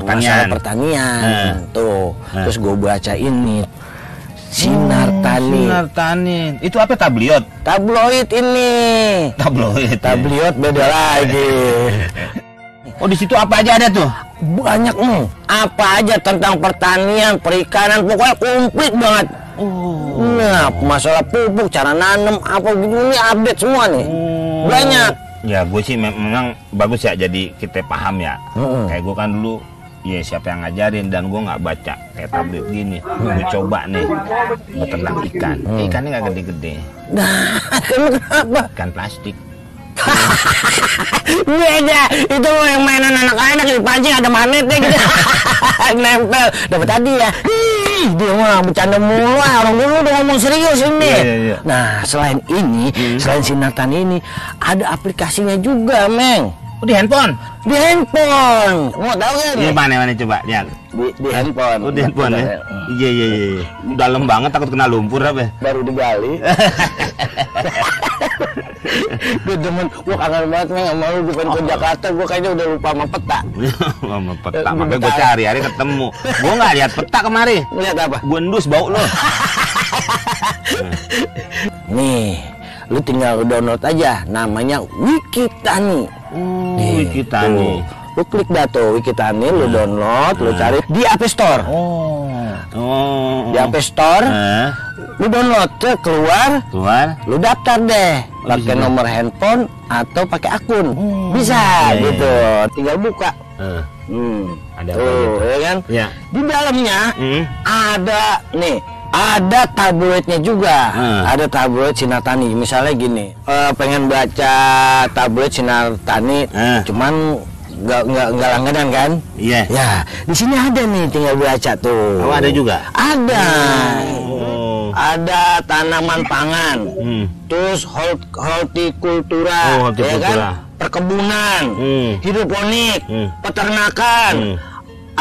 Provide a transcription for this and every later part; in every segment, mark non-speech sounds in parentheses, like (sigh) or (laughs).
pertanian. masalah pertanian Eh. tuh Eh. terus gue baca ini sinar tani Sinar tani. Itu apa tabliot? tabloid ini Tabloid. ya. tabloid beda lagi Oh di situ apa aja ada tuh? banyak nih apa aja tentang pertanian perikanan pokoknya komplit banget Oh. nah masalah pupuk cara nanam apa gitu ini update semua nih banyak Ya gue sih mem- memang bagus ya jadi kita paham ya. Mm-mm. Kayak gue kan dulu ya siapa yang ngajarin dan gue nggak baca kayak tablet gini. Gue coba nih beternak ikan. Mm. Ikannya nggak gede-gede. nah (laughs) kenapa Ikan plastik. beda (laughs) itu mah yang mainan anak-anak di pancing ada magnetnya (laughs) gitu nempel dapat tadi ya dia mah bercanda mulu ah. orang dulu udah ngomong serius ini Iya, iya, iya. nah selain ini selain sinatan ini ada aplikasinya juga meng Oh di handphone. di handphone mau tahu nggak Ini nih? mana mana coba lihat. di, di handphone Oh di handphone ya. Iya iya iya. iya. Dalam banget takut kena lumpur apa? ya? baru digali (laughs) gue demen gue kangen banget meng sama lu pengen ke Jakarta gue kayaknya udah lupa sama peta (laughs) Sama peta, Eh, makanya gue cari hari ketemu. Gue nggak lihat peta kemari. ngeliat apa Gue endus bau lo. (laughs) Nih, lu tinggal download aja namanya Wikitani. Kita nih. Tuh. Lu klik dah tuh Wikitani, lu download, lu cari di App Store. Oh. Oh. Di App Store, Eh, lu download tuh keluar, keluar. lu daftar deh. Oh, Pakai nomor handphone atau pakai akun. Oh, Bisa iya, iya, gitu. Tinggal buka. Eh, Hmm. Ada apa tuh, gitu? ya kan? ya. Di dalamnya Hmm. ada nih ada tabloidnya juga Hmm. ada tabloid sinar tani misalnya gini eh, pengen baca tabloid sinar tani Hmm. cuman nggak nggak nggak langganan kan Iya. ya di sini ada nih tinggal baca tuh Oh, ada juga? ada Oh. ada tanaman pangan Hmm. terus hort- hortikultura Oh, hortikultura. ya kan perkebunan Hmm. hidroponik Hmm. peternakan Hmm.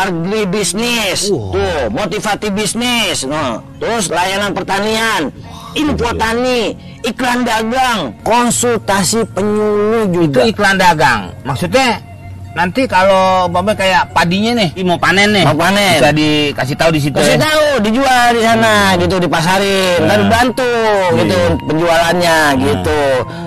Agribisnis Wah. tuh motivasi bisnis no. terus layanan pertanian info tani iklan dagang konsultasi penyuluh Itu juga iklan dagang. Maksudnya nanti kalau Bapak kayak padinya nih, mau panen nih. Mau panen. Bisa dikasih tahu di situ kasih ya. tahu dijual di sana gitu dipasarin Nah. dan bantu gitu Iya. penjualannya gitu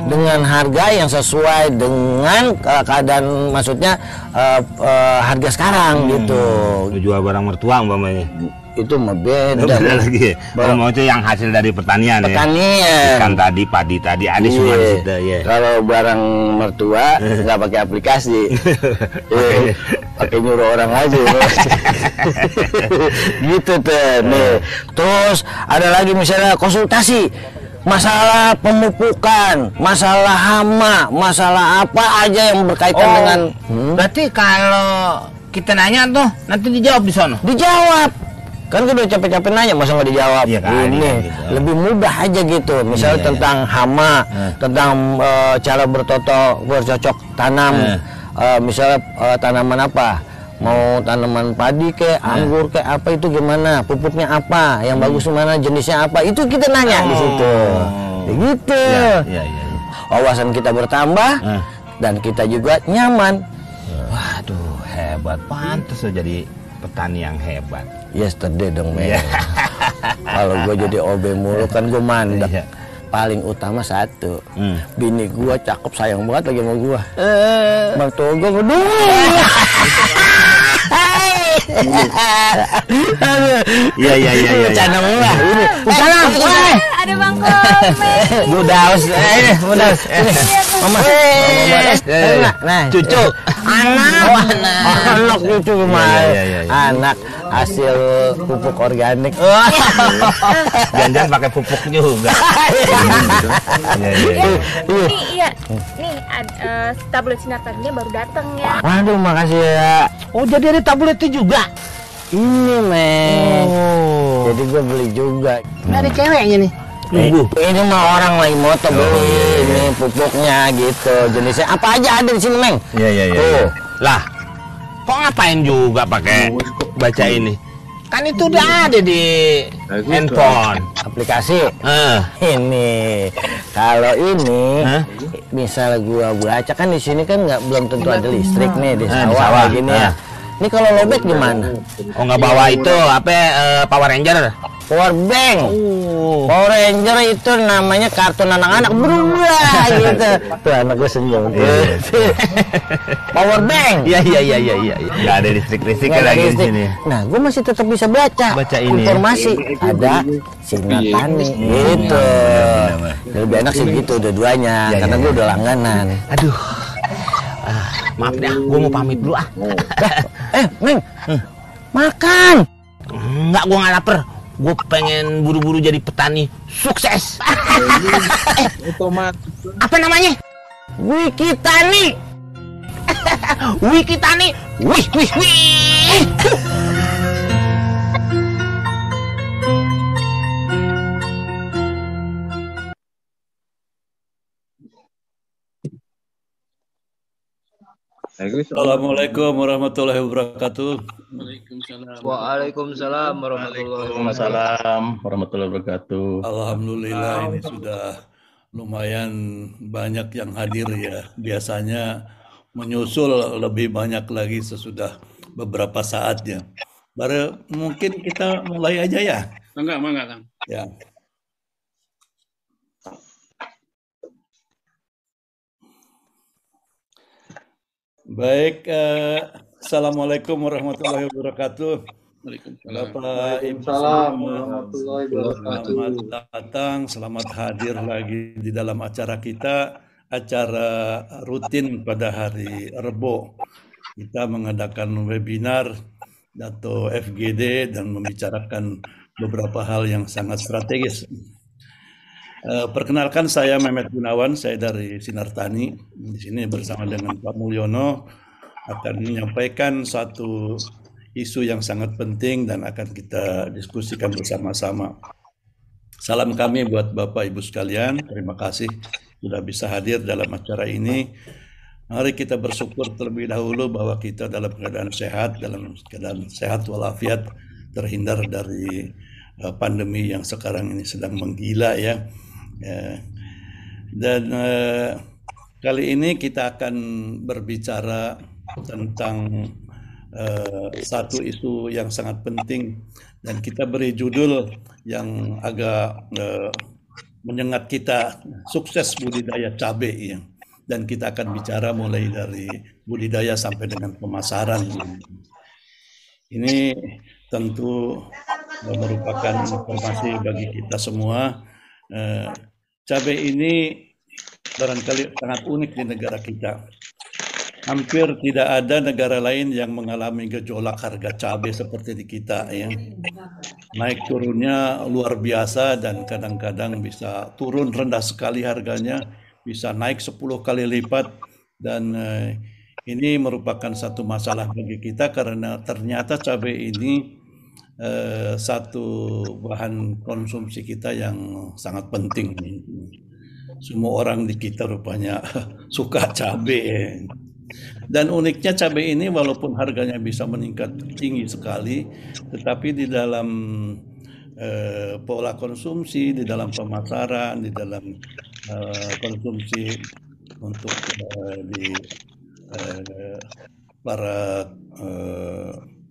dengan harga yang sesuai dengan ke- keadaan maksudnya eh, eh, harga sekarang gitu Lu jual barang mertua umpamanya. Itu mah beda Beda lagi. ya? Oh, Barang- mau itu yang hasil dari pertanian ya. pertanian Ikan tadi, padi tadi, ada semua di Iya. situ ya. Kalau barang mertua (laughs) nggak pakai aplikasi, (laughs) Iya, pakai nyuruh orang aja. (laughs) gitu tuh. Nih. Terus ada lagi misalnya konsultasi masalah pemupukan, masalah hama, masalah apa aja yang berkaitan Oh, dengan Hmm? berarti kalau kita nanya tuh nanti dijawab di sono. dijawab kan gue udah capek-capek nanya masa nggak dijawab Iya kan, ini iya gitu. lebih mudah aja gitu misalnya Iya, tentang hama Eh. tentang eh, cara bertoto bercocok tanam Eh. Eh, misalnya eh, tanaman apa mau tanaman padi ke anggur ke apa itu gimana pupuknya apa yang bagus mana jenisnya apa itu kita nanya di situ Oh. Ya gitu Iya, iya, iya. wawasan kita bertambah Eh. dan kita juga nyaman Waduh, hebat. Pantas lo jadi petani yang hebat. Yesterday dong men Iya. (laughs) kalau gue jadi OB mulu kan gue mandek Iya. paling utama satu Hmm. bini gue cakep sayang banget lagi sama gue Eh. mertua gue ngedung Iya, iya, iya, iya. bercanda mulu lah ini Salam. Ada Bang Komeng. Bu Daus, eh, ini, Bu Daus. Eh, mama eh, nah, Cucu. anak Oh, anak. anak cucu gimana Iya, iya, iya, iya. anak hasil pupuk organik. Jangan-jangan pakai pupuk juga. (laughs) Iya, iya, iya. Nih, iya. Nih, eh, tablet sinar tadinya baru datang ya. waduh makasih ya Oh, jadi ada tabletnya juga. ini men Oh. jadi gue beli juga ada ceweknya nih. Nunggu. Ini mah orang lagi moto beli Oh, iya, iya. ini pupuknya gitu. Jenisnya apa aja ada di sini, Meng. Iya, iya, iya. Tuh. Lah, kok ngapain juga pakai baca ini? Kan itu udah ada di handphone. Aplikasi. Eh, Ini kalau ini Hah? misal gua baca kan di sini kan nggak belum tentu ada listrik nih di Eh, di sawah, sawah. gini Eh. ya. Ini kalau lobet gimana? Oh nggak bawa itu apa eh, Power Ranger? Power bank. Oh. Power Ranger itu namanya kartun anak-anak berubah (laughs) gitu. Tuh anak gue senyum. (laughs) Power bank. Iya iya iya iya iya. Nggak ada ada lagi di sini. Nah, gue masih tetap bisa baca. Baca ini ya? Informasi ada sinar tani gitu. Lebih enak sih gitu dua-duanya Iya, karena iya, gue udah langganan. Aduh. Ah, maaf deh, gue mau pamit dulu ah. Eh, Neng. Makan. Enggak, gue nggak lapar. Gue pengen buru-buru jadi petani sukses. (laughs) Otomatis. Apa namanya? Wiki Tani. (laughs) Wiki Tani. Wih, wih, wih. (laughs) Assalamualaikum warahmatullahi wabarakatuh. Waalaikumsalam warahmatullahi wabarakatuh. Waalaikumsalam warahmatullahi wabarakatuh. Alhamdulillah ini sudah lumayan banyak yang hadir ya. Biasanya menyusul lebih banyak lagi sesudah beberapa saat ya. Baru mungkin kita mulai aja ya. Enggak, enggak, Kang. Ya. Baik, eh, Assalamualaikum warahmatullahi wabarakatuh. Waalaikumsalam. Bapak Ibu warahmatullahi wabarakatuh. Selamat datang, selamat hadir lagi di dalam acara kita, acara rutin pada hari Rebo. Kita mengadakan webinar atau FGD dan membicarakan beberapa hal yang sangat strategis. Eh, perkenalkan saya Mehmet Gunawan, saya dari Sinar Tani. Di sini bersama dengan Pak Mulyono akan menyampaikan satu isu yang sangat penting dan akan kita diskusikan bersama-sama. Salam kami buat Bapak Ibu sekalian. Terima kasih sudah bisa hadir dalam acara ini. Mari kita bersyukur terlebih dahulu bahwa kita dalam keadaan sehat, dalam keadaan sehat walafiat, terhindar dari eh, pandemi yang sekarang ini sedang menggila ya. Ya. Dan eh, kali ini kita akan berbicara tentang eh, satu isu yang sangat penting dan kita beri judul yang agak eh, menyengat kita sukses budidaya cabai ya. Dan kita akan bicara mulai dari budidaya sampai dengan pemasaran. Ini tentu merupakan informasi bagi kita semua. Eh, cabai ini barangkali sangat unik di negara kita. Hampir tidak ada negara lain yang mengalami gejolak harga cabai seperti di kita ya. Naik turunnya luar biasa dan kadang-kadang bisa turun rendah sekali harganya, bisa naik 10 kali lipat dan eh, ini merupakan satu masalah bagi kita karena ternyata cabai ini eh, satu bahan konsumsi kita yang sangat penting. Semua orang di kita rupanya (laughs) suka cabai. Dan uniknya cabai ini walaupun harganya bisa meningkat tinggi sekali, tetapi di dalam eh, pola konsumsi, di dalam pemasaran, di dalam eh, konsumsi untuk eh, di eh, para eh,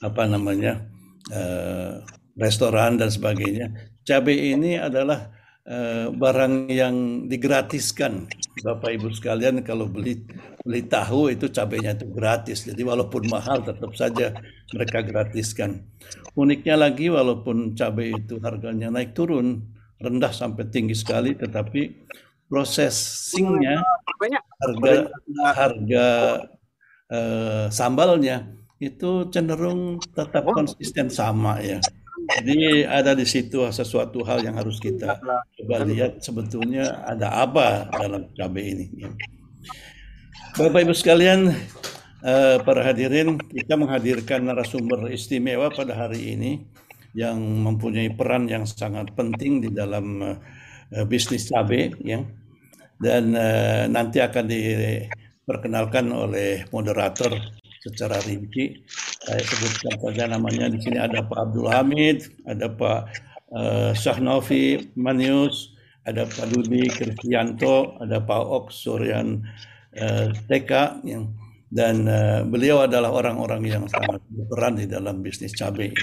apa namanya eh, restoran dan sebagainya, cabai ini adalah eh, barang yang digratiskan Bapak Ibu sekalian kalau beli beli tahu itu cabainya itu gratis. Jadi walaupun mahal tetap saja mereka gratiskan. Uniknya lagi walaupun cabai itu harganya naik turun rendah sampai tinggi sekali tetapi processingnya harga harga eh, sambalnya itu cenderung tetap konsisten sama ya. Jadi ada di situ sesuatu hal yang harus kita coba lihat sebetulnya ada apa dalam cabai ini. ya. Bapak Ibu sekalian, eh, para hadirin, kita menghadirkan narasumber istimewa pada hari ini yang mempunyai peran yang sangat penting di dalam eh, bisnis cabai, ya. Dan eh, nanti akan diperkenalkan oleh moderator secara rinci. Saya sebutkan saja namanya di sini ada Pak Abdul Hamid, ada Pak eh, Syahnovi Manius, ada Pak Dudi Kristianto, ada Pak Ok Suryan eh, TK yang dan uh, beliau adalah orang-orang yang sangat berperan di dalam bisnis cabai.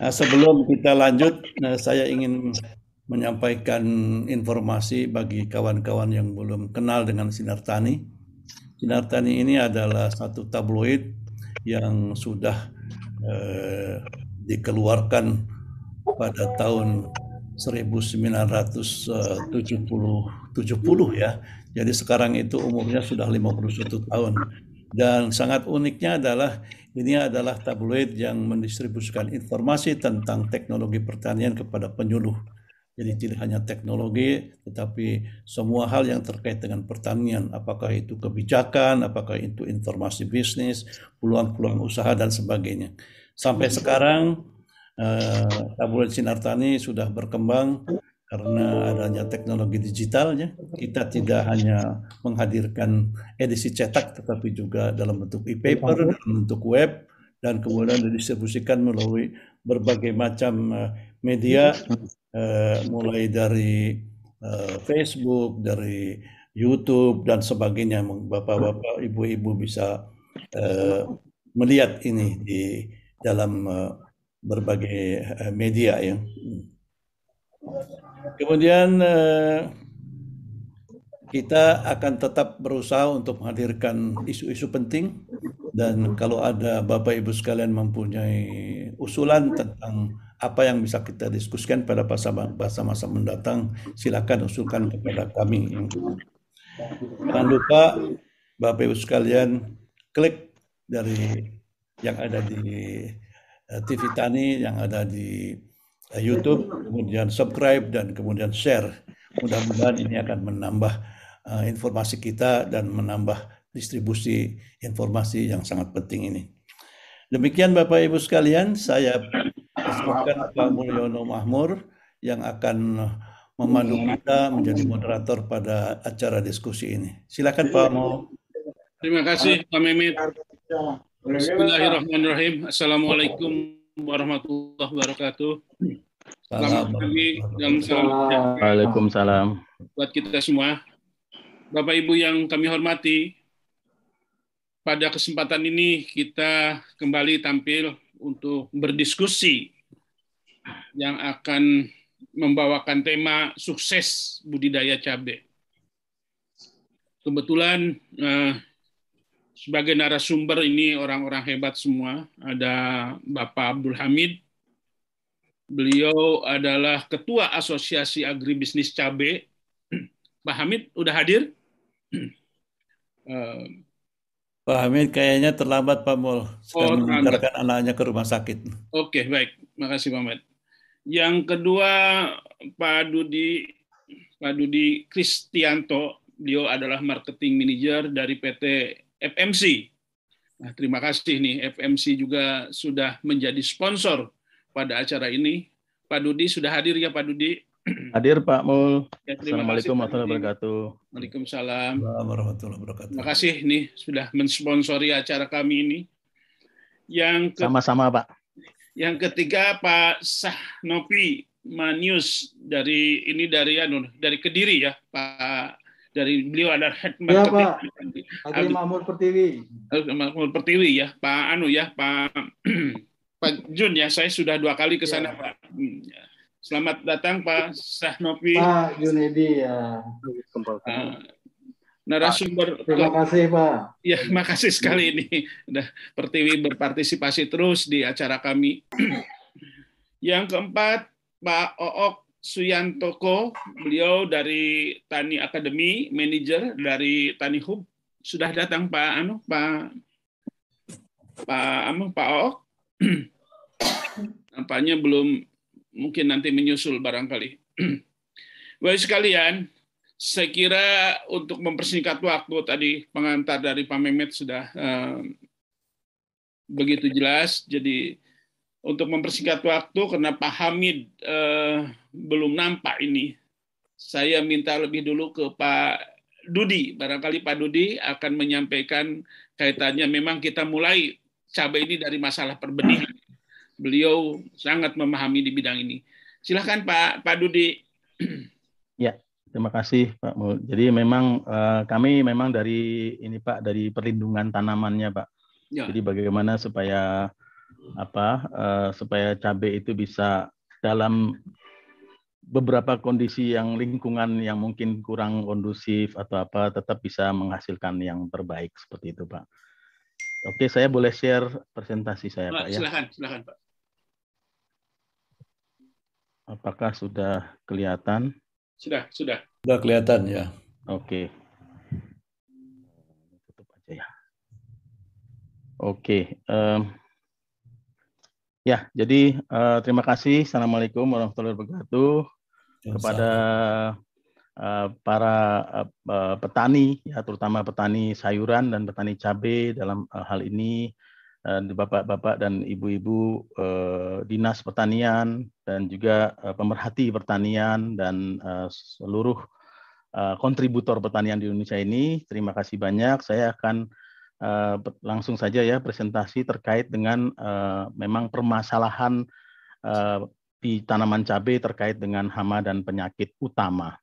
Nah, sebelum kita lanjut, nah, saya ingin menyampaikan informasi bagi kawan-kawan yang belum kenal dengan Sinar Tani. Sinar Tani ini adalah satu tabloid yang sudah uh, dikeluarkan pada tahun 1970 70 ya. Jadi sekarang itu umurnya sudah 51 tahun. Dan sangat uniknya adalah ini adalah tabloid yang mendistribusikan informasi tentang teknologi pertanian kepada penyuluh. Jadi tidak hanya teknologi, tetapi semua hal yang terkait dengan pertanian, apakah itu kebijakan, apakah itu informasi bisnis, peluang-peluang usaha dan sebagainya. Sampai sekarang tabloid Sinar Tani sudah berkembang karena adanya teknologi digitalnya. Kita tidak hanya menghadirkan edisi cetak tetapi juga dalam bentuk e-paper. dalam bentuk web dan kemudian didistribusikan melalui berbagai macam uh, media uh, mulai dari uh, Facebook dari YouTube dan sebagainya bapak-bapak ibu-ibu bisa melihat ini di dalam berbagai media ya. Kemudian kita akan tetap berusaha untuk menghadirkan isu-isu penting dan kalau ada Bapak Ibu sekalian mempunyai usulan tentang apa yang bisa kita diskusikan pada masa-masa mendatang, silakan usulkan kepada kami. Jangan lupa Bapak Ibu sekalian klik dari yang ada di eh, TV Tani, yang ada di eh, YouTube, kemudian subscribe dan kemudian share. Mudah-mudahan ini akan menambah uh, informasi kita dan menambah distribusi informasi yang sangat penting ini. Demikian Bapak Ibu sekalian, saya persilakan Pak Mulyono Mahmur yang akan memandu kita menjadi moderator pada acara diskusi ini. Silakan Pak Mo. Terima kasih Pak Mehmet. Bismillahirrahmanirrahim. Assalamualaikum warahmatullahi wabarakatuh. Selamat pagi dan salam Waalaikumsalam. buat kita semua. Bapak Ibu yang kami hormati, pada kesempatan ini kita kembali tampil untuk berdiskusi yang akan membawakan tema sukses budidaya cabai. Kebetulan eh, sebagai narasumber ini orang-orang hebat semua. Ada Bapak Abdul Hamid, beliau adalah Ketua Asosiasi Agribisnis Cabai. (clears throat) Pak Hamid udah hadir? Uh, (clears throat) Pak Hamid kayaknya terlambat Pak Mul. Sedang oh, mengantarkan anaknya ke rumah sakit. Oke, baik. Makasih Pak Hamid. Yang kedua Pak Dudi Pak Dudi Kristianto, beliau adalah marketing manager dari PT FMC. Nah, terima kasih nih FMC juga sudah menjadi sponsor pada acara ini. Pak Dudi sudah hadir ya Pak Dudi? (clears throat) Hadir Pak Mul. Ya, Assalamualaikum warahmatullahi wabarakatuh. Waalaikumsalam. warahmatullahi wabarakatuh. Terima kasih nih sudah mensponsori acara kami ini. Yang ke... sama-sama Pak. Yang ketiga Pak Sahnopi Manius dari ini dari anu dari Kediri ya Pak dari beliau ada head marketing. Ya, Pak. Agri Makmur Pertiwi. Makmur Pertiwi ya, Pak Anu ya, Pak (clears throat) Pak Jun ya, saya sudah dua kali ke sana ya. Pak. Hmm, ya. Selamat datang Pak Sahnopi. Pak Junedi ya. Uh, narasumber. Terima kasih Pak. Ya, makasih sekali ini. Udah Pertiwi berpartisipasi terus di acara kami. Yang keempat, Pak Ook Suyantoko, beliau dari Tani Academy, manager dari Tani Hub. Sudah datang Pak Anu, Pak Pak Anu, Pak Ook. (clears throat) Nampaknya belum mungkin nanti menyusul barangkali. (clears throat) Baik sekalian, saya kira untuk mempersingkat waktu tadi pengantar dari Pak Mehmet sudah uh, begitu jelas. Jadi untuk mempersingkat waktu karena Pak Hamid uh, belum nampak ini, saya minta lebih dulu ke Pak Dudi. Barangkali Pak Dudi akan menyampaikan kaitannya. Memang kita mulai cabai ini dari masalah perbenihan Beliau sangat memahami di bidang ini. Silahkan Pak Pak Dudi. (clears throat) Ya, Terima kasih Pak Mul. Jadi memang uh, kami memang dari ini Pak dari perlindungan tanamannya Pak. Ya. Jadi bagaimana supaya apa uh, supaya cabai itu bisa dalam beberapa kondisi yang lingkungan yang mungkin kurang kondusif atau apa tetap bisa menghasilkan yang terbaik seperti itu Pak. Oke, saya boleh share presentasi saya Pak, Pak ya. Silakan, silakan Pak. Apakah sudah kelihatan? Sudah, sudah. Sudah kelihatan ya. Oke. Tutup aja ya. Oke. Um, ya, jadi uh, terima kasih. Assalamualaikum warahmatullahi wabarakatuh ya, kepada uh, para uh, petani, ya terutama petani sayuran dan petani cabai dalam uh, hal ini bapak-bapak dan ibu-ibu eh, dinas pertanian dan juga eh, pemerhati pertanian dan eh, seluruh eh, kontributor pertanian di Indonesia ini. Terima kasih banyak. Saya akan eh, langsung saja ya presentasi terkait dengan eh, memang permasalahan eh, di tanaman cabai terkait dengan hama dan penyakit utama.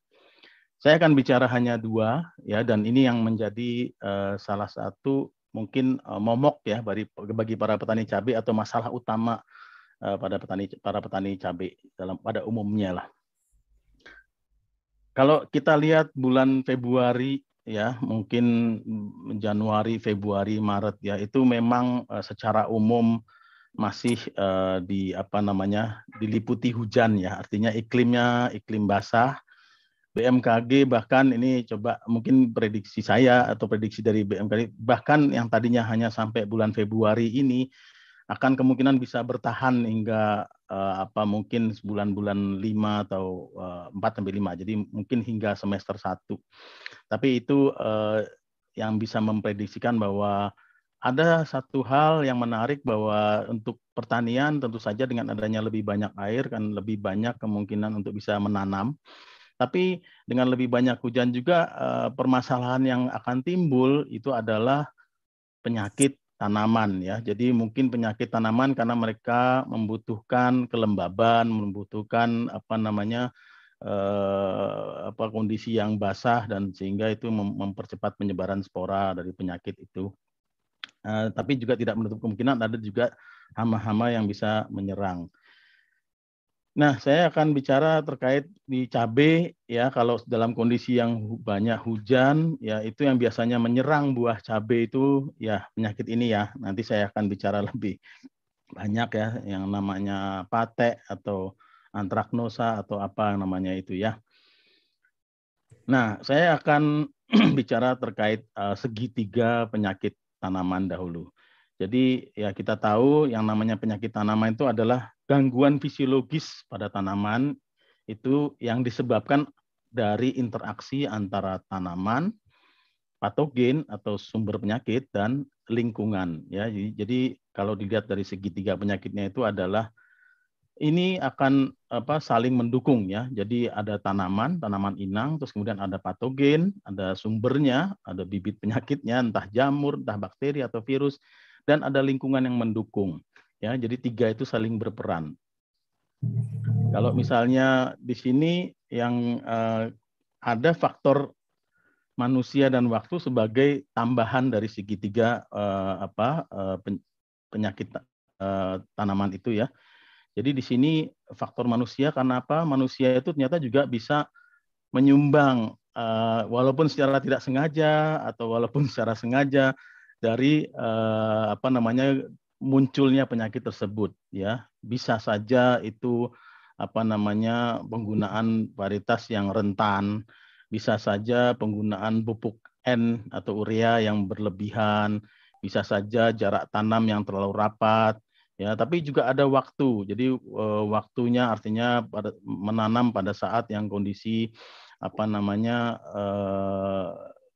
Saya akan bicara hanya dua ya dan ini yang menjadi salah satu mungkin uh, momok ya bagi bagi para petani cabai atau masalah utama uh, pada petani para petani cabai dalam pada umumnya lah. Kalau kita lihat bulan Februari ya, mungkin Januari, Februari, Maret ya, itu memang uh, secara umum masih uh, di apa namanya diliputi hujan ya, artinya iklimnya iklim basah BMKG bahkan ini coba mungkin prediksi saya atau prediksi dari BMKG bahkan yang tadinya hanya sampai bulan Februari ini akan kemungkinan bisa bertahan hingga uh, apa mungkin bulan-bulan 5 atau uh, eh, 4 sampai 5. Jadi mungkin hingga semester 1. Tapi itu uh, yang bisa memprediksikan bahwa ada satu hal yang menarik bahwa untuk pertanian tentu saja dengan adanya lebih banyak air kan lebih banyak kemungkinan untuk bisa menanam tapi dengan lebih banyak hujan juga eh, permasalahan yang akan timbul itu adalah penyakit tanaman ya. Jadi mungkin penyakit tanaman karena mereka membutuhkan kelembaban, membutuhkan apa namanya eh, apa kondisi yang basah dan sehingga itu mempercepat penyebaran spora dari penyakit itu. Eh, tapi juga tidak menutup kemungkinan ada juga hama-hama yang bisa menyerang. Nah, saya akan bicara terkait di cabai ya kalau dalam kondisi yang banyak hujan ya itu yang biasanya menyerang buah cabai itu ya penyakit ini ya. Nanti saya akan bicara lebih banyak ya yang namanya pate atau antraknosa atau apa namanya itu ya. Nah, saya akan (clears throat) bicara terkait uh, segitiga penyakit tanaman dahulu. Jadi ya kita tahu yang namanya penyakit tanaman itu adalah gangguan fisiologis pada tanaman itu yang disebabkan dari interaksi antara tanaman, patogen atau sumber penyakit dan lingkungan ya. Jadi, kalau dilihat dari segitiga penyakitnya itu adalah ini akan apa saling mendukung ya. Jadi ada tanaman, tanaman inang, terus kemudian ada patogen, ada sumbernya, ada bibit penyakitnya, entah jamur, entah bakteri atau virus, dan ada lingkungan yang mendukung. Ya, jadi tiga itu saling berperan. Kalau misalnya di sini yang uh, ada faktor manusia dan waktu sebagai tambahan dari segitiga uh, apa uh, penyakit uh, tanaman itu ya. Jadi di sini faktor manusia karena apa? Manusia itu ternyata juga bisa menyumbang uh, walaupun secara tidak sengaja atau walaupun (laughs) secara sengaja dari uh, apa namanya munculnya penyakit tersebut ya. Bisa saja itu apa namanya penggunaan varietas yang rentan. Bisa saja penggunaan pupuk N atau urea yang berlebihan. Bisa saja jarak tanam yang terlalu rapat ya. Tapi juga ada waktu. Jadi e, waktunya artinya pada menanam pada saat yang kondisi apa namanya e,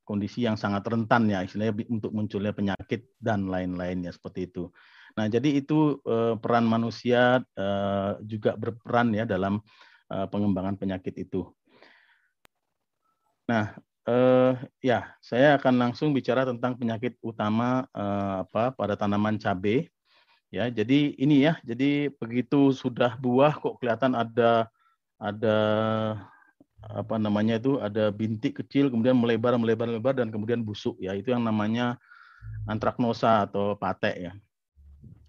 kondisi yang sangat rentan ya istilahnya untuk munculnya penyakit dan lain-lainnya seperti itu. Nah, jadi itu uh, peran manusia uh, juga berperan ya dalam uh, pengembangan penyakit itu. Nah, uh, ya saya akan langsung bicara tentang penyakit utama uh, apa pada tanaman cabai. Ya, jadi ini ya, jadi begitu sudah buah kok kelihatan ada ada apa namanya itu ada bintik kecil kemudian melebar melebar melebar dan kemudian busuk ya itu yang namanya antraknosa atau patek ya.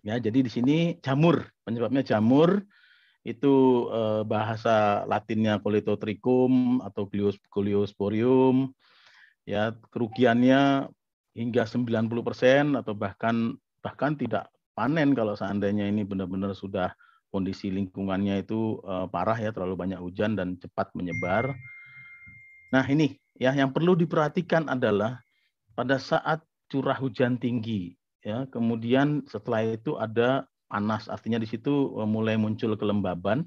Ya, jadi di sini jamur, penyebabnya jamur itu eh, bahasa Latinnya Coletotrichum atau Gliosporium. Ya, kerugiannya hingga 90% atau bahkan bahkan tidak panen kalau seandainya ini benar-benar sudah kondisi lingkungannya itu eh, parah ya, terlalu banyak hujan dan cepat menyebar. Nah, ini ya yang perlu diperhatikan adalah pada saat curah hujan tinggi ya kemudian setelah itu ada panas artinya di situ eh, mulai muncul kelembaban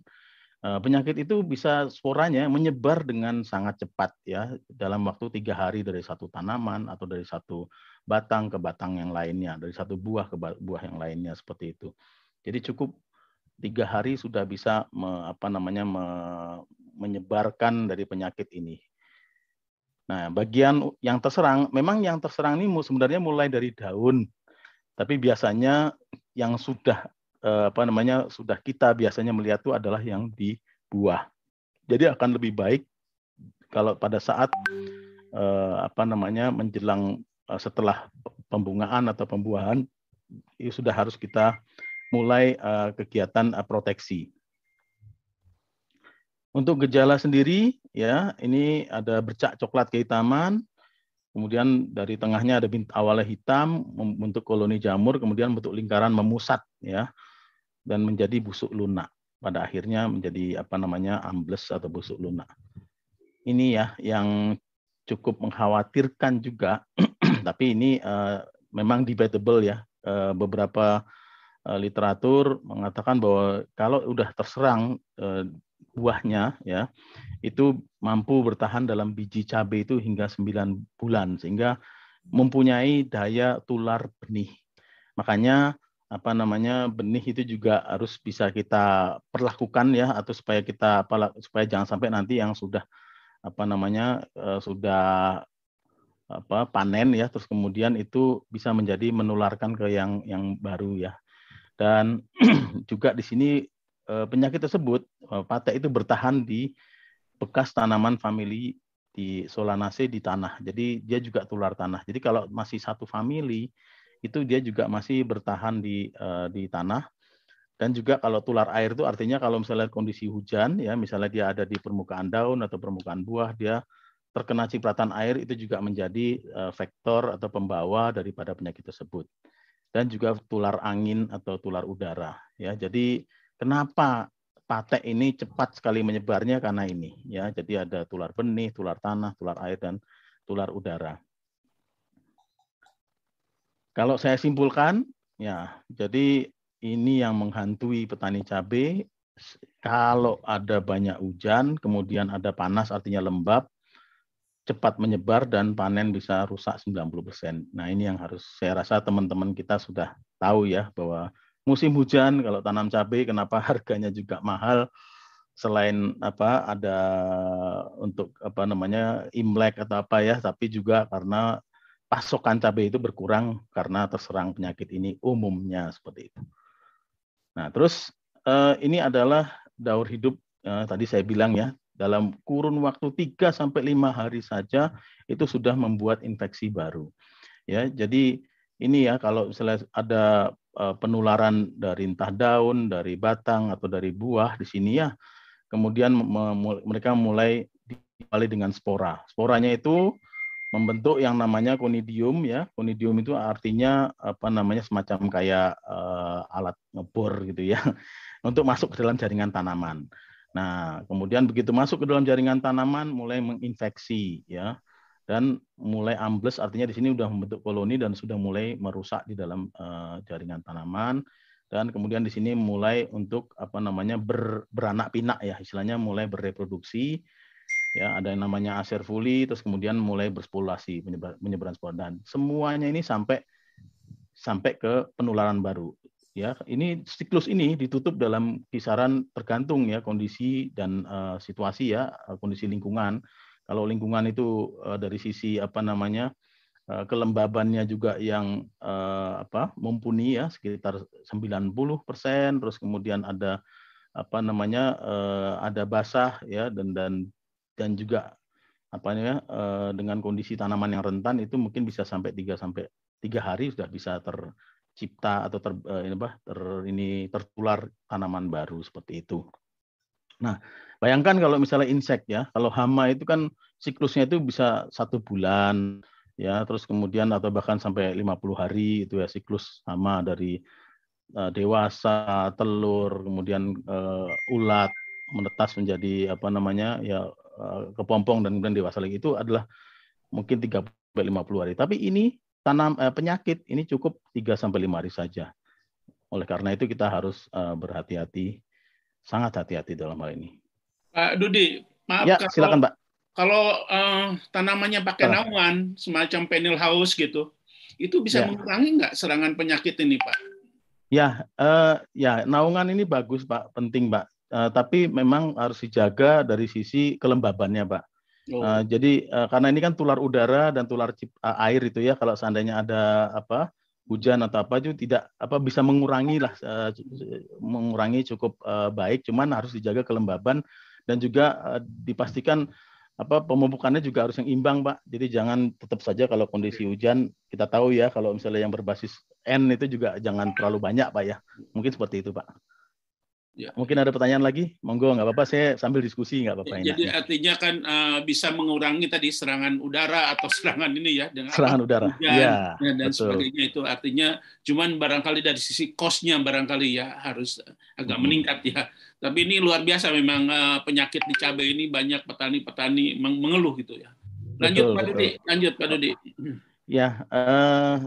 eh, penyakit itu bisa sporanya menyebar dengan sangat cepat ya dalam waktu tiga hari dari satu tanaman atau dari satu batang ke batang yang lainnya dari satu buah ke buah yang lainnya seperti itu jadi cukup tiga hari sudah bisa me, apa namanya me, menyebarkan dari penyakit ini Nah, bagian yang terserang, memang yang terserang ini sebenarnya mulai dari daun, tapi biasanya yang sudah eh, apa namanya sudah kita biasanya melihat itu adalah yang di buah. Jadi akan lebih baik kalau pada saat eh, apa namanya menjelang eh, setelah pembungaan atau pembuahan itu sudah harus kita mulai kegiatan proteksi. Untuk gejala sendiri, ya ini ada bercak coklat kehitaman, kemudian dari tengahnya ada bint awalnya hitam, membentuk koloni jamur, kemudian bentuk lingkaran memusat, ya, dan menjadi busuk lunak. Pada akhirnya menjadi apa namanya ambles atau busuk lunak. Ini ya yang cukup mengkhawatirkan juga, (clears throat) tapi ini uh, memang debatable ya. Uh, beberapa uh, literatur mengatakan bahwa kalau udah terserang uh, buahnya ya itu mampu bertahan dalam biji cabai itu hingga 9 bulan sehingga mempunyai daya tular benih. Makanya apa namanya benih itu juga harus bisa kita perlakukan ya atau supaya kita apa supaya jangan sampai nanti yang sudah apa namanya uh, sudah apa panen ya terus kemudian itu bisa menjadi menularkan ke yang yang baru ya. Dan (clears throat) juga di sini Eh, penyakit tersebut eh, patek itu bertahan di bekas tanaman famili di Solanaceae di tanah. Jadi dia juga tular tanah. Jadi kalau masih satu famili itu dia juga masih bertahan di uh, di tanah. Dan juga kalau tular air itu artinya kalau misalnya kondisi hujan ya misalnya dia ada di permukaan daun atau permukaan buah dia terkena cipratan air itu juga menjadi vektor atau pembawa daripada penyakit tersebut. Dan juga tular angin atau tular udara ya. Jadi Kenapa patek ini cepat sekali menyebarnya karena ini ya. Jadi ada tular benih, tular tanah, tular air dan tular udara. Kalau saya simpulkan ya, jadi ini yang menghantui petani cabai kalau ada banyak hujan, kemudian ada panas artinya lembab, cepat menyebar dan panen bisa rusak 90%. Nah, ini yang harus saya rasa teman-teman kita sudah tahu ya bahwa musim hujan kalau tanam cabai kenapa (laughs) harganya juga mahal selain apa ada untuk apa namanya imlek atau apa ya tapi juga karena pasokan cabai itu berkurang karena terserang penyakit ini umumnya seperti itu. Nah, terus eh, ini adalah daur hidup eh, tadi saya bilang ya, dalam kurun waktu 3 sampai 5 hari saja itu sudah membuat infeksi baru. Ya, jadi ini ya kalau misalnya ada Eh, penularan dari entah daun, dari batang atau dari buah di sini ya. Kemudian mereka mulai diawali dengan spora. Sporanya itu membentuk yang namanya konidium ya. Konidium itu artinya apa namanya semacam kayak uh, alat ngebor gitu ya (laughs) untuk masuk ke dalam jaringan tanaman. Nah, kemudian begitu masuk ke dalam jaringan tanaman mulai menginfeksi ya. Dan mulai ambles artinya di sini sudah membentuk koloni dan sudah mulai merusak di dalam uh, jaringan tanaman. Dan kemudian di sini mulai untuk apa namanya ber, beranak pinak ya. Istilahnya mulai bereproduksi ya. Ada yang namanya aserfuli terus kemudian mulai berspolasi menyebar, menyebaran spora dan semuanya ini sampai sampai ke penularan baru ya ini siklus ini ditutup dalam kisaran tergantung ya kondisi dan uh, situasi ya kondisi lingkungan. Kalau lingkungan itu uh, dari sisi apa namanya uh, kelembabannya juga yang uh, apa mumpuni ya sekitar 90 persen, terus kemudian ada apa namanya uh, ada basah ya dan dan dan juga apa ya eh, dengan kondisi tanaman yang rentan itu mungkin bisa sampai 3 sampai tiga hari sudah bisa tercipta atau ter, eh, ini, apa, ter ini tertular tanaman baru seperti itu. Nah, bayangkan kalau misalnya insek ya, kalau hama itu kan siklusnya itu bisa satu bulan ya, terus kemudian atau bahkan sampai 50 hari itu ya siklus hama dari uh, dewasa, telur, kemudian uh, ulat menetas menjadi apa namanya ya Eh, kepompong dan kemudian dewasa lagi itu adalah mungkin 3 sampai 50 hari. Tapi ini tanam eh, penyakit ini cukup 3 sampai 5 hari saja. Oleh karena itu kita harus eh, berhati-hati, sangat hati-hati dalam hal ini. Pak Dudi, maaf ya, kalau, silakan Pak. Kalau uh, tanamannya pakai naungan semacam penil house gitu, itu bisa ya. mengurangi nggak serangan penyakit ini, Pak? Ya, uh, ya naungan ini bagus, Pak, penting, Pak. Uh, tapi memang harus dijaga dari sisi kelembabannya, Pak. Oh. Uh, jadi uh, karena ini kan tular udara dan tular cip, uh, air itu ya, kalau seandainya ada apa hujan atau apa itu tidak apa bisa mengurangi lah, uh, mengurangi cukup uh, baik, cuman harus dijaga kelembaban dan juga uh, dipastikan apa pemupukannya juga harus yang imbang, Pak. Jadi jangan tetap saja kalau kondisi hujan kita tahu ya kalau misalnya yang berbasis N itu juga jangan terlalu banyak, Pak ya. Mungkin seperti itu, Pak. Ya. Mungkin ada pertanyaan lagi? Monggo, nggak apa-apa. Saya sambil diskusi, nggak apa-apa. Jadi enak. artinya kan uh, bisa mengurangi tadi serangan udara atau (laughs) serangan ini ya dengan serangan udara, hujan, ya, dan betul. sebagainya itu artinya cuman barangkali dari sisi kosnya barangkali ya harus agak hmm. meningkat ya. Tapi ini luar biasa memang uh, penyakit di cabai ini banyak petani-petani mengeluh gitu ya. Lanjut betul, Pak Dudi, lanjut Pak Dudi. Ya, uh,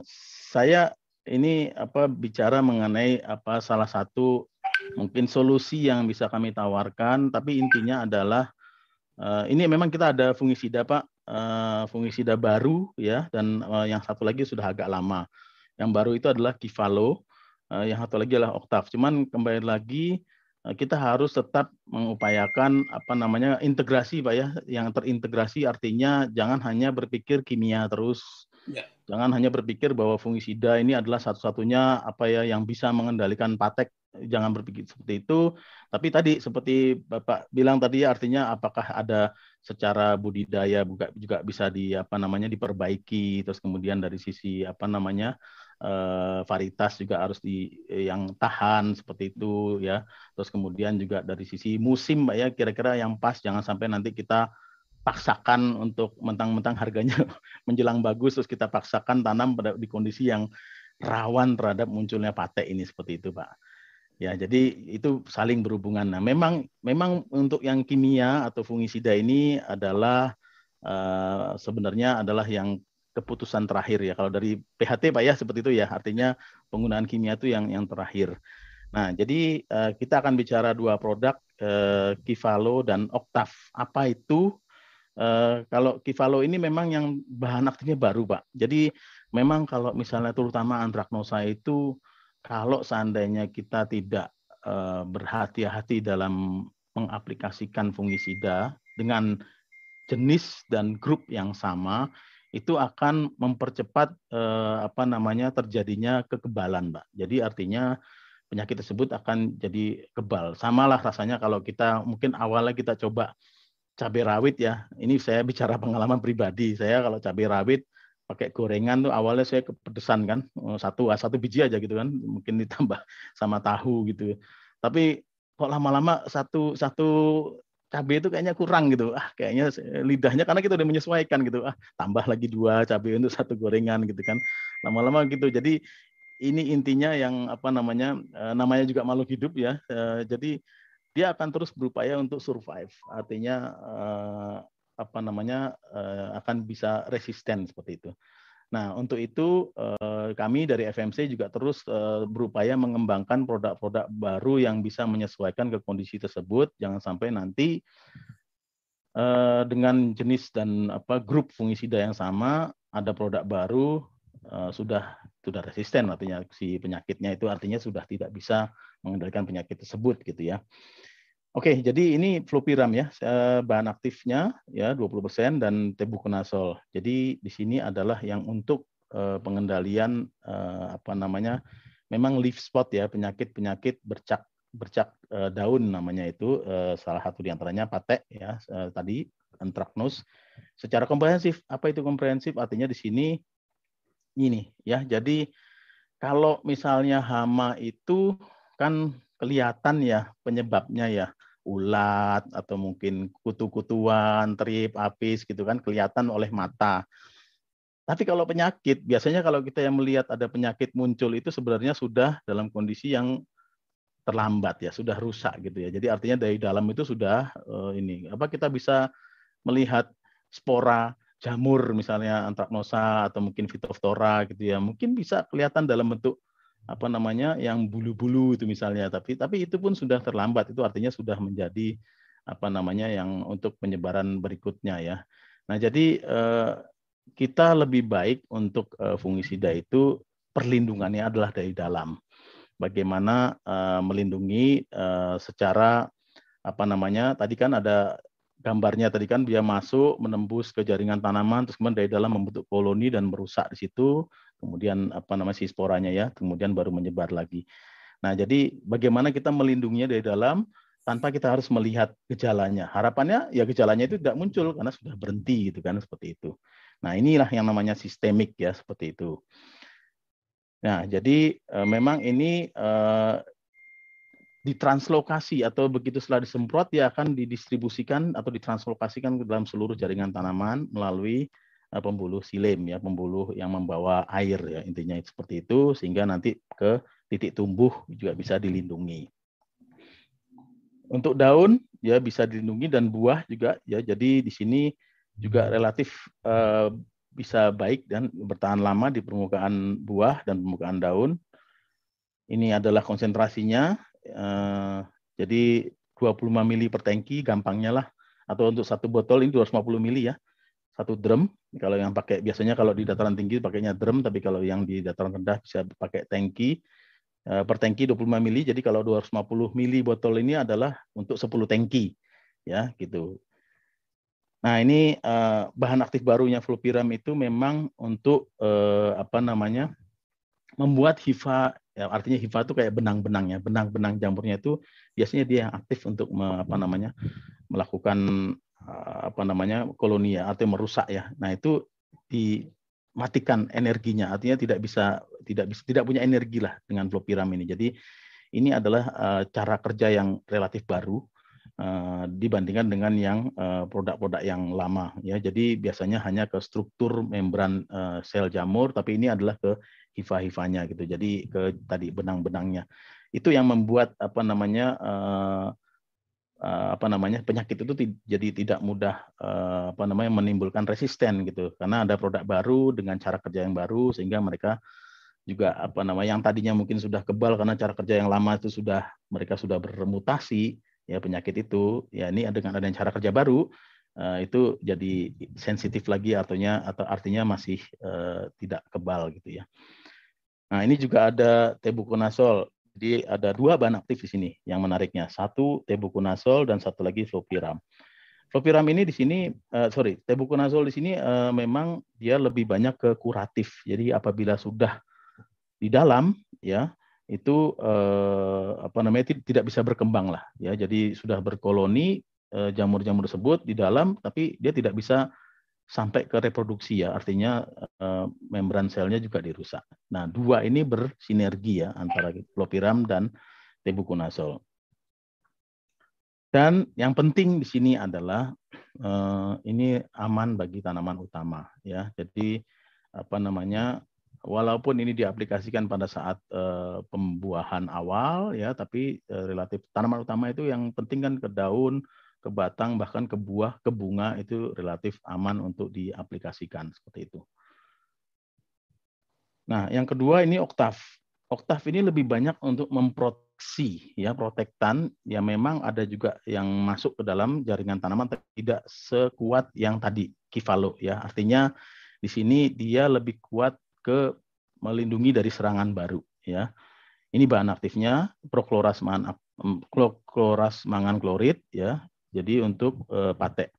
saya ini apa bicara mengenai apa salah satu mungkin solusi yang bisa kami tawarkan, tapi intinya adalah uh, ini memang kita ada fungisida Pak, uh, fungisida baru ya, dan uh, yang satu lagi sudah agak lama. Yang baru itu adalah Kivalo, uh, yang satu lagi adalah Octav. Cuman kembali lagi kita harus tetap mengupayakan apa namanya integrasi Pak ya, yang terintegrasi artinya jangan hanya berpikir kimia terus. Ya. Jangan hanya berpikir bahwa fungisida ini adalah satu-satunya apa ya yang bisa mengendalikan patek jangan berpikir seperti itu. Tapi tadi seperti Bapak bilang tadi artinya apakah ada secara budidaya juga juga bisa di apa namanya diperbaiki terus kemudian dari sisi apa namanya eh, varietas juga harus di yang tahan seperti itu ya. Terus kemudian juga dari sisi musim Mbak ya kira-kira yang pas jangan sampai nanti kita paksakan untuk mentang-mentang harganya (laughs) menjelang bagus terus kita paksakan tanam pada di kondisi yang rawan terhadap munculnya patek ini seperti itu Pak. Ya, jadi itu saling berhubungan. Nah, memang memang untuk yang kimia atau fungisida ini adalah uh, sebenarnya adalah yang keputusan terakhir ya. Kalau dari PHT Pak ya seperti itu ya. Artinya penggunaan kimia itu yang yang terakhir. Nah, jadi uh, kita akan bicara dua produk uh, Kivalo dan Octav. Apa itu? Uh, kalau Kivalo ini memang yang bahan aktifnya baru, Pak. Jadi memang kalau misalnya terutama antraknosa itu kalau seandainya kita tidak uh, berhati-hati dalam mengaplikasikan fungisida dengan jenis dan grup yang sama, itu akan mempercepat eh, apa namanya terjadinya kekebalan, Mbak. Jadi artinya penyakit tersebut akan jadi kebal. Samalah rasanya kalau kita mungkin awalnya kita coba cabai rawit ya. Ini saya bicara pengalaman pribadi. Saya kalau cabai rawit pakai gorengan tuh awalnya saya kepedesan kan oh, satu ah, satu biji aja gitu kan mungkin (laughs) ditambah sama tahu gitu. Tapi kok lama-lama satu satu cabai itu kayaknya kurang gitu. Ah kayaknya lidahnya karena kita udah menyesuaikan gitu. Ah tambah lagi dua cabai untuk satu gorengan gitu kan. Lama-lama gitu. Jadi ini intinya yang apa namanya eh, namanya juga makhluk hidup ya. Eh, jadi dia akan terus berupaya untuk survive. Artinya eh, apa namanya uh, akan bisa resisten seperti itu. Nah, untuk itu uh, kami dari FMC juga terus uh, berupaya mengembangkan produk-produk baru yang bisa menyesuaikan ke kondisi tersebut. Jangan sampai nanti dengan jenis dan apa grup fungisida yang sama ada produk baru sudah sudah resisten artinya si penyakitnya itu artinya sudah tidak bisa mengendalikan penyakit tersebut gitu ya. Oke, jadi ini flopiram ya, eh, bahan aktifnya ya 20% dan tebuconazole. Jadi di sini adalah yang untuk eh, pengendalian eh, apa namanya, memang leaf spot ya, penyakit-penyakit bercak bercak daun namanya itu salah satu di antaranya patek ya tadi antraknus secara komprehensif. Apa itu komprehensif? Artinya di sini ini ya. Jadi kalau misalnya hama itu kan kelihatan ya penyebabnya ya ulat atau mungkin kutu-kutuan, trip, apis gitu kan kelihatan oleh mata. Tapi kalau penyakit, biasanya kalau kita yang melihat ada penyakit muncul itu sebenarnya sudah dalam kondisi yang terlambat ya, sudah rusak gitu ya. Jadi artinya dari dalam itu sudah uh, ini apa kita bisa melihat spora jamur misalnya antraknosa atau mungkin phytophthora gitu ya. Mungkin bisa kelihatan dalam bentuk apa namanya yang bulu-bulu itu misalnya tapi tapi itu pun sudah terlambat itu artinya sudah menjadi apa namanya yang untuk penyebaran berikutnya ya. Nah, jadi eh, kita lebih baik untuk eh, fungisida itu perlindungannya adalah dari dalam. Bagaimana eh, melindungi secara apa namanya? Tadi kan ada gambarnya tadi kan dia masuk menembus ke jaringan tanaman terus kemudian dari dalam membentuk koloni dan merusak di situ kemudian apa namanya si sporanya ya, kemudian baru menyebar lagi. Nah, jadi bagaimana kita melindunginya dari dalam tanpa kita harus melihat gejalanya. Harapannya ya gejalanya itu tidak muncul karena sudah berhenti gitu kan seperti itu. Nah, inilah yang namanya sistemik ya seperti itu. Nah, jadi e, memang ini e, ditranslokasi atau begitu setelah disemprot dia akan didistribusikan atau ditranslokasikan ke dalam seluruh jaringan tanaman melalui Eh, pembuluh silim ya, pembuluh yang membawa air ya intinya seperti itu sehingga nanti ke titik tumbuh juga bisa dilindungi. Untuk daun ya bisa dilindungi dan buah juga ya. Jadi di sini juga relatif uh, bisa baik dan bertahan lama di permukaan buah dan permukaan daun. Ini adalah konsentrasinya. Uh, jadi 25 mili per tangki gampangnya lah. Atau untuk satu botol ini 250 mili ya satu drum. Kalau yang pakai biasanya kalau di dataran tinggi pakainya drum, tapi kalau yang di dataran rendah bisa pakai tangki. Eh, per tangki 25 mili, jadi kalau 250 mili botol ini adalah untuk 10 tangki. Ya, gitu. Nah, ini eh, bahan aktif barunya Flopiram itu memang untuk eh, apa namanya? membuat hifa ya artinya hifa itu kayak benang-benangnya benang-benang jamurnya itu biasanya dia aktif untuk apa namanya melakukan apa namanya koloni ya atau merusak ya. Nah itu dimatikan energinya, artinya tidak bisa tidak bisa tidak punya energi lah dengan flopiram ini. Jadi ini adalah uh, cara kerja yang relatif baru uh, dibandingkan dengan yang produk-produk yang lama ya. Jadi biasanya hanya ke struktur membran sel jamur, tapi ini adalah ke hifa-hifanya gitu. Jadi ke tadi benang-benangnya. Itu yang membuat apa namanya Eh, apa namanya penyakit itu jadi tidak mudah eh, apa namanya menimbulkan resisten gitu. Karena ada produk baru dengan cara kerja yang baru sehingga mereka juga apa namanya yang tadinya mungkin sudah kebal karena cara kerja yang lama itu sudah mereka sudah bermutasi ya penyakit itu. Ya ini dengan adanya cara kerja baru eh, itu jadi sensitif lagi artinya atau artinya masih tidak kebal gitu ya. Nah ini juga ada tebuconazol jadi ada dua bahan aktif di sini yang menariknya. Satu tebuconazol dan satu lagi flopiram. Flopiram ini di sini, uh, sorry, tebuconazol di sini uh, memang dia lebih banyak ke kuratif. Jadi apabila sudah di dalam, ya itu uh, apa namanya tidak bisa berkembang lah, ya. Jadi sudah berkoloni jamur-jamur tersebut di dalam, tapi dia tidak bisa sampai ke reproduksi ya, artinya uh, membran selnya juga dirusak. Nah, dua ini bersinergi ya antara klopiram dan tebuconazol. Dan yang penting di sini adalah uh, ini aman bagi tanaman utama ya. Jadi apa namanya walaupun ini diaplikasikan pada saat uh, pembuahan awal ya, tapi uh, relatif tanaman utama itu yang penting kan ke daun, ke batang, bahkan ke buah, ke bunga itu relatif aman untuk diaplikasikan seperti itu. Nah, yang kedua ini oktav. Oktav ini lebih banyak untuk memproteksi ya protektan ya memang ada juga yang masuk ke dalam jaringan tanaman tidak sekuat yang tadi kifalo ya. Artinya di sini dia lebih kuat ke melindungi dari serangan baru ya. Ini bahan aktifnya prokloras mangan klorid ya jadi untuk uh, pate.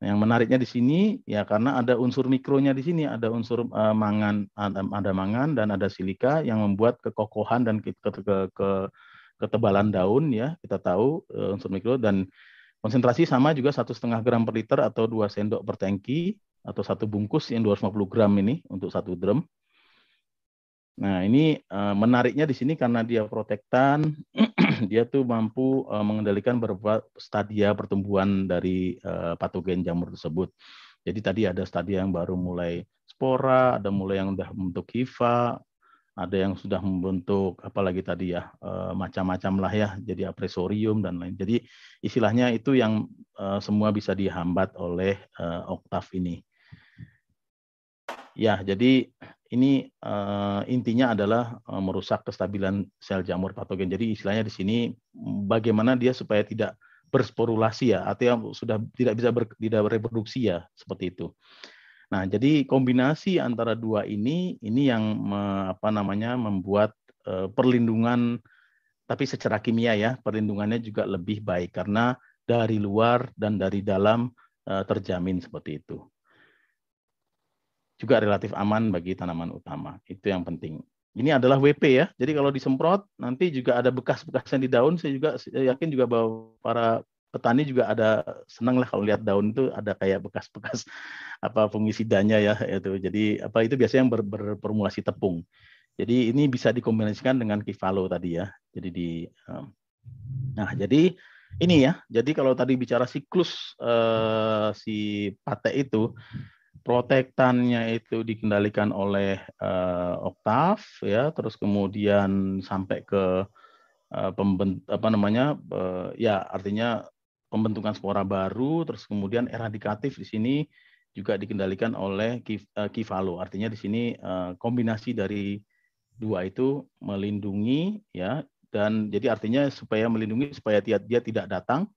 Nah, yang menariknya di sini ya karena ada unsur mikronya di sini, ada unsur uh, mangan, ada, ada mangan dan ada silika yang membuat kekokohan dan ke, ke, ke, ketebalan daun ya kita tahu uh, unsur mikro dan Konsentrasi sama juga satu setengah gram per liter atau dua sendok per tangki atau satu bungkus yang 250 gram ini untuk satu drum. Nah ini menariknya di sini karena dia protektan, (clears throat) dia tuh mampu uh, mengendalikan beberapa stadia pertumbuhan dari uh, patogen jamur tersebut. Jadi tadi ada stadia yang baru mulai spora, ada mulai yang sudah membentuk hifa, ada yang sudah membentuk apalagi tadi ya eh, macam-macam lah ya jadi apresorium dan lain jadi istilahnya itu yang semua bisa dihambat oleh eh, oktav ini ya jadi ini intinya adalah merusak kestabilan sel jamur patogen. Jadi istilahnya di sini bagaimana dia supaya tidak bersporulasi ya artinya sudah tidak bisa ber, tidak bereproduksi ya seperti itu. Nah, jadi kombinasi antara dua ini ini yang me, apa namanya membuat uh, perlindungan tapi secara kimia ya, perlindungannya juga lebih baik. Karena dari luar dan dari dalam uh, terjamin seperti itu. Juga relatif aman bagi tanaman utama. Itu yang penting. Ini adalah WP ya. Jadi kalau disemprot nanti juga ada bekas-bekasnya di daun. Saya juga saya yakin juga bahwa para petani juga ada senang lah kalau lihat daun itu ada kayak bekas-bekas (laughs) apa fungisidanya ya itu. Jadi apa itu biasanya yang ber, berformulasi tepung. Jadi ini bisa dikombinasikan dengan kifalo tadi ya. Jadi di Nah, jadi ini ya. Jadi kalau tadi bicara siklus uh, si pate itu protektannya itu dikendalikan oleh uh, oktav ya, terus kemudian sampai ke uh, pembent apa namanya uh, ya artinya pembentukan spora baru, terus kemudian eradikatif di sini juga dikendalikan oleh eh, kifalo. Artinya di sini eh, kombinasi dari dua itu melindungi ya. Dan jadi artinya supaya melindungi supaya dia, dia tidak datang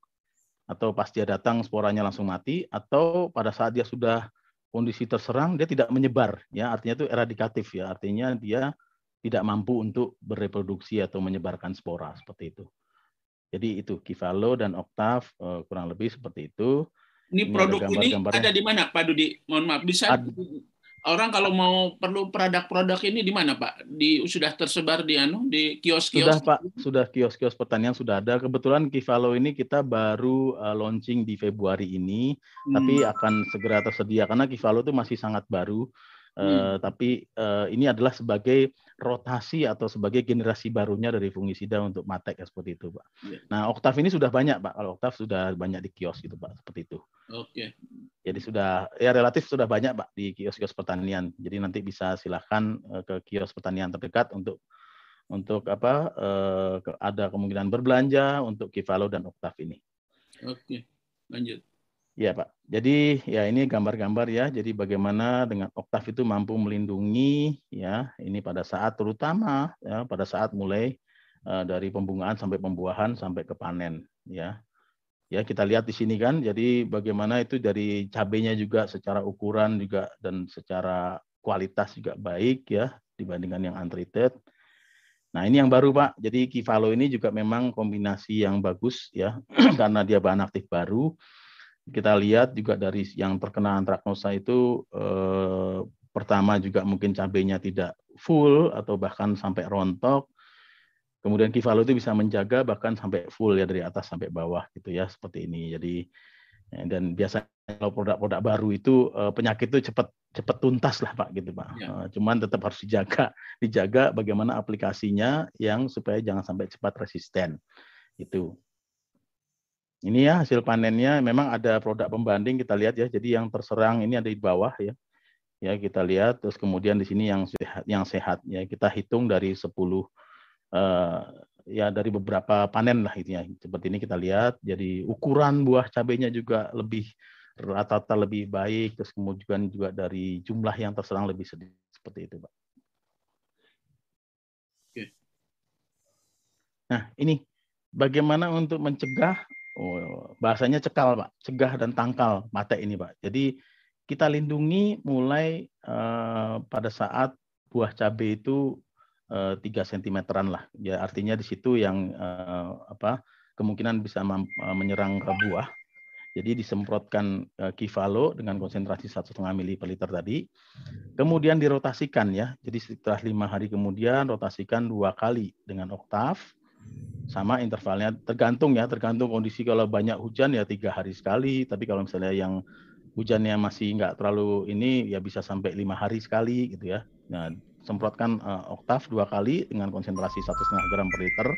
atau pas dia datang sporanya langsung mati atau pada saat dia sudah kondisi terserang dia tidak menyebar ya artinya itu eradikatif ya artinya dia tidak mampu untuk bereproduksi atau menyebarkan spora seperti itu. Jadi itu Kivalo dan Octave uh, kurang lebih seperti itu. Ini, ini produk ada ini ada di mana Pak Dudi? Mohon maaf bisa Ad, orang kalau mau perlu produk-produk ini di mana Pak? Di sudah tersebar di anu di kios-kios. Sudah Pak, sudah kios-kios pertanian sudah ada. Kebetulan Kivalo ini kita baru uh, launching di Februari ini, hmm. tapi akan segera tersedia karena Kivalo itu masih sangat baru. Uh, Tapi uh, ini adalah sebagai rotasi atau sebagai generasi barunya dari fungisida untuk matek ya, seperti itu, Pak. Ya. Nah, Oktav ini sudah banyak, Pak. Kalau Oktav sudah banyak di kios gitu, Pak, seperti itu. Oke. Jadi sudah ya relatif sudah banyak, Pak, di kios-kios pertanian. Jadi nanti bisa silahkan eh, ke kios pertanian terdekat untuk untuk apa eh, ada kemungkinan berbelanja untuk Kivalo dan Oktav ini. Oke. Lanjut. Ya Pak. Jadi ya ini gambar-gambar ya. Jadi bagaimana dengan Oktav itu mampu melindungi ya ini pada saat terutama ya pada saat mulai uh, dari pembungaan sampai pembuahan sampai ke panen ya. Ya kita lihat di sini kan. Jadi bagaimana itu dari cabenya juga secara ukuran juga dan secara kualitas juga baik ya dibandingkan yang untreated. Nah ini yang baru Pak. Jadi Kivalo ini juga memang kombinasi yang bagus ya (clears throat) karena dia bahan aktif baru kita lihat juga dari yang terkena antraknosa itu eh, pertama juga mungkin cabenya tidak full atau bahkan sampai rontok. Kemudian kifalo itu bisa menjaga bahkan sampai full ya dari atas sampai bawah gitu ya seperti ini. Jadi ya, dan biasanya kalau produk-produk baru itu eh, penyakit itu cepat cepat tuntas lah pak gitu pak. Ya. Eh, cuman tetap harus dijaga dijaga bagaimana aplikasinya yang supaya jangan sampai cepat resisten itu. Ini ya hasil panennya memang ada produk pembanding kita lihat ya. Jadi yang terserang ini ada di bawah ya. Ya kita lihat terus kemudian di sini yang sehat yang sehat ya kita hitung dari 10 uh, eh, ya dari beberapa panen lah itu ya. Seperti ini kita lihat jadi ukuran buah cabenya juga lebih rata-rata lebih baik terus kemudian juga dari jumlah yang terserang lebih sedikit seperti itu, Pak. Nah, ini bagaimana untuk mencegah Oh, bahasanya cekal, Pak. Cegah dan tangkal mata ini, Pak. Jadi kita lindungi mulai uh, pada saat buah cabai itu uh, 3 cm-an lah. Ya artinya di situ yang uh, apa kemungkinan bisa menyerang ke buah. Jadi disemprotkan kivalo dengan konsentrasi 1,5 mili per liter tadi. Kemudian dirotasikan ya. Jadi setelah lima hari kemudian rotasikan dua kali dengan oktav sama intervalnya tergantung ya tergantung kondisi. Kalau banyak hujan ya tiga hari sekali. Tapi kalau misalnya yang hujannya masih nggak terlalu ini ya bisa sampai lima hari sekali gitu ya. Nah semprotkan uh, oktav dua kali dengan konsentrasi satu setengah gram per liter.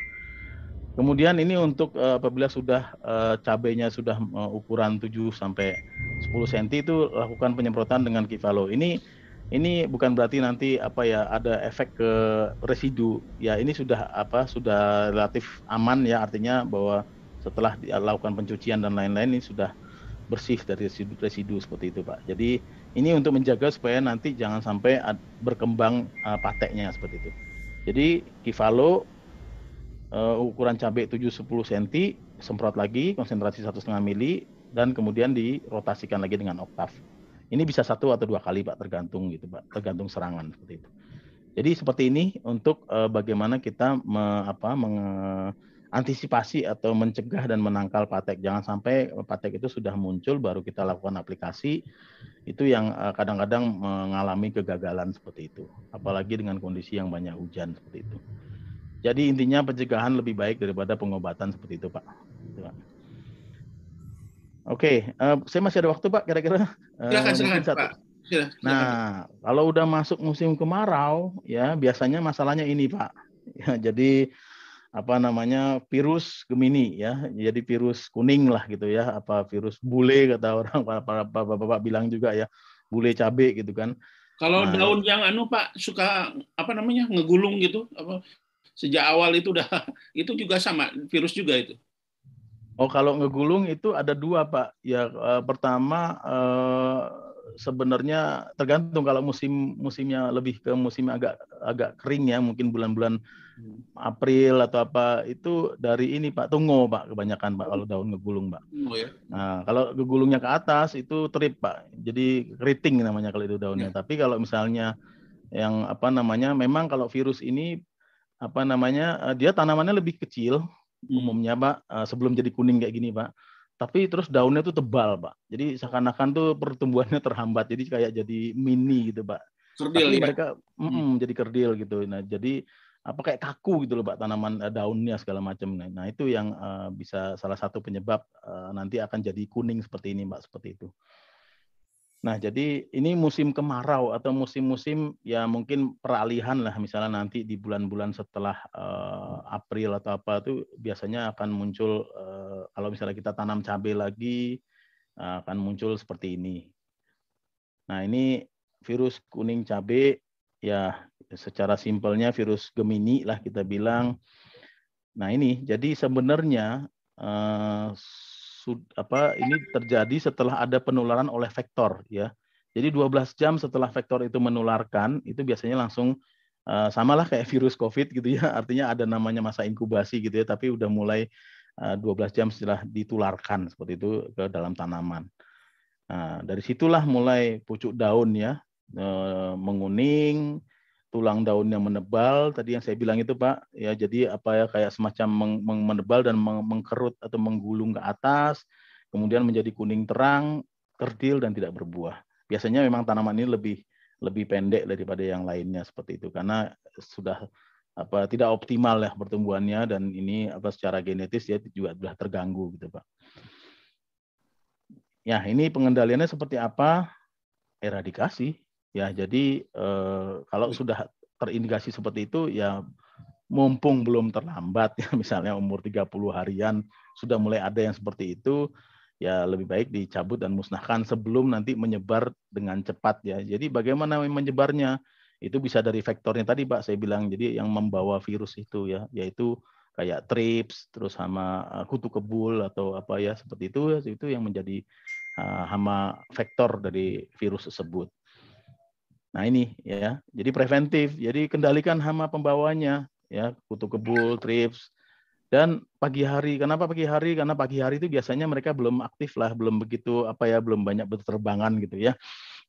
Kemudian ini untuk uh, apabila sudah uh, cabenya sudah uh, ukuran 7 sampai 10 cm itu lakukan penyemprotan dengan kivalo. Ini ini bukan berarti nanti apa ya ada efek ke residu. Ya ini sudah apa sudah relatif aman ya artinya bahwa setelah dilakukan pencucian dan lain-lain ini sudah bersih dari residu-residu seperti itu pak. Jadi ini untuk menjaga supaya nanti jangan sampai berkembang uh, pateknya seperti itu. Jadi kivalo uh, ukuran cabai 7-10 cm semprot lagi konsentrasi satu setengah mili dan kemudian dirotasikan lagi dengan oktav ini bisa satu atau dua kali Pak, tergantung gitu Pak, tergantung serangan seperti itu. Jadi seperti ini untuk uh, bagaimana kita me, apa, mengantisipasi atau mencegah dan menangkal patek. Jangan sampai patek itu sudah muncul baru kita lakukan aplikasi. Itu yang kadang kadang-kadang mengalami kegagalan seperti itu. Apalagi dengan kondisi yang banyak hujan seperti itu. Jadi intinya pencegahan lebih baik daripada pengobatan seperti itu Pak. Gitu, Pak. Oke, uh, saya masih ada waktu Pak, kira-kira. Uh, silakan, silakan satu. Pak. Silakan. Nah, kalau udah masuk musim kemarau, ya biasanya masalahnya ini Pak. (laughs) Ya, jadi apa namanya virus Gemini ya, jadi virus kuning lah gitu ya, apa virus bule kata orang (laughs) para bapak-bapak bilang juga ya, bule cabe gitu kan. Kalau nah, daun yang anu Pak suka apa namanya ngegulung gitu, apa sejak awal itu udah (laughs) itu juga sama virus juga itu. Oh, kalau ngegulung itu ada dua, Pak. Ya, uh, pertama uh, sebenarnya tergantung kalau musim musimnya lebih ke musim agak agak kering ya, mungkin bulan-bulan April atau apa itu dari ini Pak tungo Pak kebanyakan Pak kalau daun ngegulung Pak. Oh, ya. Nah kalau ngegulungnya ke atas itu trip Pak, jadi keriting namanya kalau itu daunnya. Ya. Tapi kalau misalnya yang apa namanya, memang kalau virus ini apa namanya eh, dia tanamannya lebih kecil Hmm. umumnya Pak eh, sebelum jadi kuning kayak gini Pak. Tapi terus daunnya tuh tebal Pak. Jadi seakan-akan tuh pertumbuhannya terhambat. Jadi kayak jadi mini gitu Pak. Kerdil Tapi ya? mereka mm -mm, jadi kerdil gitu. Nah jadi apa kayak kaku gitu loh Pak tanaman eh, daunnya segala macam. Nah itu yang uh, bisa salah satu penyebab uh, nanti akan jadi kuning seperti ini Pak seperti itu. Nah, jadi ini musim kemarau atau musim-musim ya mungkin peralihan lah misalnya nanti di bulan-bulan setelah uh, April atau apa itu biasanya akan muncul uh, kalau misalnya kita tanam cabai lagi uh, akan muncul seperti ini. Nah, ini virus kuning cabai ya secara simpelnya virus Gemini lah kita bilang. Nah, ini jadi sebenarnya uh, apa ini terjadi setelah ada penularan oleh vektor ya. Jadi 12 jam setelah vektor itu menularkan itu biasanya langsung uh, samalah kayak virus COVID gitu ya. (laughs) Artinya ada namanya masa inkubasi gitu ya, tapi udah mulai uh, eh, 12 jam setelah ditularkan seperti itu ke dalam tanaman. Nah, dari situlah mulai pucuk daun ya, uh, menguning, tulang daun yang menebal tadi yang saya bilang itu Pak. Ya jadi apa ya kayak semacam meng, menebal dan meng, mengkerut atau menggulung ke atas kemudian menjadi kuning terang kerdil dan tidak berbuah. Biasanya memang tanaman ini lebih lebih pendek daripada yang lainnya seperti itu karena sudah apa tidak optimal ya pertumbuhannya dan ini apa secara genetis ya juga sudah terganggu gitu Pak. Ya ini pengendaliannya seperti apa? Eradikasi Ya, jadi eh, kalau sudah terindikasi seperti itu ya mumpung belum terlambat ya (laughs) misalnya umur 30 harian sudah mulai ada yang seperti itu ya lebih baik dicabut dan musnahkan sebelum nanti menyebar dengan cepat ya. Jadi bagaimana menyebarnya? Itu bisa dari faktornya tadi Pak saya bilang. Jadi yang membawa virus itu ya yaitu kayak trips terus hama eh, kutu kebul atau apa ya seperti itu itu yang menjadi uh, hama vektor dari virus tersebut. Nah ini ya, jadi preventif, jadi kendalikan hama pembawanya, ya kutu kebul, trips, dan pagi hari. Kenapa pagi hari? Karena pagi hari itu biasanya mereka belum aktif lah, belum begitu apa ya, belum banyak berterbangan gitu ya.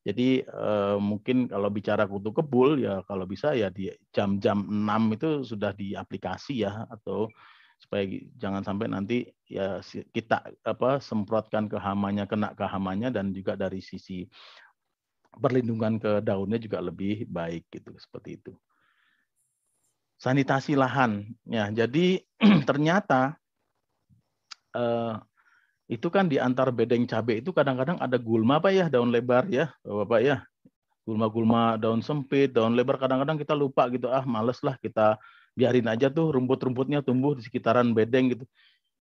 Jadi eh, mungkin kalau bicara kutu kebul ya kalau bisa ya di jam-jam 6 itu sudah di aplikasi ya atau supaya jangan sampai nanti ya kita apa semprotkan ke hamanya kena ke hamanya dan juga dari sisi perlindungan ke daunnya juga lebih baik gitu seperti itu. sanitasi lahan. Ya, jadi (clears throat) ternyata eh, itu kan di antar bedeng cabai itu kadang-kadang ada gulma pak ya daun lebar ya bapak ya gulma-gulma daun sempit daun lebar kadang-kadang kita lupa gitu ah males lah kita biarin aja tuh rumput-rumputnya tumbuh di sekitaran bedeng gitu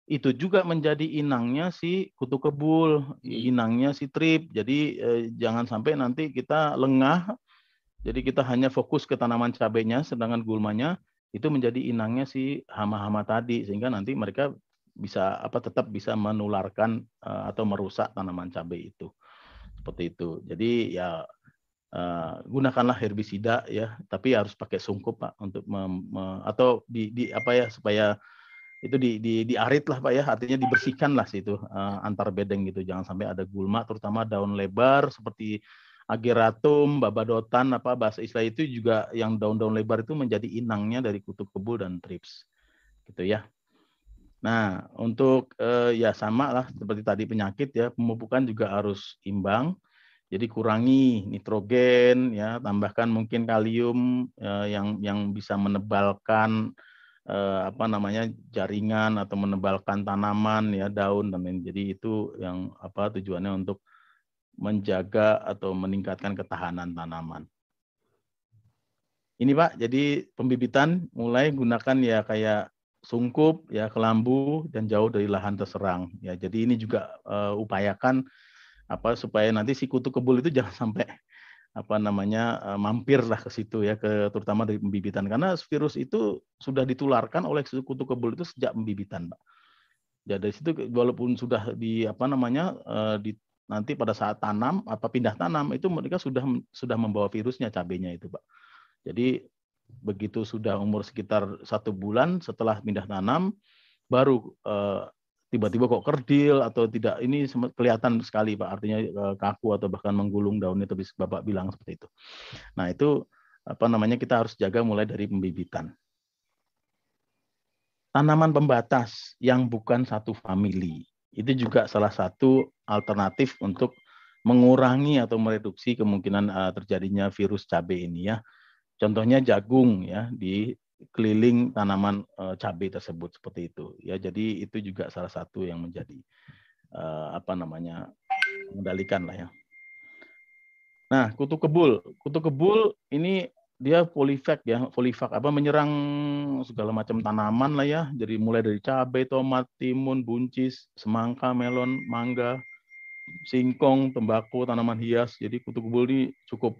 itu juga menjadi inangnya si kutu kebul inangnya si trip. Jadi eh, jangan sampai nanti kita lengah jadi kita hanya fokus ke tanaman cabenya sedangkan gulmanya itu menjadi inangnya si hama-hama tadi sehingga nanti mereka bisa apa tetap bisa menularkan uh, atau merusak tanaman cabai itu. Seperti itu. Jadi ya uh, gunakanlah herbisida ya. Tapi harus pakai sungkup pak untuk mem, me, atau di, di apa ya supaya itu di, di diarit lah pak ya artinya dibersihkan lah situ uh, antar bedeng gitu jangan sampai ada gulma terutama daun lebar seperti ageratum, babadotan, apa bahasa istilah itu juga yang daun-daun lebar itu menjadi inangnya dari kutu kebul dan trips, gitu ya. Nah, untuk eh, ya sama lah seperti tadi penyakit ya, pemupukan juga harus imbang. Jadi kurangi nitrogen ya, tambahkan mungkin kalium eh, yang yang bisa menebalkan eh, apa namanya jaringan atau menebalkan tanaman ya, daun dan lain. Jadi itu yang apa tujuannya untuk menjaga atau meningkatkan ketahanan tanaman. Ini Pak, jadi pembibitan mulai gunakan ya kayak sungkup, ya kelambu dan jauh dari lahan terserang. Ya, jadi ini juga uh, upayakan apa supaya nanti si kutu kebul itu (laughs) jangan sampai apa namanya uh, mampir lah ke situ ya ke terutama dari pembibitan karena virus itu sudah ditularkan oleh kutu kebul itu sejak pembibitan, Pak. Ya dari situ walaupun sudah di apa namanya uh, di nanti pada saat tanam apa pindah tanam itu mereka sudah sudah membawa virusnya cabenya itu, Pak. Jadi begitu sudah umur sekitar satu bulan setelah pindah tanam baru eh, tiba-tiba kok kerdil atau tidak ini kelihatan sekali pak. Artinya eh, kaku atau bahkan menggulung daunnya tapi bapak bilang seperti itu. Nah itu apa namanya kita harus jaga mulai dari pembibitan. Tanaman pembatas yang bukan satu famili. Itu juga salah satu alternatif untuk mengurangi atau mereduksi kemungkinan uh, terjadinya virus cabai ini ya. Contohnya jagung ya di keliling tanaman uh, cabai tersebut seperti itu ya. Jadi itu juga salah satu yang menjadi uh, apa namanya mengendalikan lah ya. Nah, kutu kebul, kutu kebul ini dia polifak ya, polifak apa menyerang segala macam tanaman lah ya. Jadi mulai dari cabai, tomat, timun, buncis, semangka, melon, mangga, singkong, tembakau, tanaman hias. Jadi kutu kebul ini cukup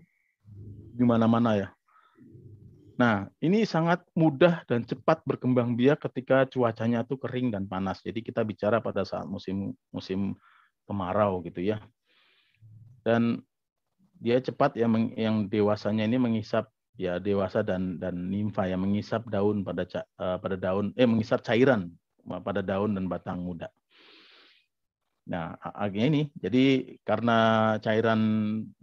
di mana-mana ya. Nah, ini sangat mudah dan cepat berkembang biak ketika cuacanya itu kering dan panas. Jadi kita bicara pada saat musim musim kemarau gitu ya. Dan dia cepat ya yang dewasanya ini mengisap ya dewasa dan dan nimfa yang mengisap daun pada uh, pada daun eh mengisap cairan pada daun dan batang muda. Nah, akhirnya ini, jadi karena cairan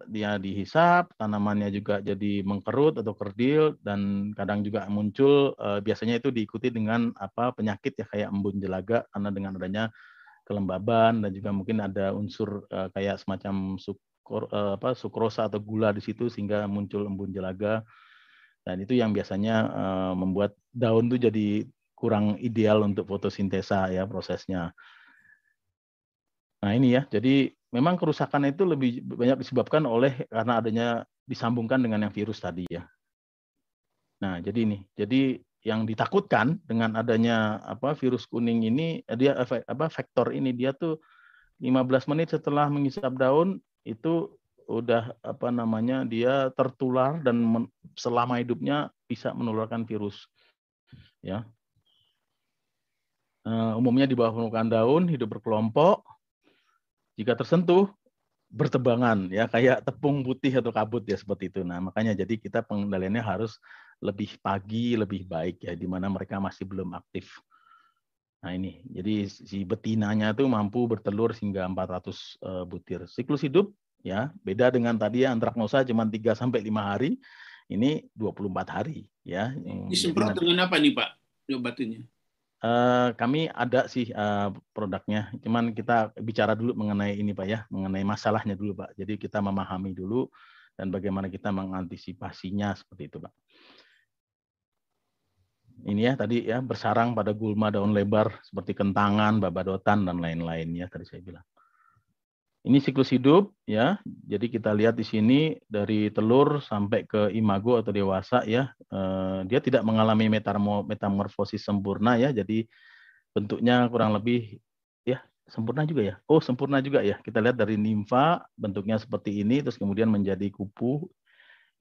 dia dihisap, tanamannya juga jadi mengkerut atau kerdil, dan kadang juga muncul, eh, biasanya itu diikuti dengan apa penyakit ya kayak embun jelaga, karena dengan adanya kelembaban dan juga mungkin ada unsur eh, kayak semacam sukor, eh, apa, sukrosa atau gula di situ sehingga muncul embun jelaga. Dan itu yang biasanya membuat daun itu jadi kurang ideal untuk fotosintesa ya prosesnya. Nah ini ya, jadi memang kerusakan itu lebih banyak disebabkan oleh karena adanya disambungkan dengan yang virus tadi ya. Nah jadi ini, jadi yang ditakutkan dengan adanya apa virus kuning ini eh, dia apa vektor ini dia tuh 15 menit setelah mengisap daun itu udah apa namanya dia tertular dan men, selama hidupnya bisa menularkan virus ya. Uh, umumnya di bawah permukaan daun hidup berkelompok jika tersentuh bertebangan ya kayak tepung putih atau kabut ya seperti itu. Nah, makanya jadi kita pengendaliannya harus lebih pagi, lebih baik ya di mana mereka masih belum aktif. Nah, ini. Jadi si betinanya itu mampu bertelur hingga 400 uh, butir. Siklus hidup ya beda dengan tadi ya antraknosa cuma 3 sampai 5 hari. Ini 24 hari ya. Disemprot dengan apa nih Pak obatnya? Uh, kami ada sih uh, produknya, cuman kita bicara dulu mengenai ini Pak ya, mengenai masalahnya dulu Pak. Jadi kita memahami dulu dan bagaimana kita mengantisipasinya seperti itu Pak. ini ya tadi ya bersarang pada gulma daun lebar seperti kentangan, babadotan dan lain-lainnya tadi saya bilang. Ini siklus hidup ya. Jadi kita lihat di sini dari telur sampai ke imago atau dewasa ya. Eh, dia tidak mengalami metamorfosis sempurna ya. Jadi bentuknya kurang lebih ya sempurna juga ya. Oh, sempurna juga ya. Kita lihat dari nimfa bentuknya seperti ini terus kemudian menjadi kupu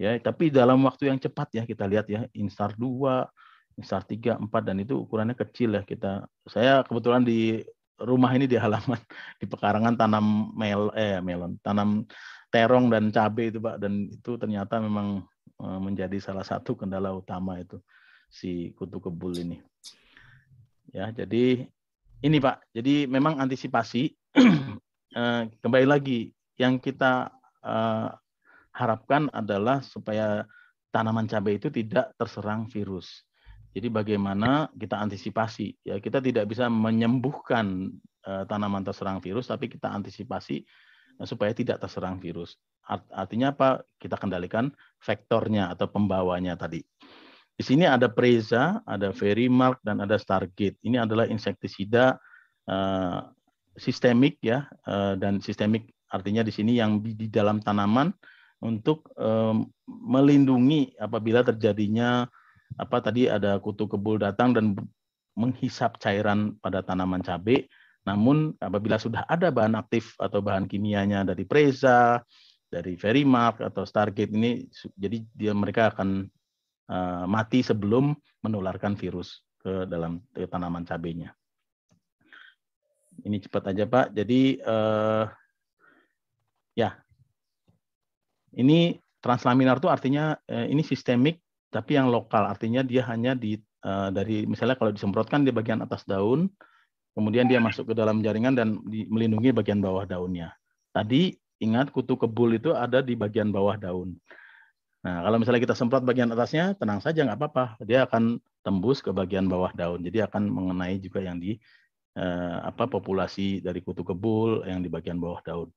ya, tapi dalam waktu yang cepat ya kita lihat ya instar 2, instar 3, 4 dan itu ukurannya kecil ya kita. Saya kebetulan di rumah ini di halaman (laughs) di pekarangan tanam mel eh melon, tanam terong dan cabai itu Pak dan itu ternyata memang eh, menjadi salah satu kendala utama itu si kutu kebul ini. Ya, jadi ini Pak. Jadi memang antisipasi (clears throat) eh, kembali lagi yang kita eh, harapkan adalah supaya tanaman cabai itu tidak terserang virus. Jadi bagaimana kita antisipasi? Ya kita tidak bisa menyembuhkan uh, tanaman terserang virus, tapi kita antisipasi uh, supaya tidak terserang virus. Art artinya apa? Kita kendalikan vektornya atau pembawanya tadi. Di sini ada Preza, ada Verimark, dan ada Stargate. Ini adalah insektisida uh, sistemik ya, uh, dan sistemik artinya di sini yang di, dalam tanaman untuk um, melindungi apabila terjadinya apa tadi ada kutu kebul datang dan menghisap cairan pada tanaman cabai. Namun apabila sudah ada bahan aktif atau bahan kimianya dari Preza, dari Verimark atau Stargate ini, jadi dia mereka akan uh, mati sebelum menularkan virus ke dalam ke tanaman cabainya. Ini cepat aja Pak. Jadi uh, ya ini translaminar itu artinya uh, ini sistemik tapi yang lokal artinya dia hanya di uh, dari misalnya kalau disemprotkan di bagian atas daun, kemudian dia masuk ke dalam jaringan dan di, melindungi bagian bawah daunnya. Tadi ingat kutu kebul itu ada di bagian bawah daun. Nah, kalau misalnya kita semprot bagian atasnya, tenang saja nggak apa-apa, dia akan tembus ke bagian bawah daun. Jadi akan mengenai juga yang di eh, apa populasi dari kutu kebul yang di bagian bawah daun.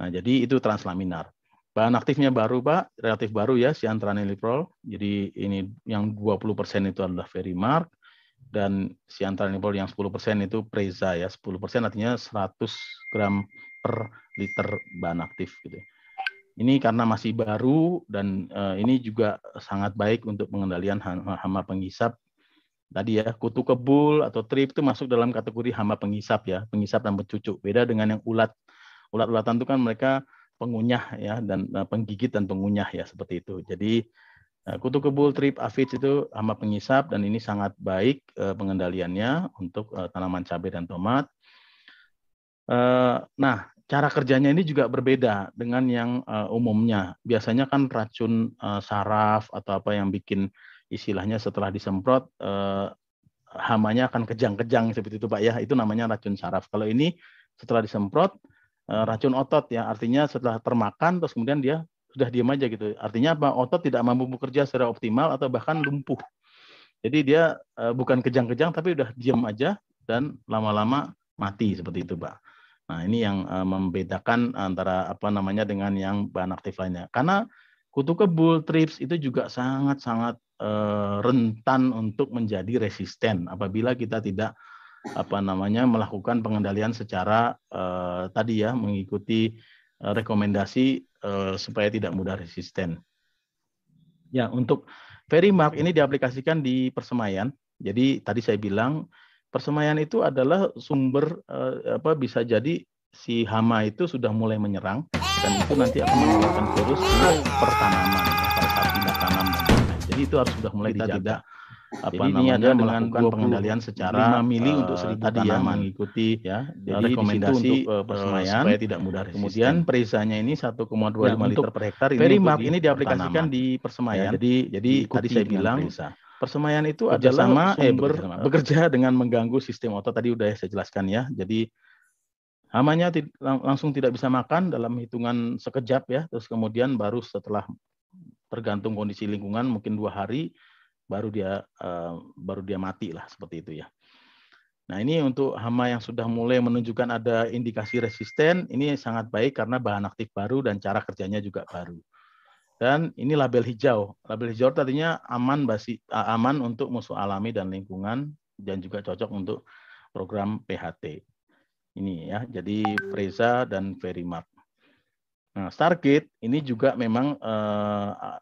Nah, jadi itu translaminar. Bahan aktifnya baru Pak, relatif baru ya, siantraniliprol. Jadi ini yang 20% itu adalah Verimark dan siantraniliprol yang 10% itu Preza ya. 10% artinya 100 gram per liter bahan aktif gitu. Ini karena masih baru dan uh, ini juga sangat baik untuk pengendalian hama penghisap. Tadi ya, kutu kebul atau trip itu masuk dalam kategori hama penghisap ya, penghisap dan pencucuk. Beda dengan yang ulat. Ulat-ulatan itu kan mereka pengunyah ya dan uh, penggigit dan pengunyah ya seperti itu. Jadi uh, kutu kebul trip aphids itu hama pengisap dan ini sangat baik uh, pengendaliannya untuk uh, tanaman cabai dan tomat. Uh, nah, cara kerjanya ini juga berbeda dengan yang uh, umumnya. Biasanya kan racun uh, saraf atau apa yang bikin istilahnya setelah disemprot uh, hamanya akan kejang-kejang seperti itu Pak ya. Itu namanya racun saraf. Kalau ini setelah disemprot Eh, racun otot ya. Artinya setelah termakan terus kemudian dia sudah diam aja gitu. Artinya apa? Otot tidak mampu bekerja secara optimal atau bahkan lumpuh. Jadi dia uh, bukan kejang-kejang tapi udah diam aja dan lama-lama mati seperti itu pak. Nah ini yang uh, membedakan antara apa namanya dengan yang bahan aktif lainnya. Karena kutu kebul trips itu juga sangat-sangat rentan untuk menjadi resisten apabila kita tidak apa namanya melakukan pengendalian secara uh, tadi ya mengikuti uh, rekomendasi uh, supaya tidak mudah resisten. Ya, untuk Verimark ini diaplikasikan di persemaian. Jadi tadi saya bilang persemaian itu adalah sumber uh, apa bisa jadi si hama itu sudah mulai menyerang dan itu nanti akan mengeluarkan virus ke pertanaman ya, pada saat tanam Jadi itu harus sudah mulai dijaga apa jadi namanya, melakukan pengendalian secara 5 mili uh, untuk seribu tadi ya mengikuti ya jadi rekomendasi untuk uh, persemaian supaya tidak mudah resisten. Kemudian perisanya ini 1,25 ya, liter per hektar ini Verimark ini diaplikasikan di persemaian. Ya, jadi jadi tadi saya bilang perisa. persemaian itu adalah sama eh, eh, bekerja dengan mengganggu sistem otot tadi udah saya jelaskan ya. Jadi hamanya langsung tidak bisa makan dalam hitungan sekejap ya. Terus kemudian baru setelah tergantung kondisi lingkungan mungkin dua hari baru dia uh, baru dia mati lah seperti itu ya. Nah ini untuk hama yang sudah mulai menunjukkan ada indikasi resisten, ini sangat baik karena bahan aktif baru dan cara kerjanya juga baru. Dan ini label hijau. Label hijau tadinya aman basi, aman untuk musuh alami dan lingkungan dan juga cocok untuk program PHT. Ini ya, jadi Freza dan Verimark. Nah, Stargate ini juga memang eh,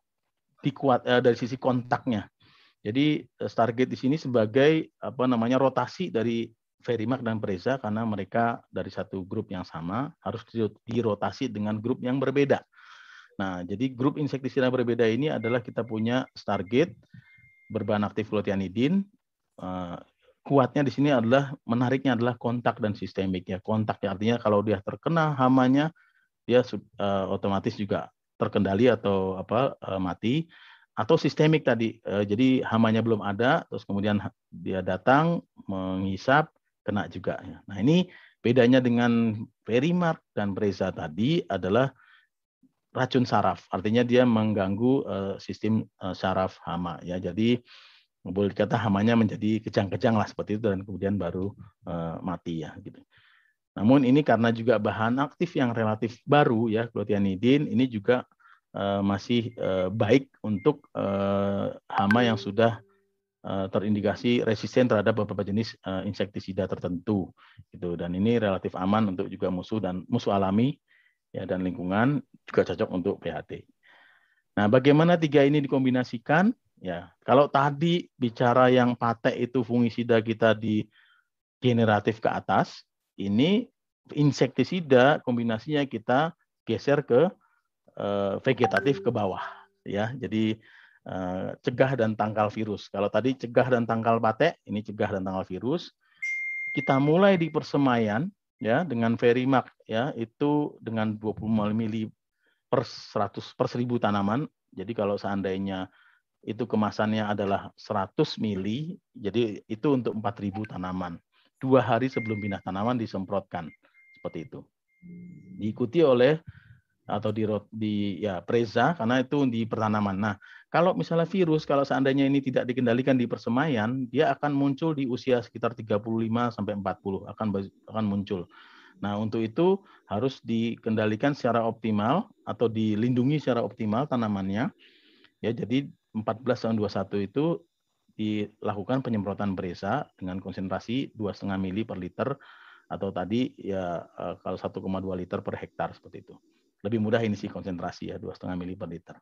dikuat eh, dari sisi kontaknya. Jadi eh, Stargate di sini sebagai apa namanya rotasi dari Verimark dan Preza karena mereka dari satu grup yang sama harus dirotasi dengan grup yang berbeda. Nah, jadi grup insektisida berbeda ini adalah kita punya Stargate berbahan aktif klotianidin. Uh, kuatnya di sini adalah menariknya adalah kontak dan sistemik ya. Kontak ya artinya kalau dia terkena hamanya dia uh, otomatis juga terkendali atau apa uh, mati atau sistemik tadi. Uh, jadi hamanya belum ada terus kemudian dia datang menghisap kena juga ya. Nah, ini bedanya dengan Verimark dan Preza tadi adalah racun saraf. Artinya dia mengganggu uh, sistem uh, saraf hama ya. Jadi boleh dikata hamanya menjadi kejang-kejang lah seperti itu dan kemudian baru mati ya gitu. Namun ini karena juga bahan aktif yang relatif baru ya klotianidin ini juga uh, masih uh, baik untuk uh, hama yang sudah uh, terindikasi resisten terhadap beberapa jenis uh, insektisida tertentu gitu dan ini relatif aman untuk juga musuh dan musuh alami ya dan lingkungan juga cocok untuk PHT. Nah, bagaimana tiga ini dikombinasikan? Ya, kalau tadi bicara yang patek itu fungisida kita di generatif ke atas, ini insektisida kombinasinya kita geser ke eh, vegetatif ke bawah, ya. Jadi eh, cegah dan tangkal virus. Kalau tadi cegah dan tangkal patek, ini cegah dan tangkal virus. Kita mulai di persemaian ya dengan Verimax ya itu dengan 25 mili per 100 per 1000 tanaman. Jadi kalau seandainya itu kemasannya adalah 100 mili, jadi itu untuk 4000 tanaman. Dua hari sebelum pindah tanaman disemprotkan seperti itu. Diikuti oleh atau di, di ya preza karena itu di pertanaman. Nah, kalau misalnya virus kalau seandainya ini tidak dikendalikan di persemaian, dia akan muncul di usia sekitar 35 sampai 40 akan akan muncul. Nah, untuk itu harus dikendalikan secara optimal atau dilindungi secara optimal tanamannya. Ya, jadi 14 tahun 21 itu dilakukan penyemprotan presa dengan konsentrasi 2,5 mili per liter atau tadi ya eh, kalau 1,2 liter per hektar seperti itu lebih mudah ini sih konsentrasi ya 2,5 mili per liter.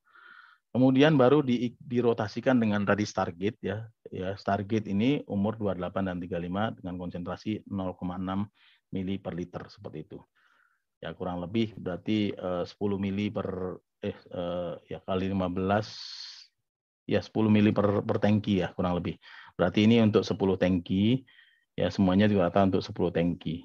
Kemudian baru di, dirotasikan dengan tadi Stargate ya. Ya Stargate ini umur 28 dan 35 dengan konsentrasi 0,6 mili per liter seperti itu. Ya kurang lebih berarti uh, 10 mili per eh uh, ya kali 15 ya 10 mili per, per tangki ya kurang lebih. Berarti ini untuk 10 tangki ya semuanya juga rata untuk 10 tangki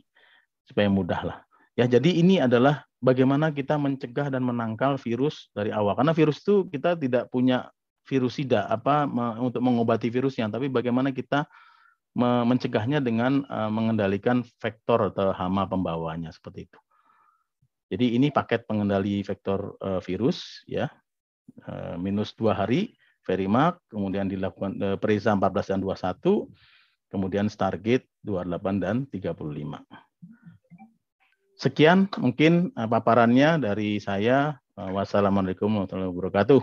supaya mudah lah. Ya, jadi ini adalah bagaimana kita mencegah dan menangkal virus dari awal. Karena virus itu kita tidak punya virusida apa untuk mengobati virusnya, tapi bagaimana kita mencegahnya dengan uh, mengendalikan vektor atau hama pembawanya seperti itu. Jadi ini paket pengendali vektor uh, virus ya. Uh, minus dua hari Verimax, kemudian dilakukan Preza 14 dan 21, kemudian Stargate 28 dan 35. Sekian mungkin uh, paparannya dari saya. Uh, wassalamualaikum warahmatullahi wabarakatuh.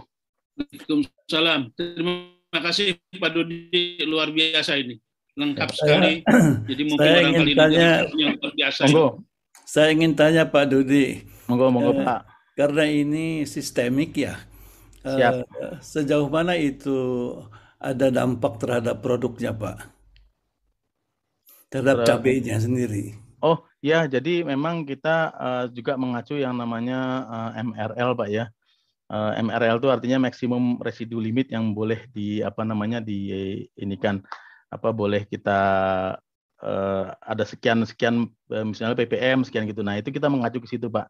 Waalaikumsalam. Terima kasih Pak Dudi luar biasa ini. Lengkap saya, sekali. Jadi (clears throat) mungkin saya ingin kali tanya, yang luar biasa. Monggo. Saya ingin tanya Pak Dudi. Monggo, monggo uh, Pak. Karena ini sistemik ya. Siap. Uh, sejauh mana itu ada dampak terhadap produknya Pak? Terhadap cabenya sendiri. Oh ya, jadi memang kita uh, juga mengacu yang namanya uh, eh, MRL, Pak ya. Uh, eh, MRL itu artinya maksimum residu limit yang boleh di apa namanya di ini kan apa boleh kita uh, ada sekian sekian misalnya ppm sekian gitu. Nah itu kita mengacu ke situ, Pak.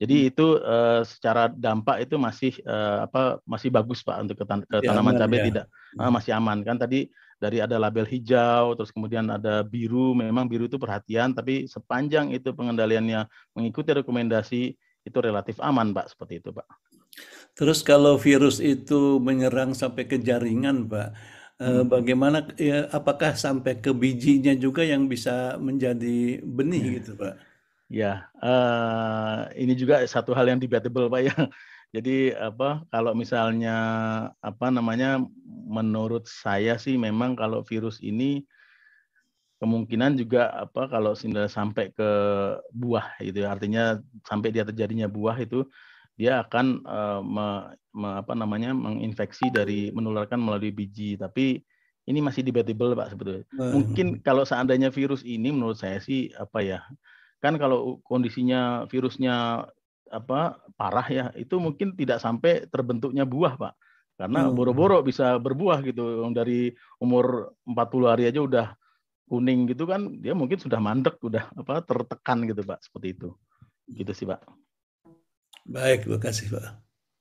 Jadi hmm. itu uh, secara dampak itu masih uh, apa masih bagus Pak untuk ke, tan ke tanaman cabai ya. tidak uh, masih aman kan tadi dari ada label hijau, terus kemudian ada biru. Memang biru itu perhatian, tapi sepanjang itu pengendaliannya mengikuti rekomendasi itu relatif aman, Pak. Seperti itu, Pak. Terus kalau virus itu menyerang sampai ke jaringan, Pak, eh, hmm. bagaimana? Ya, apakah sampai ke bijinya juga yang bisa menjadi benih, ya. gitu, Pak? Ya, uh, ini juga satu hal yang debatable, Pak ya. Jadi apa kalau misalnya apa namanya menurut saya sih memang kalau virus ini kemungkinan juga apa kalau sudah sampai ke buah gitu ya artinya sampai dia terjadinya buah itu dia akan uh, me, me, apa namanya menginfeksi dari menularkan melalui biji tapi ini masih debatable Pak sebetulnya. Mungkin kalau seandainya virus ini menurut saya sih apa ya kan kalau kondisinya virusnya apa parah ya. Itu mungkin tidak sampai terbentuknya buah pak. Karena hmm. boro-boro bisa berbuah gitu. Dari umur 40 hari aja udah kuning gitu kan dia mungkin sudah mandek udah apa tertekan gitu pak. Seperti itu. Gitu sih pak. Baik terima kasih pak.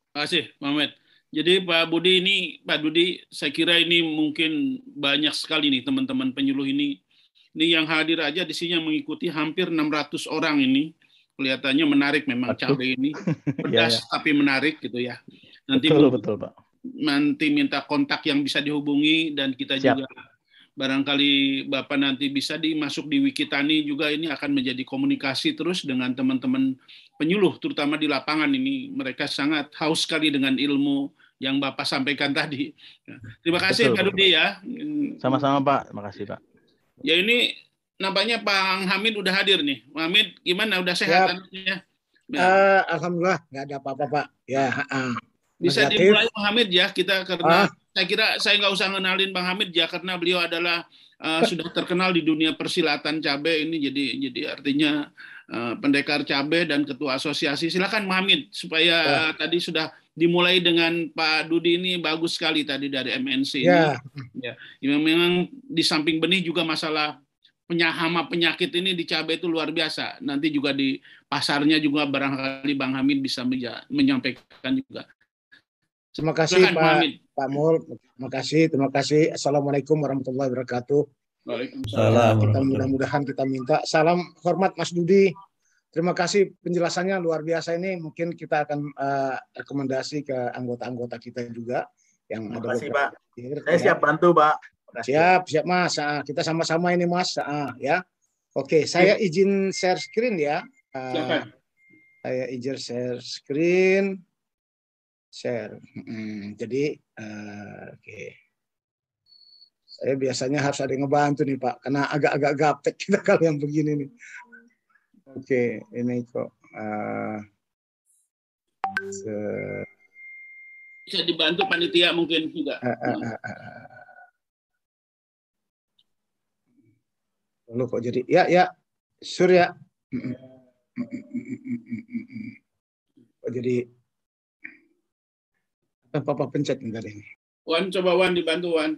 Terima kasih Muhammad jadi Pak Budi ini Pak Budi saya kira ini mungkin banyak sekali nih teman-teman penyuluh ini. Ini yang hadir aja di sini yang mengikuti hampir 600 orang ini kelihatannya menarik memang cabai ini (laughs) pedas ya, ya. tapi menarik gitu ya. Nanti betul, betul pak. nanti minta kontak yang bisa dihubungi dan kita Siap. juga barangkali bapak nanti bisa dimasuk di Wikitani juga ini akan menjadi komunikasi terus dengan teman-teman penyuluh terutama di lapangan ini. Mereka sangat haus sekali dengan ilmu yang bapak sampaikan (laughs) tadi. Terima kasih Pak. Rudi ya. Sama-sama pak. Terima kasih pak. Ya ini nampaknya Pak Hamid udah hadir nih. Pak Hamid gimana? Udah sehat ya. Uh, Alhamdulillah nggak ada apa-apa Pak. Ya. Uh, Bisa negatif. dimulai Pak Hamid ya kita karena uh. saya kira saya nggak usah ngenalin Bang Hamid ya karena beliau adalah uh, sudah terkenal di dunia persilatan cabai ini jadi jadi artinya uh, pendekar cabai dan ketua asosiasi. Silakan Pak Hamid supaya uh. tadi sudah dimulai dengan Pak Dudi ini bagus sekali tadi dari MNC ya. ini. Ya. Memang di samping benih juga masalah penyahama penyakit ini di cabai itu luar biasa. Nanti juga di pasarnya juga barangkali Bang Hamid bisa menyampaikan juga. Terima kasih Silahkan, Pak, Pak Mul. Terima kasih, terima kasih. Assalamualaikum warahmatullahi wabarakatuh. Waalaikumsalam. Kita mudah-mudahan kita minta salam hormat Mas Dudi. Terima kasih penjelasannya luar biasa ini. Mungkin kita akan uh, rekomendasi ke anggota-anggota kita juga yang Terima ada kasih, Pak. Saya siap bantu, Pak. Siap, siap Mas. Ah, kita sama-sama ini Mas. Ah, ya. Oke, saya izin share screen ya. Ah, saya izin share screen. Share. Hmm, jadi, uh, oke. Okay. Saya biasanya harus ada yang ngebantu nih Pak, karena agak-agak gaptek (laughs) kita kalau yang begini nih. Oke, okay, ini kok. Uh, se... Bisa dibantu panitia mungkin juga. Uh, uh, uh, uh. Lalu kok jadi ya ya Surya. Kok jadi apa papa pencet bentar ini. Wan coba Wan dibantu Wan.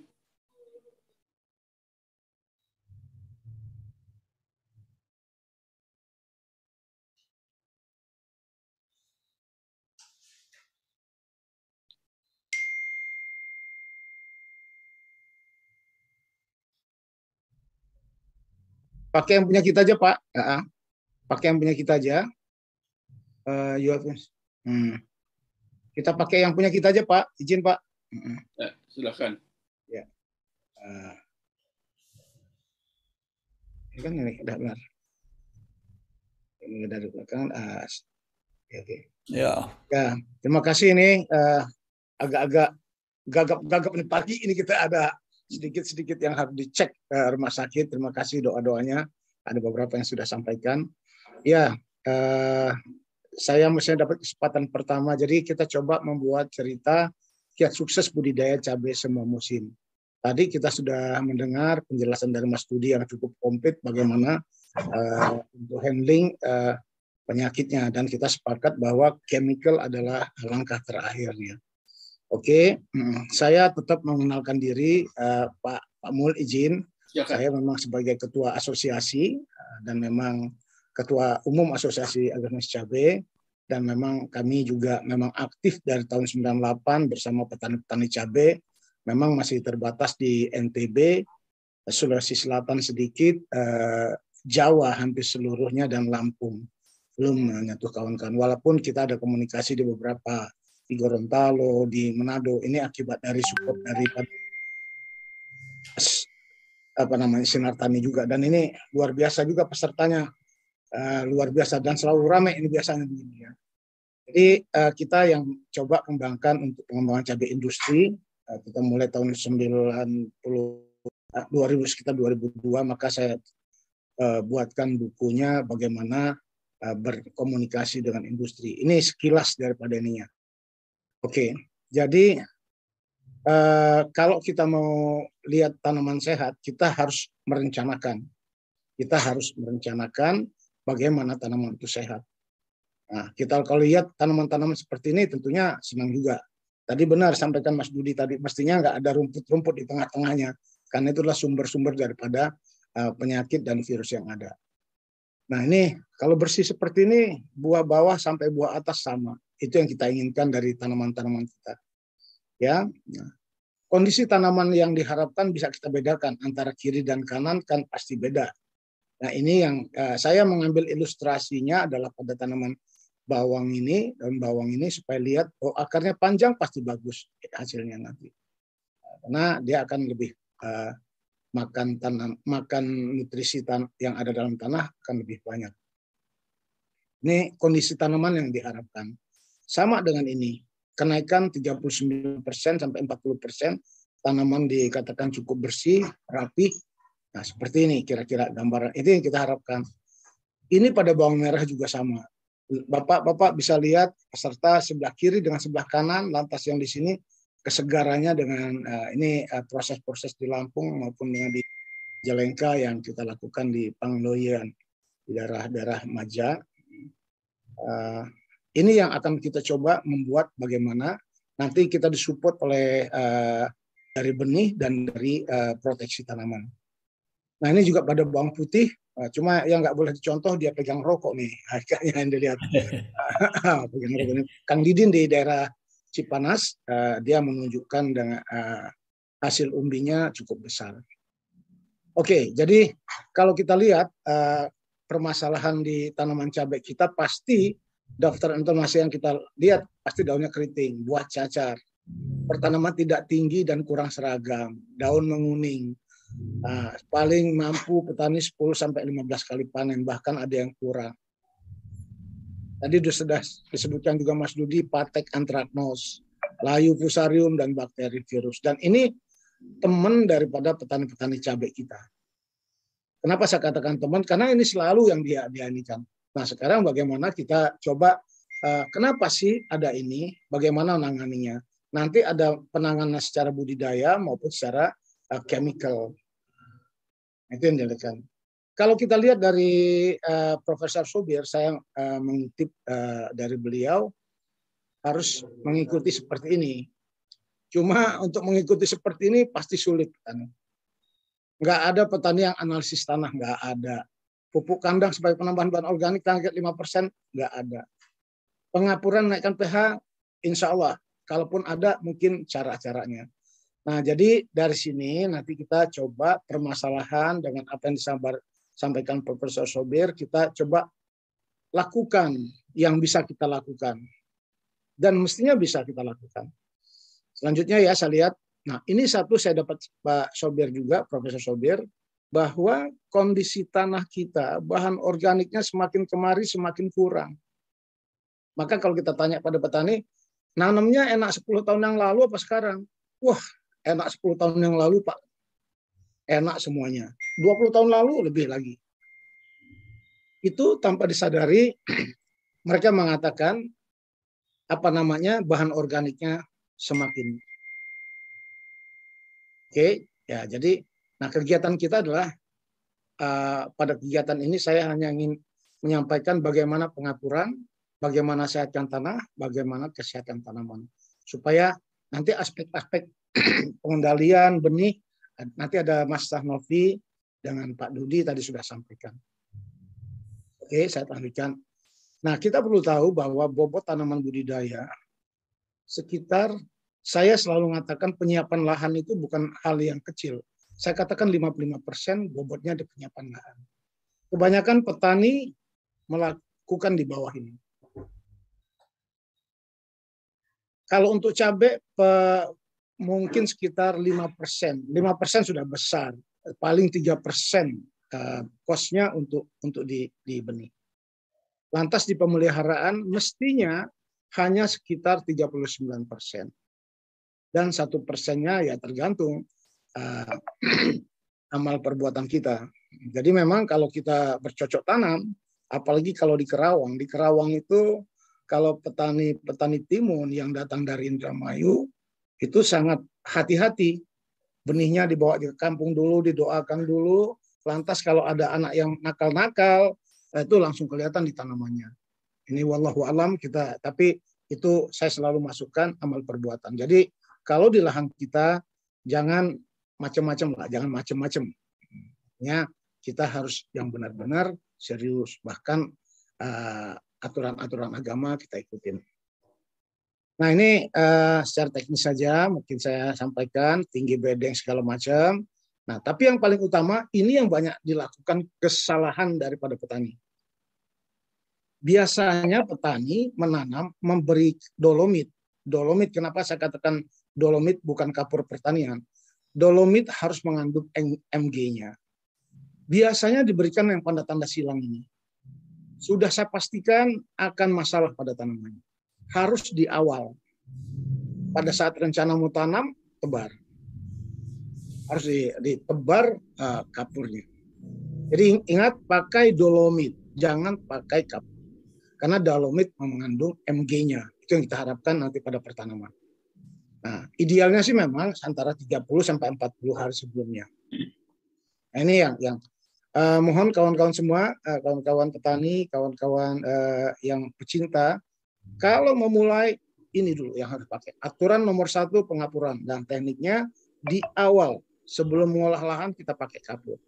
Pakai yang punya kita aja, Pak. Ya, pakai yang punya kita aja. Uh, you have... hmm. Kita pakai yang punya kita aja, Pak. Izin, Pak. Ya, silakan. Ya. Uh, ini kan ini udah benar. Ini dari belakang. Uh, ya, oke. Okay. Ya. Ya, terima kasih ini uh, agak-agak gagap-gagap nih pagi ini kita ada sedikit-sedikit yang harus dicek ke rumah sakit. Terima kasih doa-doanya. Ada beberapa yang sudah sampaikan. Ya, eh, saya mesti dapat kesempatan pertama. Jadi kita coba membuat cerita kiat sukses budidaya cabai semua musim. Tadi kita sudah mendengar penjelasan dari Mas Budi yang cukup komplit bagaimana uh, untuk handling uh, penyakitnya dan kita sepakat bahwa chemical adalah langkah terakhirnya. Oke, hmm, saya tetap mengenalkan diri uh, Pak Pak Mul izin. Ya, saya memang sebagai ketua asosiasi uh, dan memang ketua umum asosiasi agronomis cabai dan memang kami juga memang aktif dari tahun 98 bersama petani-petani cabai. Memang masih terbatas di NTB, Sulawesi Selatan sedikit, uh, Jawa hampir seluruhnya dan Lampung belum menyentuh kawan-kawan. Walaupun kita ada komunikasi di beberapa di Gorontalo, di Manado. Ini akibat dari support dari apa namanya sinar tani juga dan ini luar biasa juga pesertanya uh, luar biasa dan selalu ramai ini biasanya begini ya. Jadi uh, kita yang coba kembangkan untuk pengembangan cabai industri, uh, kita mulai tahun 90 2000 sekitar 2002 maka saya uh, buatkan bukunya bagaimana uh, berkomunikasi dengan industri. Ini sekilas daripada ininya. Oke, jadi uh, kalau kita mau lihat tanaman sehat, kita harus merencanakan. Kita harus merencanakan bagaimana tanaman itu sehat. Nah, kita kalau lihat tanaman-tanaman seperti ini tentunya senang juga. Tadi benar sampaikan Mas Budi tadi, mestinya nggak ada rumput-rumput di tengah-tengahnya karena itulah sumber-sumber daripada uh, penyakit dan virus yang ada. Nah ini kalau bersih seperti ini buah bawah sampai buah atas sama. Itu yang kita inginkan dari tanaman-tanaman kita. Ya, nah, kondisi tanaman yang diharapkan bisa kita bedakan antara kiri dan kanan kan pasti beda. Nah ini yang uh, saya mengambil ilustrasinya adalah pada tanaman bawang ini dan bawang ini supaya lihat oh akarnya panjang pasti bagus hasilnya nanti karena dia akan lebih uh, makan tanam makan nutrisi tan yang ada dalam tanah akan lebih banyak. Ini kondisi tanaman yang diharapkan. Sama dengan ini, kenaikan 39% sampai 40% tanaman dikatakan cukup bersih, rapi. Nah, seperti ini kira-kira gambaran. Itu yang kita harapkan. Ini pada bawang merah juga sama. Bapak-bapak bisa lihat peserta sebelah kiri dengan sebelah kanan, lantas yang di sini kesegarannya dengan uh, ini eh, proses-proses di Lampung maupun dengan di Jalengka yang kita lakukan di Pangloyan di daerah-daerah Maja. Uh, ini yang akan kita coba membuat bagaimana nanti kita disupport oleh uh, dari benih dan dari uh, proteksi tanaman. Nah ini juga pada bawang putih, uh, cuma yang nggak boleh dicontoh dia pegang rokok nih, (laughs) kayaknya yang dilihat. (laughs) pegang rokok. Kang Didin di daerah Cipanas uh, dia menunjukkan dengan uh, hasil umbinya cukup besar. Oke, okay, jadi kalau kita lihat uh, permasalahan di tanaman cabai kita pasti daftar informasi yang kita lihat pasti daunnya keriting, buah cacar, pertanaman tidak tinggi dan kurang seragam, daun menguning. Nah, paling mampu petani 10 sampai 15 kali panen, bahkan ada yang kurang. Tadi sudah disebutkan juga Mas Dudi patek antraknos, layu fusarium dan bakteri virus. Dan ini teman daripada petani-petani cabai kita. Kenapa saya katakan teman? Karena ini selalu yang dia dianikan. Nah sekarang bagaimana kita coba uh, kenapa sih ada ini? Bagaimana menanganinya? Nanti ada penanganan secara budidaya maupun secara uh, chemical. Itu yang dilakukan. Kalau kita lihat dari uh, Profesor Subir, saya uh, mengutip uh, dari beliau harus mengikuti seperti ini. Cuma untuk mengikuti seperti ini pasti sulit kan. Nggak ada petani yang analisis tanah, nggak ada. Pupuk kandang sebagai penambahan bahan organik target 5%, nggak ada. Pengapuran naikkan pH, insya Allah. Kalaupun ada, mungkin cara-caranya. Nah, jadi dari sini nanti kita coba permasalahan dengan apa yang disampaikan sampaikan Profesor Sobir, kita coba lakukan yang bisa kita lakukan. Dan mestinya bisa kita lakukan. Selanjutnya ya saya lihat, nah ini satu saya dapat Pak Sobir juga, Profesor Sobir, bahwa kondisi tanah kita, bahan organiknya semakin kemari semakin kurang. Maka kalau kita tanya pada petani, nanamnya enak 10 tahun yang lalu apa sekarang? Wah, enak 10 tahun yang lalu Pak enak semuanya. 20 tahun lalu lebih lagi. Itu tanpa disadari (clears throat) mereka mengatakan apa namanya bahan organiknya semakin Oke, ya jadi nah kegiatan kita adalah uh, pada kegiatan ini saya hanya ingin menyampaikan bagaimana pengapuran, bagaimana sehatkan tanah, bagaimana kesehatan tanaman supaya nanti aspek-aspek (clears throat) pengendalian benih Nanti ada Mas Tahnovi dengan Pak Dudi tadi sudah sampaikan. Oke, saya lanjutkan. Nah, kita perlu tahu bahwa bobot tanaman budidaya sekitar saya selalu mengatakan penyiapan lahan itu bukan hal yang kecil. Saya katakan 55% bobotnya di penyiapan lahan. Kebanyakan petani melakukan di bawah ini. Kalau untuk cabai mungkin sekitar 5 persen. 5 persen sudah besar. Paling 3 persen eh, kosnya untuk untuk di, di benih. Lantas di pemeliharaan mestinya hanya sekitar 39 persen. Dan satu persennya ya tergantung uh, (clears throat) amal perbuatan kita. Jadi memang kalau kita bercocok tanam, apalagi kalau di Kerawang, di Kerawang itu kalau petani-petani timun yang datang dari Indramayu itu sangat hati-hati. Benihnya dibawa ke kampung dulu, didoakan dulu, Lantas kalau ada anak yang nakal-nakal, eh, itu langsung kelihatan di tanamannya. Ini wallahu alam kita, tapi itu saya selalu masukkan amal perbuatan. Jadi kalau di lahan kita jangan macam-macam lah, jangan macam-macam. Ya, kita harus yang benar-benar serius, bahkan uh, aturan-aturan agama kita ikutin. Nah ini uh, secara teknis saja mungkin saya sampaikan tinggi bedeng segala macam. Nah, tapi yang paling utama ini yang banyak dilakukan kesalahan daripada petani. Biasanya petani menanam memberi dolomit. Dolomit kenapa saya katakan dolomit bukan kapur pertanian? Dolomit harus mengandung MG-nya. Biasanya diberikan yang pada tanda silang ini. Sudah saya pastikan akan masalah pada tanamannya. Harus di awal. Pada saat rencana mau tanam, tebar harus ditebar uh, kapurnya. Jadi ingat pakai dolomit, jangan pakai kapur. Karena dolomit mengandung Mg-nya. Itu yang kita harapkan nanti pada pertanaman. Nah, idealnya sih memang antara 30 sampai 40 hari sebelumnya. Nah, ini yang yang uh, mohon kawan-kawan semua, kawan kawan-kawan petani, kawan-kawan uh, yang pecinta, kalau memulai ini dulu yang harus pakai. Aturan nomor satu pengapuran dan tekniknya di awal sebelum mengolah lahan kita pakai kapur.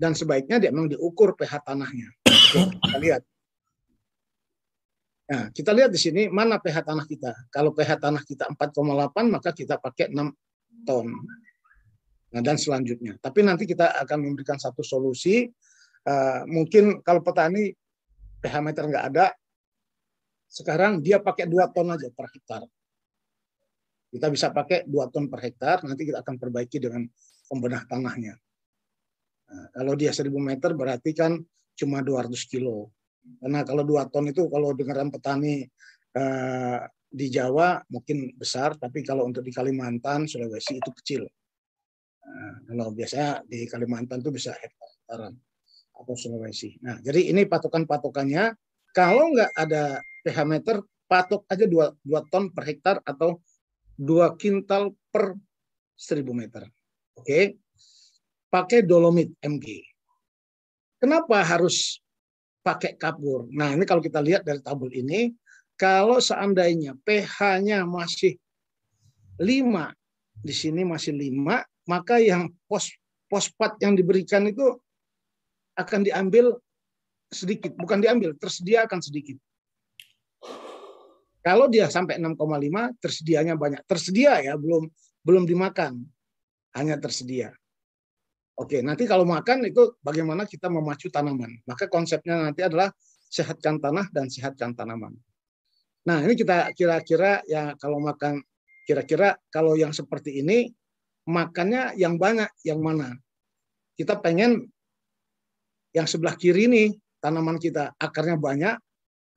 Dan sebaiknya dia memang diukur pH tanahnya. kita lihat. Nah, kita lihat di sini mana pH tanah kita. Kalau pH tanah kita 4,8 maka kita pakai 6 ton. Nah, dan selanjutnya. Tapi nanti kita akan memberikan satu solusi. Uh, mungkin kalau petani pH meter nggak ada, sekarang dia pakai 2 ton aja per hektar. Kita bisa pakai 2 ton per hektar, nanti kita akan perbaiki dengan pembenah tanahnya. Nah, kalau dia 1000 meter berarti kan cuma 200 kilo. Karena kalau 2 ton itu kalau dengaran petani eh, di Jawa mungkin besar, tapi kalau untuk di Kalimantan, Sulawesi itu kecil. Nah, kalau biasanya di Kalimantan itu bisa hektaran atau Sulawesi. Nah, jadi ini patokan-patokannya. Kalau nggak ada pH meter, patok aja 2, 2 ton per hektar atau dua kintal per seribu meter. Oke. Pakai dolomit MG. Kenapa harus pakai kapur? Nah, ini kalau kita lihat dari tabel ini, kalau seandainya pH-nya masih 5, di sini masih 5, maka yang pos fosfat yang diberikan itu akan diambil sedikit, bukan diambil, tersedia akan sedikit. Kalau dia sampai 6,5 tersedianya banyak. Tersedia ya, belum belum dimakan. Hanya tersedia. Oke, nanti kalau makan itu bagaimana kita memacu tanaman. Maka konsepnya nanti adalah sehatkan tanah dan sehatkan tanaman. Nah, ini kita kira-kira ya kalau makan kira-kira kalau yang seperti ini makannya yang banyak yang mana? Kita pengen yang sebelah kiri nih tanaman kita akarnya banyak,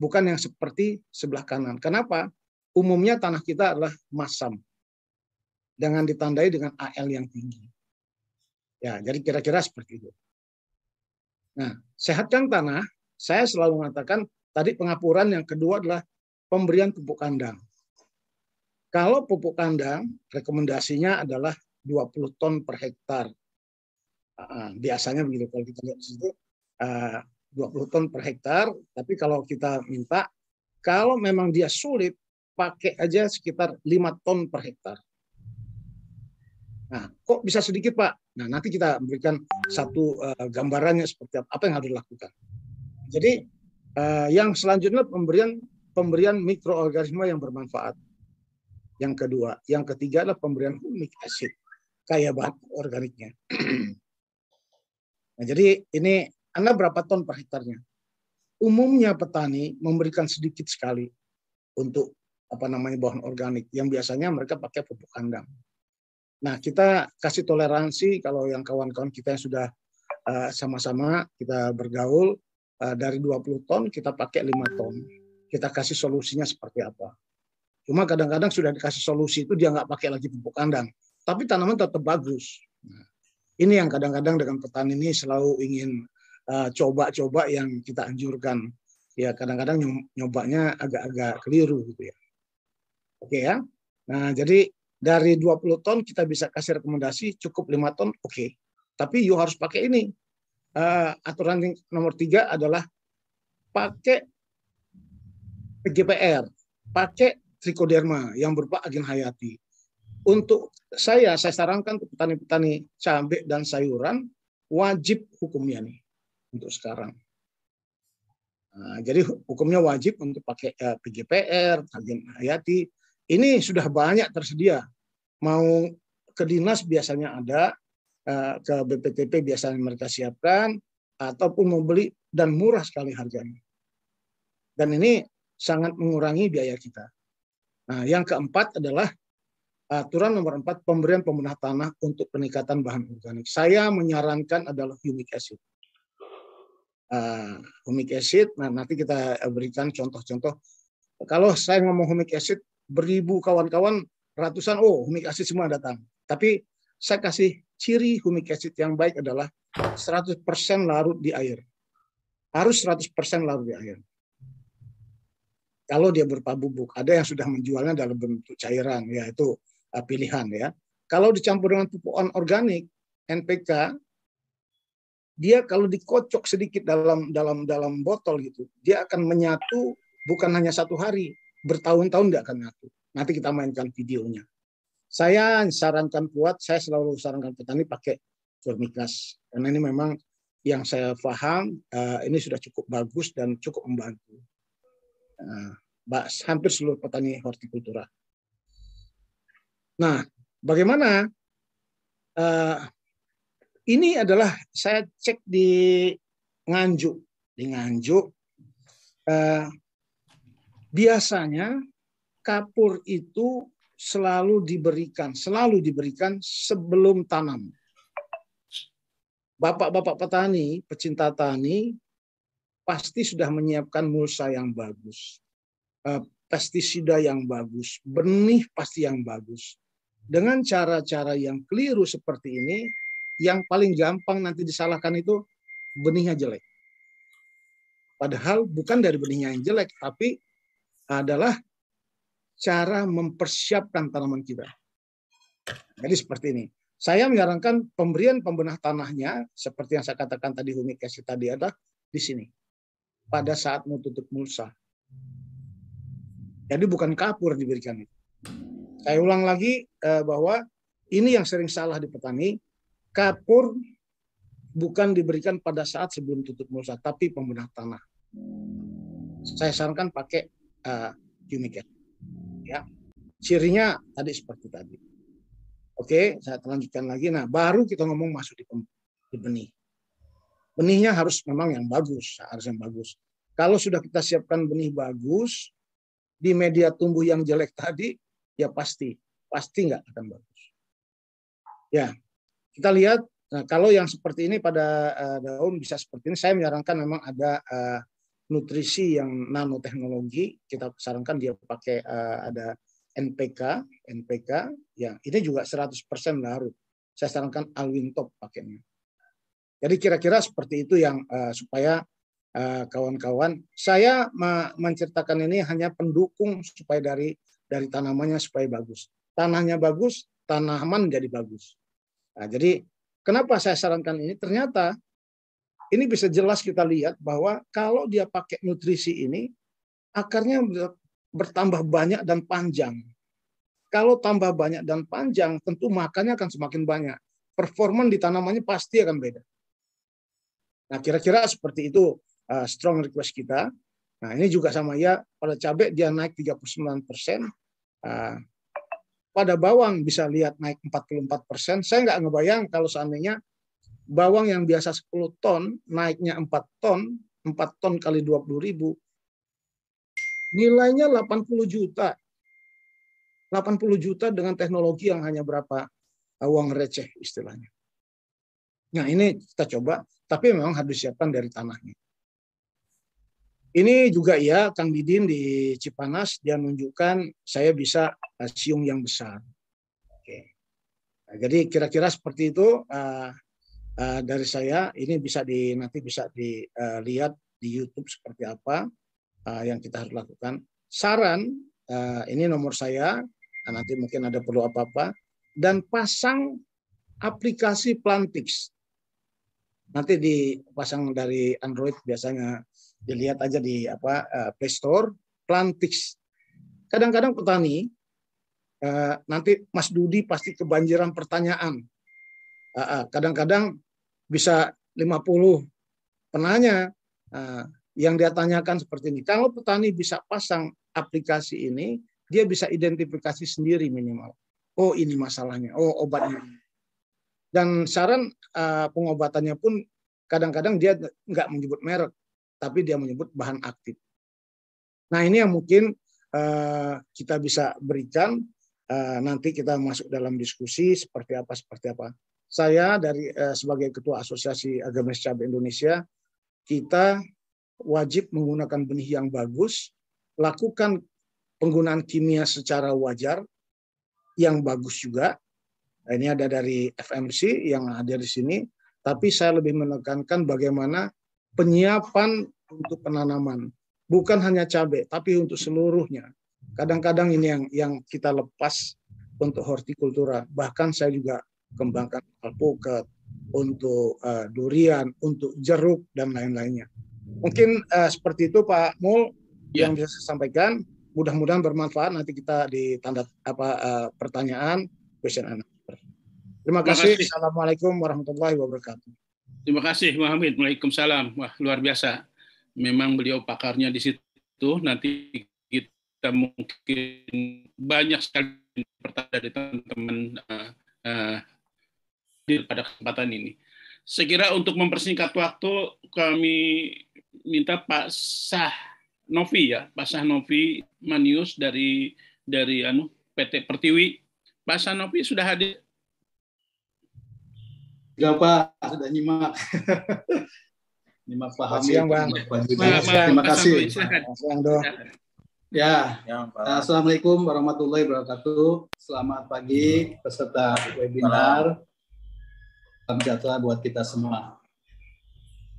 bukan yang seperti sebelah kanan. Kenapa? Umumnya tanah kita adalah masam. Dengan ditandai dengan AL yang tinggi. Ya, jadi kira-kira seperti itu. Nah, sehatkan tanah, saya selalu mengatakan tadi pengapuran yang kedua adalah pemberian pupuk kandang. Kalau pupuk kandang, rekomendasinya adalah 20 ton per hektar. Ah, biasanya begitu kalau kita lihat di situ ah, 20 ton per hektar, tapi kalau kita minta, kalau memang dia sulit, pakai aja sekitar 5 ton per hektar. Nah, kok bisa sedikit Pak? Nah, nanti kita berikan satu uh, gambarannya seperti apa, apa yang harus dilakukan. Jadi, uh, yang selanjutnya pemberian pemberian mikroorganisme yang bermanfaat. Yang kedua, yang ketiga adalah pemberian humic acid, kaya bahan organiknya. nah, jadi ini anda berapa ton per hektarnya? Umumnya petani memberikan sedikit sekali untuk apa namanya bahan organik yang biasanya mereka pakai pupuk kandang. Nah, kita kasih toleransi kalau yang kawan-kawan kita yang sudah uh, sama-sama kita bergaul uh, dari 20 ton kita pakai 5 ton. kita kasih solusinya seperti apa. Cuma kadang-kadang sudah dikasih solusi itu dia nggak pakai lagi pupuk kandang, tapi tanaman tetap bagus. Nah, ini yang kadang-kadang dengan petani ini selalu ingin uh, coba-coba uh, yang kita anjurkan. Ya kadang-kadang nyobanya agak-agak keliru gitu ya. Oke ya. Nah jadi dari 20 ton kita bisa kasih rekomendasi cukup 5 ton oke. Okay. Tapi you harus pakai ini. Uh, aturan nomor tiga adalah pakai PGPR, pakai trikoderma yang berupa agen hayati. Untuk saya, saya sarankan untuk petani-petani cabai dan sayuran wajib hukumnya nih untuk sekarang. Nah, jadi hukumnya wajib untuk pakai eh, PGPR, agen hayati. Ini sudah banyak tersedia. Mau ke dinas biasanya ada, uh, ke BPTP biasanya mereka siapkan, ataupun mau beli dan murah sekali harganya. Dan ini sangat mengurangi biaya kita. Nah, yang keempat adalah aturan nomor empat pemberian pembenah tanah untuk peningkatan bahan organik. Saya menyarankan adalah humic acid. Uh, humic acid, nah nanti kita berikan contoh-contoh. Kalau saya ngomong humic acid, beribu kawan-kawan, ratusan, oh humic acid semua datang. Tapi saya kasih ciri humic acid yang baik adalah 100% larut di air. Harus 100% larut di air kalau dia berupa bubuk. Ada yang sudah menjualnya dalam bentuk cairan, ya itu uh, pilihan ya. Kalau dicampur dengan pupuk organik NPK, dia kalau dikocok sedikit dalam dalam dalam botol gitu, dia akan menyatu bukan hanya satu hari, bertahun-tahun dia akan menyatu. Nanti kita mainkan videonya. Saya sarankan kuat, saya selalu sarankan petani pakai vermikas karena ini memang yang saya paham uh, ini sudah cukup bagus dan cukup membantu. Uh, hampir seluruh petani hortikultura. Nah, bagaimana? Uh, ini adalah saya cek di Nganjuk, di Nganjuk. Biasanya kapur itu selalu diberikan, selalu diberikan sebelum tanam. Bapak-bapak petani, pecinta tani, pasti sudah menyiapkan mulsa yang bagus. Eh, pestisida yang bagus, benih pasti yang bagus. Dengan cara-cara yang keliru seperti ini, yang paling gampang nanti disalahkan itu benihnya jelek. Padahal bukan dari benihnya yang jelek, tapi adalah cara mempersiapkan tanaman kita. Jadi seperti ini. Saya menyarankan pemberian pembenah tanahnya, seperti yang saya katakan tadi humic acid tadi adalah di sini. Pada saat mau tutup mulsa. Jadi bukan kapur diberikan. Saya ulang lagi eh, bahwa ini yang sering salah di petani. Kapur bukan diberikan pada saat sebelum tutup mulsa, tapi pembenah tanah. Saya sarankan pakai uh, Ya, cirinya tadi seperti tadi. Oke, saya lanjutkan lagi. Nah, baru kita ngomong masuk di, di benih. Benihnya harus memang yang bagus, harus yang bagus. Kalau sudah kita siapkan benih bagus, di media tumbuh yang jelek tadi, ya pasti, pasti nggak akan bagus. Ya, kita lihat, nah, kalau yang seperti ini pada uh, daun bisa seperti ini, saya menyarankan memang ada uh, nutrisi yang nanoteknologi, kita sarankan dia pakai uh, ada NPK, NPK, ya ini juga 100% larut. Saya sarankan Alwin Top pakainya. Jadi kira-kira seperti itu yang uh, supaya Eh, kawan-kawan. Saya menceritakan ini hanya pendukung supaya dari dari tanamannya supaya bagus. Tanahnya bagus, tanaman jadi bagus. Nah, jadi kenapa saya sarankan ini? Ternyata ini bisa jelas kita lihat bahwa kalau dia pakai nutrisi ini, akarnya bertambah banyak dan panjang. Kalau tambah banyak dan panjang, tentu makannya akan semakin banyak. Performan di tanamannya pasti akan beda. Nah, kira-kira seperti itu uh, strong request kita. Nah, ini juga sama ya, pada cabai dia naik 39 persen. Uh, pada bawang bisa lihat naik 44 persen. Saya nggak ngebayang kalau seandainya bawang yang biasa 10 ton naiknya 4 ton, 4 ton kali 20 ribu, nilainya 80 juta. 80 juta dengan teknologi yang hanya berapa uang receh istilahnya. Nah ini kita coba, tapi memang harus disiapkan dari tanahnya. ini juga ya Kang Didin di Cipanas dia menunjukkan saya bisa uh, siung yang besar. Oke. Nah, jadi kira-kira seperti itu uh, uh, dari saya. Ini bisa di nanti bisa dilihat di YouTube seperti apa uh, yang kita harus lakukan. Saran uh, ini nomor saya. Nanti mungkin ada perlu apa-apa dan pasang aplikasi Plantix. Nanti dipasang dari Android biasanya dilihat aja di apa Play Store Plantix. Kadang-kadang petani nanti Mas Dudi pasti kebanjiran pertanyaan. Kadang-kadang bisa 50 penanya uh, yang dia tanyakan seperti ini. Kalau petani bisa pasang aplikasi ini, dia bisa identifikasi sendiri minimal. Oh ini masalahnya. Oh obatnya. Dan saran uh, pengobatannya pun kadang-kadang dia nggak menyebut merek tapi dia menyebut bahan aktif. Nah ini yang mungkin uh, kita bisa berikan uh, nanti kita masuk dalam diskusi seperti apa seperti apa. Saya dari uh, sebagai ketua Asosiasi Agamis Cabai Indonesia kita wajib menggunakan benih yang bagus, lakukan penggunaan kimia secara wajar yang bagus juga. Nah, ini ada dari FMC yang hadir di sini, tapi saya lebih menekankan bagaimana penyiapan untuk penanaman. Bukan hanya cabai, tapi untuk seluruhnya. Kadang-kadang ini yang yang kita lepas untuk hortikultura. Bahkan saya juga kembangkan alpukat, untuk uh, durian, untuk jeruk dan lain-lainnya. Mungkin uh, seperti itu Pak Mul ya. yang bisa saya sampaikan. Mudah-mudahan bermanfaat. Nanti kita di tanda apa uh, pertanyaan question and answer. Terima kasih. Assalamualaikum warahmatullahi wabarakatuh. Terima kasih Muhammad. Waalaikumsalam. Wah, luar biasa. Memang beliau pakarnya di situ. Nanti kita mungkin banyak sekali pertanyaan dari teman-teman uh, uh, pada kesempatan ini. Saya kira untuk mempersingkat waktu kami minta Pak Sah Novi ya, Pak Sah Novi Manius dari dari anu PT Pertiwi. Pak Sah Novi sudah hadir. Enggak Pak, sudah nyimak. (laughs) nyimak paham. Siang Bang. Terima kasih. Siang Dok. Ya, ya Assalamualaikum warahmatullahi wabarakatuh. Selamat pagi peserta webinar. Salam sejahtera buat kita semua.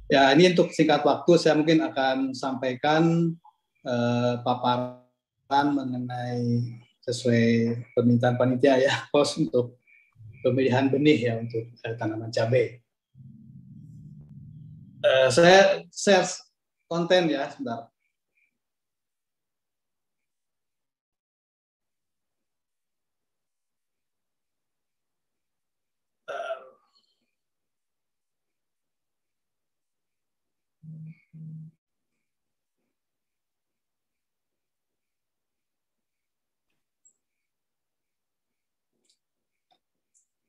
Ya, ini untuk singkat waktu saya mungkin akan sampaikan eh, paparan mengenai sesuai permintaan panitia ya, (laughs) pos untuk pemilihan benih ya untuk uh, tanaman cabai. Uh, saya share konten ya sebentar.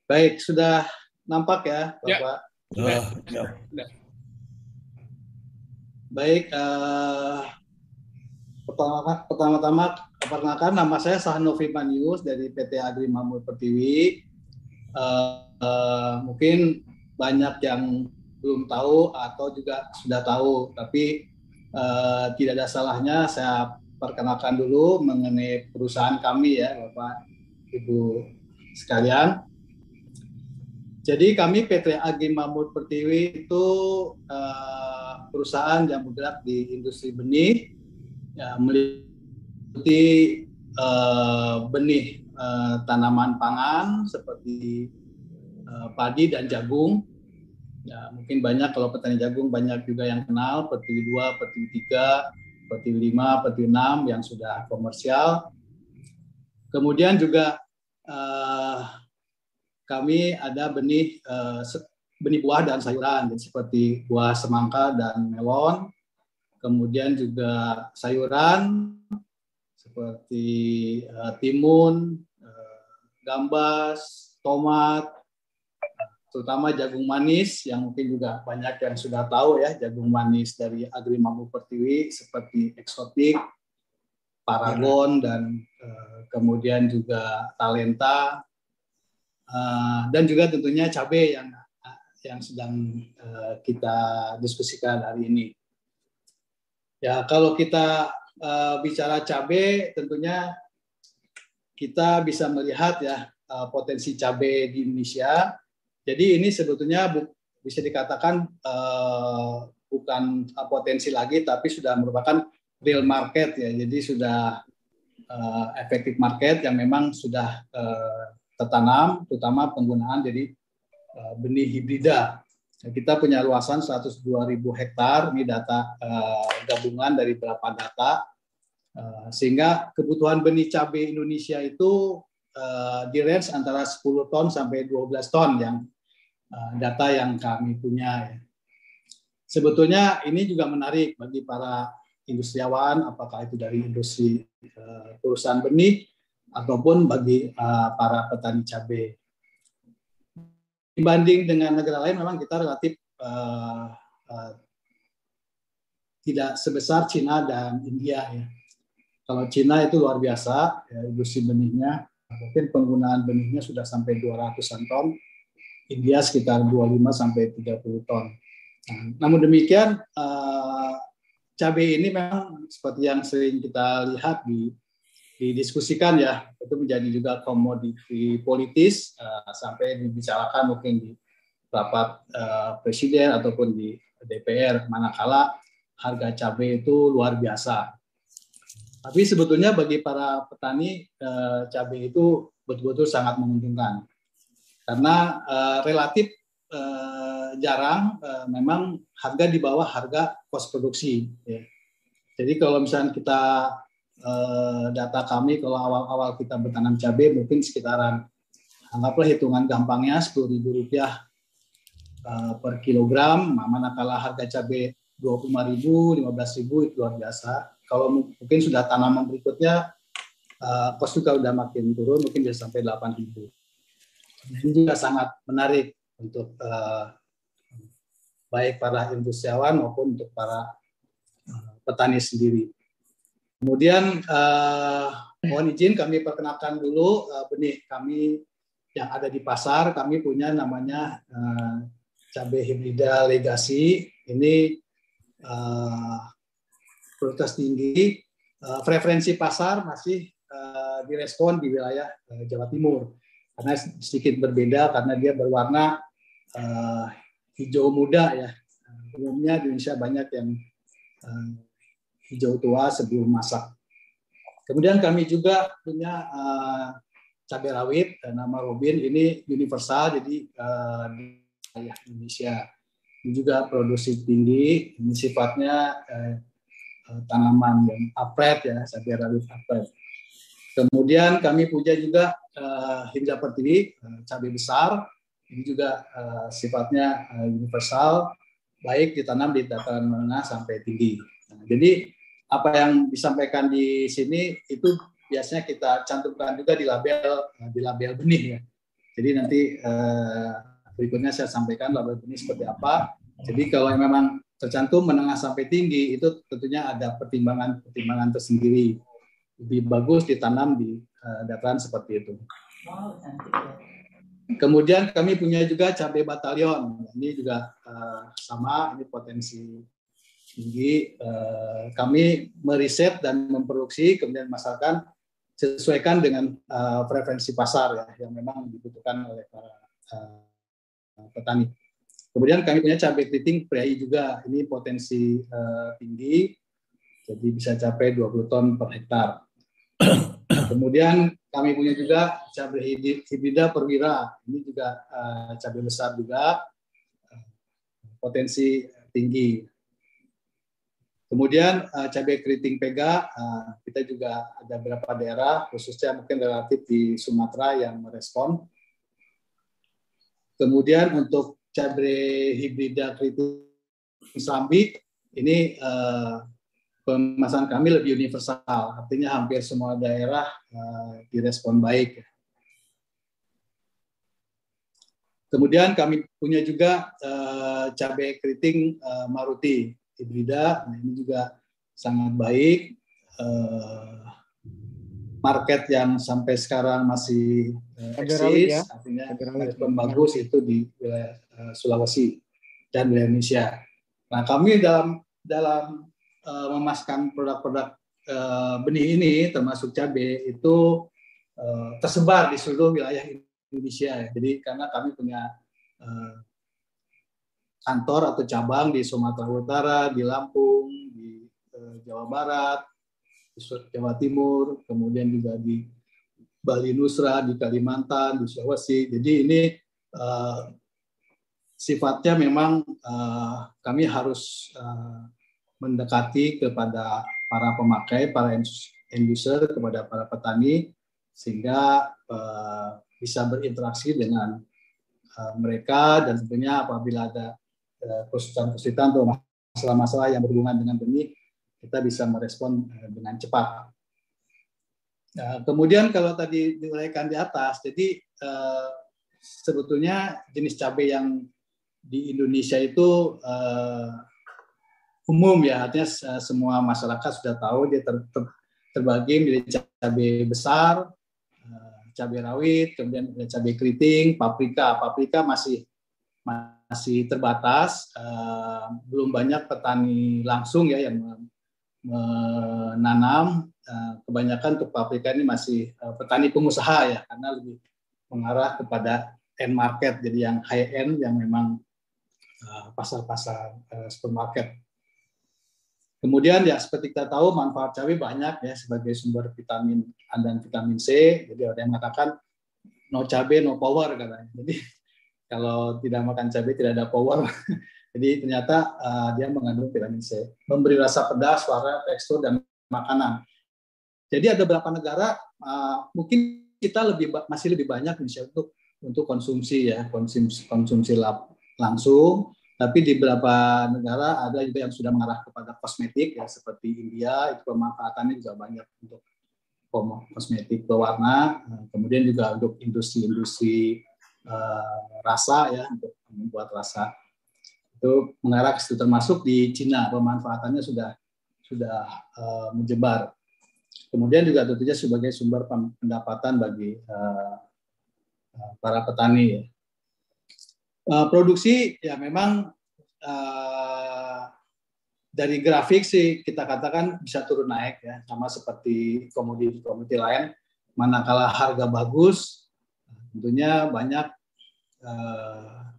Baik, sudah nampak ya, ya. Bapak? Ya. ya. Baik, uh, pertama pertama-tama perkenalkan nama saya Sahnovi Manius dari PT Agri Mamur Pertiwi. Uh, uh, mungkin banyak yang belum tahu atau juga sudah tahu, tapi uh, tidak ada salahnya saya perkenalkan dulu mengenai perusahaan kami ya, Bapak Ibu sekalian. Jadi kami PT Agi Mamut Pertiwi itu uh, perusahaan yang bergerak di industri benih, ya, meliputi uh, benih uh, tanaman pangan seperti uh, padi dan jagung. Ya, mungkin banyak kalau petani jagung banyak juga yang kenal Pertiwi 2, Pertiwi 3, Pertiwi 5, Pertiwi 6 yang sudah komersial. Kemudian juga uh, kami ada benih uh, benih buah dan sayuran seperti buah semangka dan melon. Kemudian juga sayuran seperti uh, timun, uh, gambas, tomat, terutama jagung manis yang mungkin juga banyak yang sudah tahu ya jagung manis dari Agri Mampu Pertiwi seperti eksotik, paragon dan uh, kemudian juga talenta Eh, dan juga tentunya cabai yang yang sedang uh, kita diskusikan hari ini. Ya, kalau kita bicara cabai, tentunya kita bisa melihat ya potensi cabai di Indonesia. Jadi ini sebetulnya bu, bisa dikatakan uh, bukan potensi lagi, tapi sudah merupakan real market ya. Jadi sudah uh, efektif market yang memang sudah uh, tertanam, terutama penggunaan jadi uh, benih hibrida kita punya luasan 102.000 hektar, ini data uh, gabungan dari beberapa data, uh, sehingga kebutuhan benih cabai Indonesia itu uh, di range antara 10 ton sampai 12 ton yang data yang kami punya. Ya. Sebetulnya ini juga menarik bagi para industriawan, apakah itu dari industri uh, perusahaan benih ataupun bagi uh, para petani cabai dibanding dengan negara lain memang kita relatif tidak sebesar Cina dan India ya. Kalau Cina itu luar biasa ya, industri benihnya mungkin penggunaan benihnya sudah sampai 200-an ton. India sekitar 25 sampai 30 ton. Nah, namun demikian uh, cabai ini memang seperti yang sering kita lihat di didiskusikan ya itu menjadi juga komoditi politis uh, sampai dibicarakan mungkin di rapat uh, presiden ataupun di DPR manakala harga cabai itu luar biasa. Tapi sebetulnya bagi para petani uh, cabai itu betul-betul sangat menguntungkan karena uh, relatif uh, jarang uh, memang harga di bawah harga kos produksi. Ya. Jadi kalau misalnya kita Eh, data kami kalau awal-awal kita bertanam cabai mungkin sekitaran anggaplah hitungan gampangnya sepuluh ribu rupiah uh, per kilogram, manakala harga cabai dua puluh ribu, lima belas ribu itu luar biasa. Kalau mungkin sudah tanaman berikutnya, uh, kos juga udah makin turun, mungkin bisa sampai delapan ribu. Ini juga sangat menarik untuk uh, baik para industriawan maupun untuk para uh, petani sendiri. Kemudian uh, mohon izin kami perkenalkan dulu uh, benih kami yang ada di pasar. Kami punya namanya uh, cabai hibrida legasi. Ini uh, prioritas tinggi. Uh, preferensi pasar masih uh, direspon di wilayah uh, Jawa Timur karena sedikit berbeda karena dia berwarna uh, hijau muda ya. Umumnya di Indonesia banyak yang uh, hijau tua sebelum masak. Kemudian kami juga punya uh, cabai rawit nama Robin ini universal jadi uh, di Indonesia. Ini juga produksi tinggi, ini sifatnya uh, tanaman yang apret ya, cabai rawit apret. Kemudian kami punya juga uh, Hinja Pertiwi, uh, cabai besar. Ini juga uh, sifatnya uh, universal, baik ditanam di dataran menengah sampai tinggi. Nah, jadi apa yang disampaikan di sini itu biasanya kita cantumkan juga di label di label benih ya. Jadi nanti eh, berikutnya saya sampaikan label benih seperti apa. Jadi kalau memang tercantum menengah sampai tinggi itu tentunya ada pertimbangan-pertimbangan tersendiri. Lebih bagus ditanam di eh, dataran seperti itu. Kemudian kami punya juga cabai batalion. Ini juga eh, sama, ini potensi tinggi. Eh, kami meriset dan memproduksi kemudian masarkan sesuaikan dengan eh, preferensi pasar ya yang memang dibutuhkan oleh para eh, petani. Kemudian kami punya cabai keriting prei juga. Ini potensi tinggi, jadi bisa capai 20 ton per hektar. Kemudian kami punya juga cabai hibrida perwira. Ini juga cabai besar juga, potensi tinggi. Kemudian uh, cabai keriting pega, uh, kita juga ada beberapa daerah, khususnya mungkin relatif di Sumatera yang merespon. Kemudian untuk cabai hibrida keriting sambi, ini uh, pemasaran kami lebih universal, artinya hampir semua daerah uh, direspon baik. Kemudian kami punya juga uh, cabai keriting uh, maruti hibrida. Nah, ini juga sangat baik. Uh, market yang sampai sekarang masih uh, eksis, ya. artinya respon bagus itu di wilayah uh, Sulawesi dan wilayah Indonesia. Nah, kami dalam dalam uh, memaskan produk-produk uh, benih ini termasuk cabai itu uh, tersebar di seluruh wilayah Indonesia. Jadi karena kami punya kantor atau cabang di Sumatera Utara, di Lampung, di Jawa Barat, di Jawa Timur, kemudian juga di Bali Nusra, di Kalimantan, di Sulawesi. Jadi ini sifatnya memang kami harus mendekati kepada para pemakai, para end user, kepada para petani, sehingga uh, bisa berinteraksi dengan uh, mereka dan tentunya apabila ada kesulitan-kesulitan atau masalah-masalah yang berhubungan dengan benih, kita bisa merespon dengan cepat. Nah, kemudian kalau tadi diuraikan di atas, jadi uh, sebetulnya jenis cabai yang di Indonesia itu uh, umum ya, artinya semua masyarakat sudah tahu dia ter, ter, terbagi menjadi cabai besar, uh, cabai rawit, kemudian ada cabai keriting, paprika. Paprika masih masih terbatas, uh, belum banyak petani langsung ya yang menanam Eh, kebanyakan untuk paprika ini masih eh, petani pengusaha ya karena lebih mengarah kepada end market jadi yang high end yang memang eh, pasar-pasar supermarket. Kemudian ya seperti kita tahu manfaat cabai banyak ya sebagai sumber vitamin A dan vitamin C. Jadi ada yang mengatakan no cabai no power katanya. Jadi (laughs) kalau tidak makan cabai tidak ada power. (laughs) Jadi ternyata uh, dia mengandung vitamin C, memberi rasa pedas, warna, tekstur dan makanan. Jadi ada beberapa negara uh, mungkin kita lebih masih lebih banyak Indonesia untuk untuk konsumsi ya konsumsi konsumsi lab, langsung tapi di beberapa negara ada juga yang sudah mengarah kepada kosmetik ya seperti India itu pemanfaatannya juga banyak untuk kosmetik berwarna kemudian juga untuk industri-industri uh, rasa ya untuk membuat rasa itu mengarah ke situ termasuk di Cina pemanfaatannya sudah sudah uh, menyebar Kemudian juga tentunya sebagai sumber pendapatan bagi uh, para petani. Uh, produksi ya memang uh, dari grafik sih kita katakan bisa turun naik ya sama seperti komoditi-komoditi lain. Manakala harga bagus, tentunya banyak uh,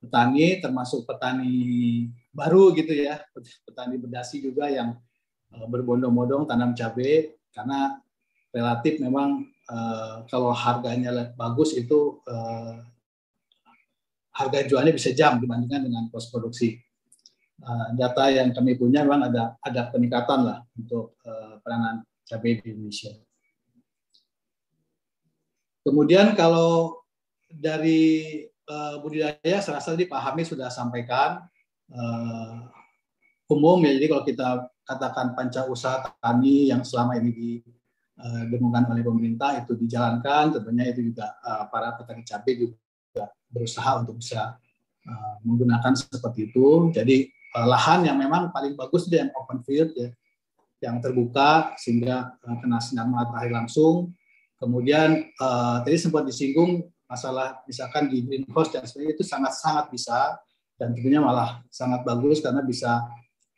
petani termasuk petani baru gitu ya, petani berdasi juga yang berbondong-bondong tanam cabai karena relatif memang uh, kalau harganya bagus itu uh, harga jualnya bisa jam dibandingkan dengan kos produksi. Uh, data yang kami punya memang ada ada peningkatan lah untuk uh, peranan cabai di Indonesia. Kemudian kalau dari uh, budidaya, saya rasa Hamid sudah sampaikan uh, umum ya. Jadi kalau kita katakan panca usaha tani yang selama ini didengungkan oleh pemerintah itu dijalankan, tentunya itu juga eh, para petani cabai juga berusaha untuk bisa eh, menggunakan seperti itu. Jadi eh, lahan yang memang paling bagus dia yang open field ya, yang terbuka sehingga kena sinar matahari langsung. Kemudian tadi sempat disinggung masalah misalkan di greenhouse dan sebagainya itu sangat-sangat bisa dan tentunya malah sangat bagus karena bisa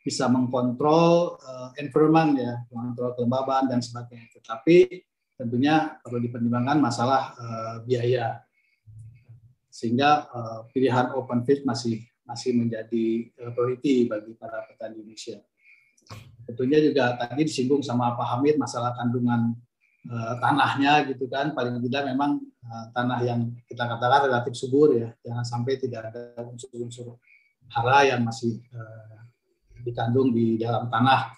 bisa mengkontrol uh, environment ya, mengontrol kelembaban dan sebagainya. Tetapi tentunya perlu dipertimbangkan masalah uh, biaya. Sehingga uh, pilihan open field masih masih menjadi uh, priority bagi para petani Indonesia. Tentunya juga tadi disinggung sama Pak Hamid masalah kandungan uh, tanahnya gitu kan paling tidak memang uh, tanah yang kita katakan relatif subur ya jangan sampai tidak ada unsur-unsur hara yang masih uh, dikandung di dalam tanah.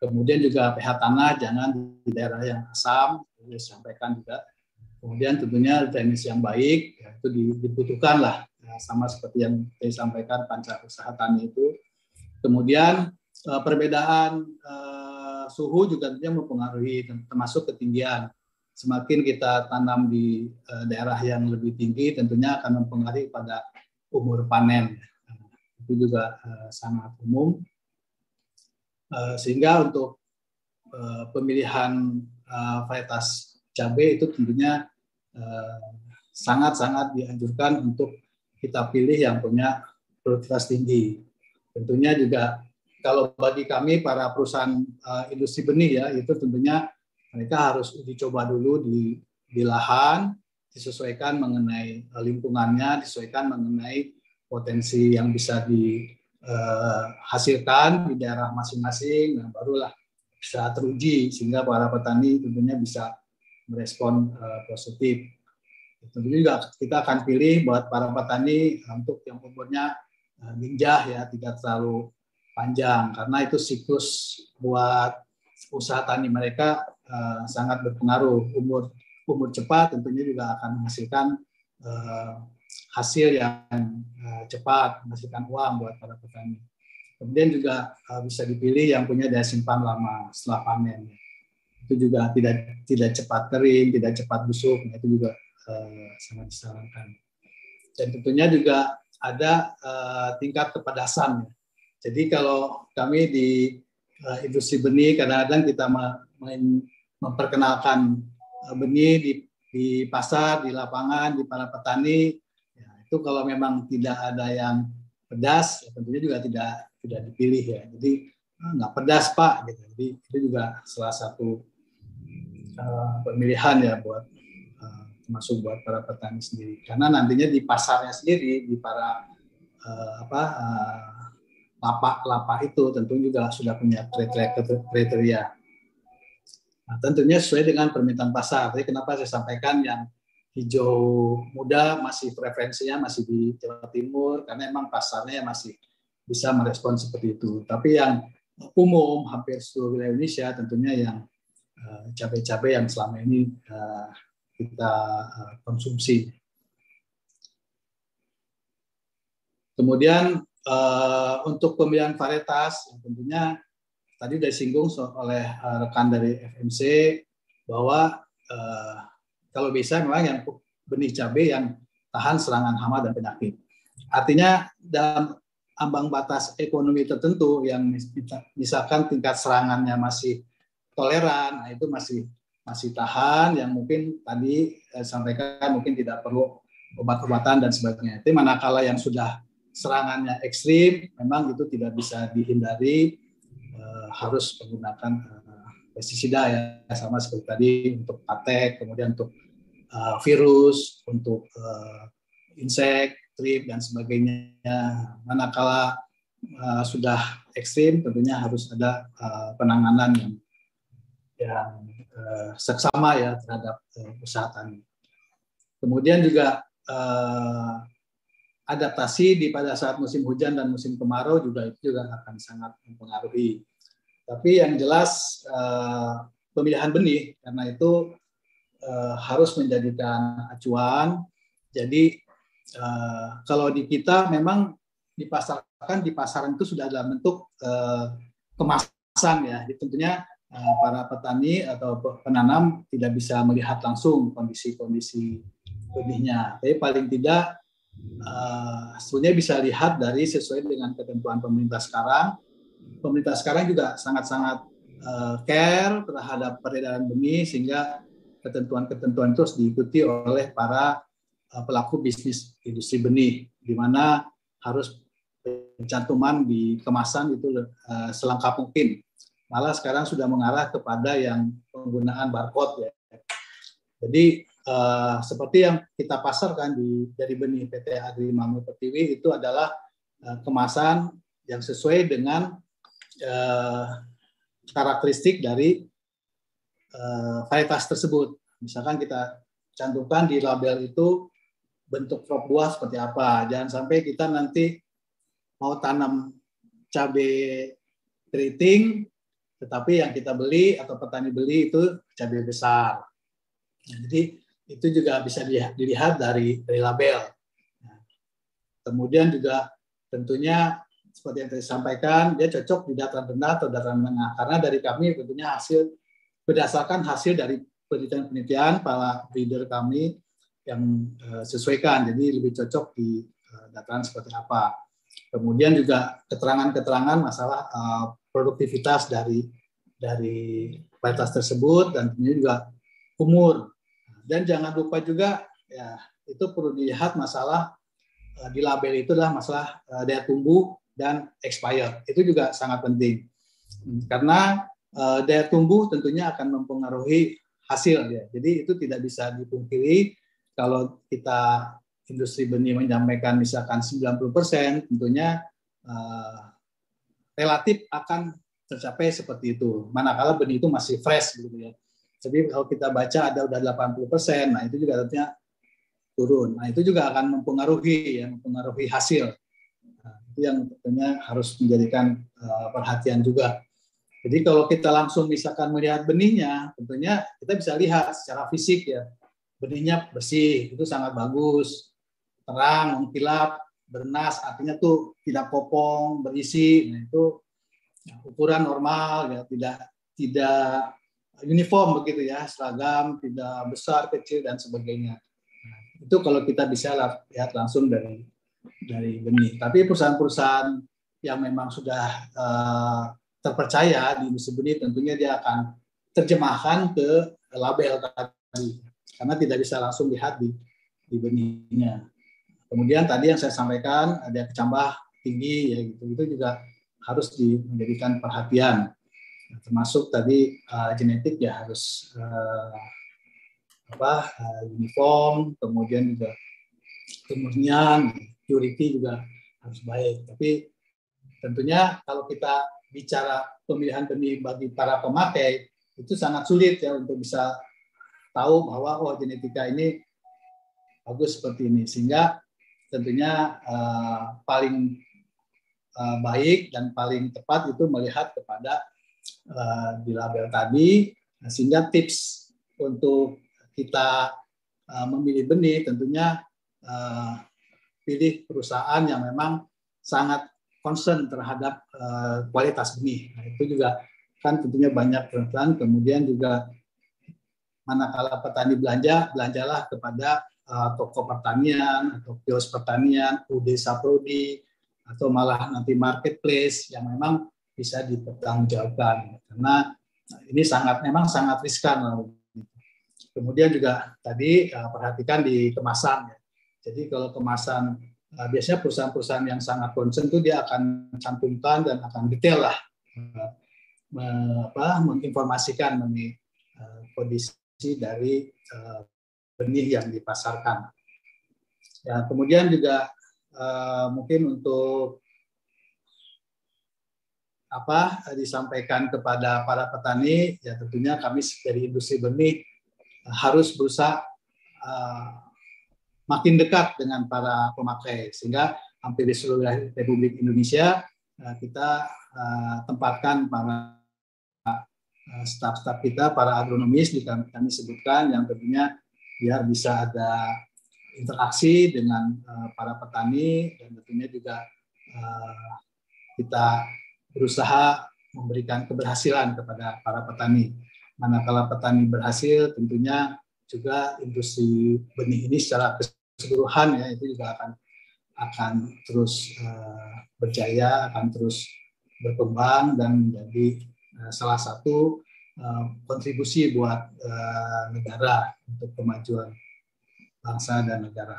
Kemudian juga pH tanah jangan di daerah yang asam, disampaikan juga. Kemudian tentunya drainase yang baik, ya, itu dibutuhkan lah, ya, sama seperti yang saya sampaikan panca usaha tani itu. Kemudian eh, perbedaan uh, suhu juga tentunya mempengaruhi, termasuk ketinggian. Semakin kita tanam di uh, daerah yang lebih tinggi, tentunya akan mempengaruhi pada umur panen. Itu juga uh, sangat umum. Eh, sehingga untuk uh, pemilihan uh, varietas cabai itu tentunya sangat-sangat uh, dianjurkan untuk kita pilih yang punya produktivitas tinggi. Tentunya juga kalau bagi kami para perusahaan uh, industri benih ya itu tentunya mereka harus uji coba dulu di di lahan disesuaikan mengenai lingkungannya disesuaikan mengenai potensi yang bisa dihasilkan di daerah masing-masing nah barulah bisa teruji sehingga para petani tentunya bisa merespon uh, positif. Tentunya juga kita akan pilih buat para petani untuk yang umurnya ginjah ya tidak terlalu panjang. Karena itu siklus buat usaha tani mereka uh, sangat berpengaruh. Umur umur cepat tentunya juga akan menghasilkan uh, hasil yang uh, cepat menghasilkan uang buat para petani. Kemudian juga uh, bisa dipilih yang punya daya simpan lama setelah panen itu juga tidak tidak cepat kering tidak cepat busuk itu juga uh, sangat disarankan dan tentunya juga ada uh, tingkat kepedasan jadi kalau kami di uh, industri benih kadang-kadang kita main memperkenalkan uh, benih di di pasar, di lapangan, di para petani, ya, itu kalau memang tidak ada yang pedas, ya tentunya juga tidak tidak dipilih ya. Jadi uh, nggak pedas pak, gitu. Jadi itu juga salah satu uh, pemilihan ya buat uh, termasuk buat para petani sendiri. Karena nantinya di pasarnya sendiri, di para uh, apa uh, lapak-lapak itu tentu juga sudah punya kriteria. Nah, tentunya sesuai dengan permintaan pasar. Jadi kenapa saya sampaikan yang hijau muda masih preferensinya masih di Jawa Timur karena memang pasarnya masih bisa merespon seperti itu. Tapi yang umum hampir seluruh wilayah Indonesia tentunya yang eh, cabai-cabai yang selama ini uh, kita uh, konsumsi. Kemudian untuk pemilihan varietas, tentunya tadi sudah disinggung oleh rekan dari FMC bahwa kalau bisa memang yang benih cabai yang tahan serangan hama dan penyakit. Artinya dalam ambang batas ekonomi tertentu yang misalkan tingkat serangannya masih toleran, nah itu masih masih tahan, yang mungkin tadi eh, sampaikan mungkin tidak perlu obat-obatan dan sebagainya. Itu manakala yang sudah serangannya ekstrim, memang itu tidak bisa dihindari, uh, harus menggunakan uh, pestisida ya, sama seperti tadi untuk patek, kemudian untuk uh, virus, untuk uh, insek, trip dan sebagainya. Manakala uh, sudah ekstrim, tentunya harus ada uh, penanganan yang yang uh, seksama ya terhadap uh, usaha tani. Kemudian juga uh, adaptasi di pada saat musim hujan dan musim kemarau juga itu juga akan sangat mempengaruhi. Tapi yang jelas uh, pemilihan benih karena itu uh, harus menjadikan acuan. Jadi uh, kalau di kita memang dipasarkan di pasaran itu sudah dalam bentuk uh, kemasan ya. Jadi tentunya para petani atau penanam tidak bisa melihat langsung kondisi-kondisi benihnya. Tapi paling tidak uh, sebenarnya bisa lihat dari sesuai dengan ketentuan pemerintah sekarang. Pemerintah sekarang juga sangat-sangat uh, care terhadap peredaran benih sehingga ketentuan-ketentuan itu harus diikuti oleh para uh, pelaku bisnis industri benih, di mana harus pencantuman di kemasan itu uh, selengkap mungkin. Malah sekarang sudah mengarah kepada yang penggunaan barcode ya. Jadi uh, seperti yang kita pasarkan di dari benih PT Agri Mamut Pertiwi itu adalah uh, kemasan yang sesuai dengan uh, karakteristik dari uh, varietas tersebut. Misalkan kita cantumkan di label itu bentuk crop buah seperti apa. Jangan sampai kita nanti mau tanam cabai keriting, tetapi yang kita beli atau petani beli itu cabai besar. Nah, jadi itu juga bisa dilihat dari dari label. Nah, kemudian juga tentunya seperti yang tadi sampaikan dia cocok di dataran rendah atau dataran menengah karena dari kami tentunya hasil berdasarkan hasil dari penelitian-penelitian para breeder kami yang uh, sesuaikan jadi lebih cocok di uh, dataran seperti apa. Kemudian juga keterangan-keterangan masalah uh, produktivitas dari dari varietas tersebut dan tentunya juga umur dan jangan lupa juga ya itu perlu dilihat masalah uh, di label itu adalah masalah uh, daya tumbuh dan expired. Itu juga sangat penting. Karena uh, daya tumbuh tentunya akan mempengaruhi hasil ya. Jadi itu tidak bisa dipungkiri kalau kita industri benih menyampaikan misalkan 90% tentunya uh, relatif akan tercapai seperti itu. Manakala benih itu masih fresh gitu ya. Jadi kalau kita baca ada udah 80%, nah itu juga tentunya turun. Nah, itu juga akan mempengaruhi ya, mempengaruhi hasil. Nah, itu yang tentunya harus menjadikan uh, perhatian juga. Jadi kalau kita langsung misalkan melihat benihnya, tentunya kita bisa lihat secara fisik ya. Benihnya bersih, itu sangat bagus. Terang, mengkilap, bernas, artinya tuh tidak kopong, berisi. Nah, itu ukuran normal ya, tidak tidak uniform begitu ya, seragam, tidak besar, kecil dan sebagainya. Nah, itu kalau kita bisa lihat langsung dari dari benih. Tapi perusahaan-perusahaan yang memang sudah uh, terpercaya di industri benih tentunya dia akan terjemahkan ke label tadi karena tidak bisa langsung lihat di, di benihnya. Kemudian tadi yang saya sampaikan ada kecambah tinggi ya gitu. Itu juga harus dijadikan perhatian. Termasuk tadi uh, genetik ya harus uh, apa uh, uniform kemudian juga kemurnian purity juga harus baik. Tapi tentunya kalau kita bicara pemilihan benih bagi para pemakai itu sangat sulit ya untuk bisa tahu bahwa oh genetika ini bagus seperti ini. Sehingga tentunya uh, paling uh, baik dan paling tepat itu melihat kepada uh, di label tadi sehingga tips untuk kita uh, memilih benih tentunya uh, pilih perusahaan yang memang sangat concern terhadap uh, kualitas benih. Nah, itu juga kan tentunya banyak peraturan. Kemudian juga manakala petani belanja, belanjalah kepada toko pertanian atau kios pertanian, UD Saprodi, atau malah nanti marketplace yang memang bisa dipertanggungjawabkan. Karena ini sangat memang sangat riskan. Kemudian juga tadi uh, perhatikan di kemasan. Ya. Jadi kalau kemasan uh, biasanya perusahaan-perusahaan yang sangat concern itu dia akan cantumkan dan akan detail lah uh, me, apa, menginformasikan mengenai uh, kondisi dari uh, benih yang dipasarkan. Ya, kemudian juga uh, mungkin untuk apa disampaikan kepada para petani ya tentunya kami dari industri benih harus berusaha uh, makin dekat dengan para pemakai sehingga hampir di seluruh Republik Indonesia eh, kita eh, tempatkan para eh, staf-staf kita, para agronomis di kami sebutkan yang tentunya biar bisa ada interaksi dengan para petani dan tentunya juga kita berusaha memberikan keberhasilan kepada para petani. Manakala petani berhasil, tentunya juga industri benih ini secara keseluruhan ya itu juga akan akan terus uh, berjaya, akan terus berkembang dan menjadi uh, salah satu uh, kontribusi buat uh, negara untuk kemajuan bangsa dan negara.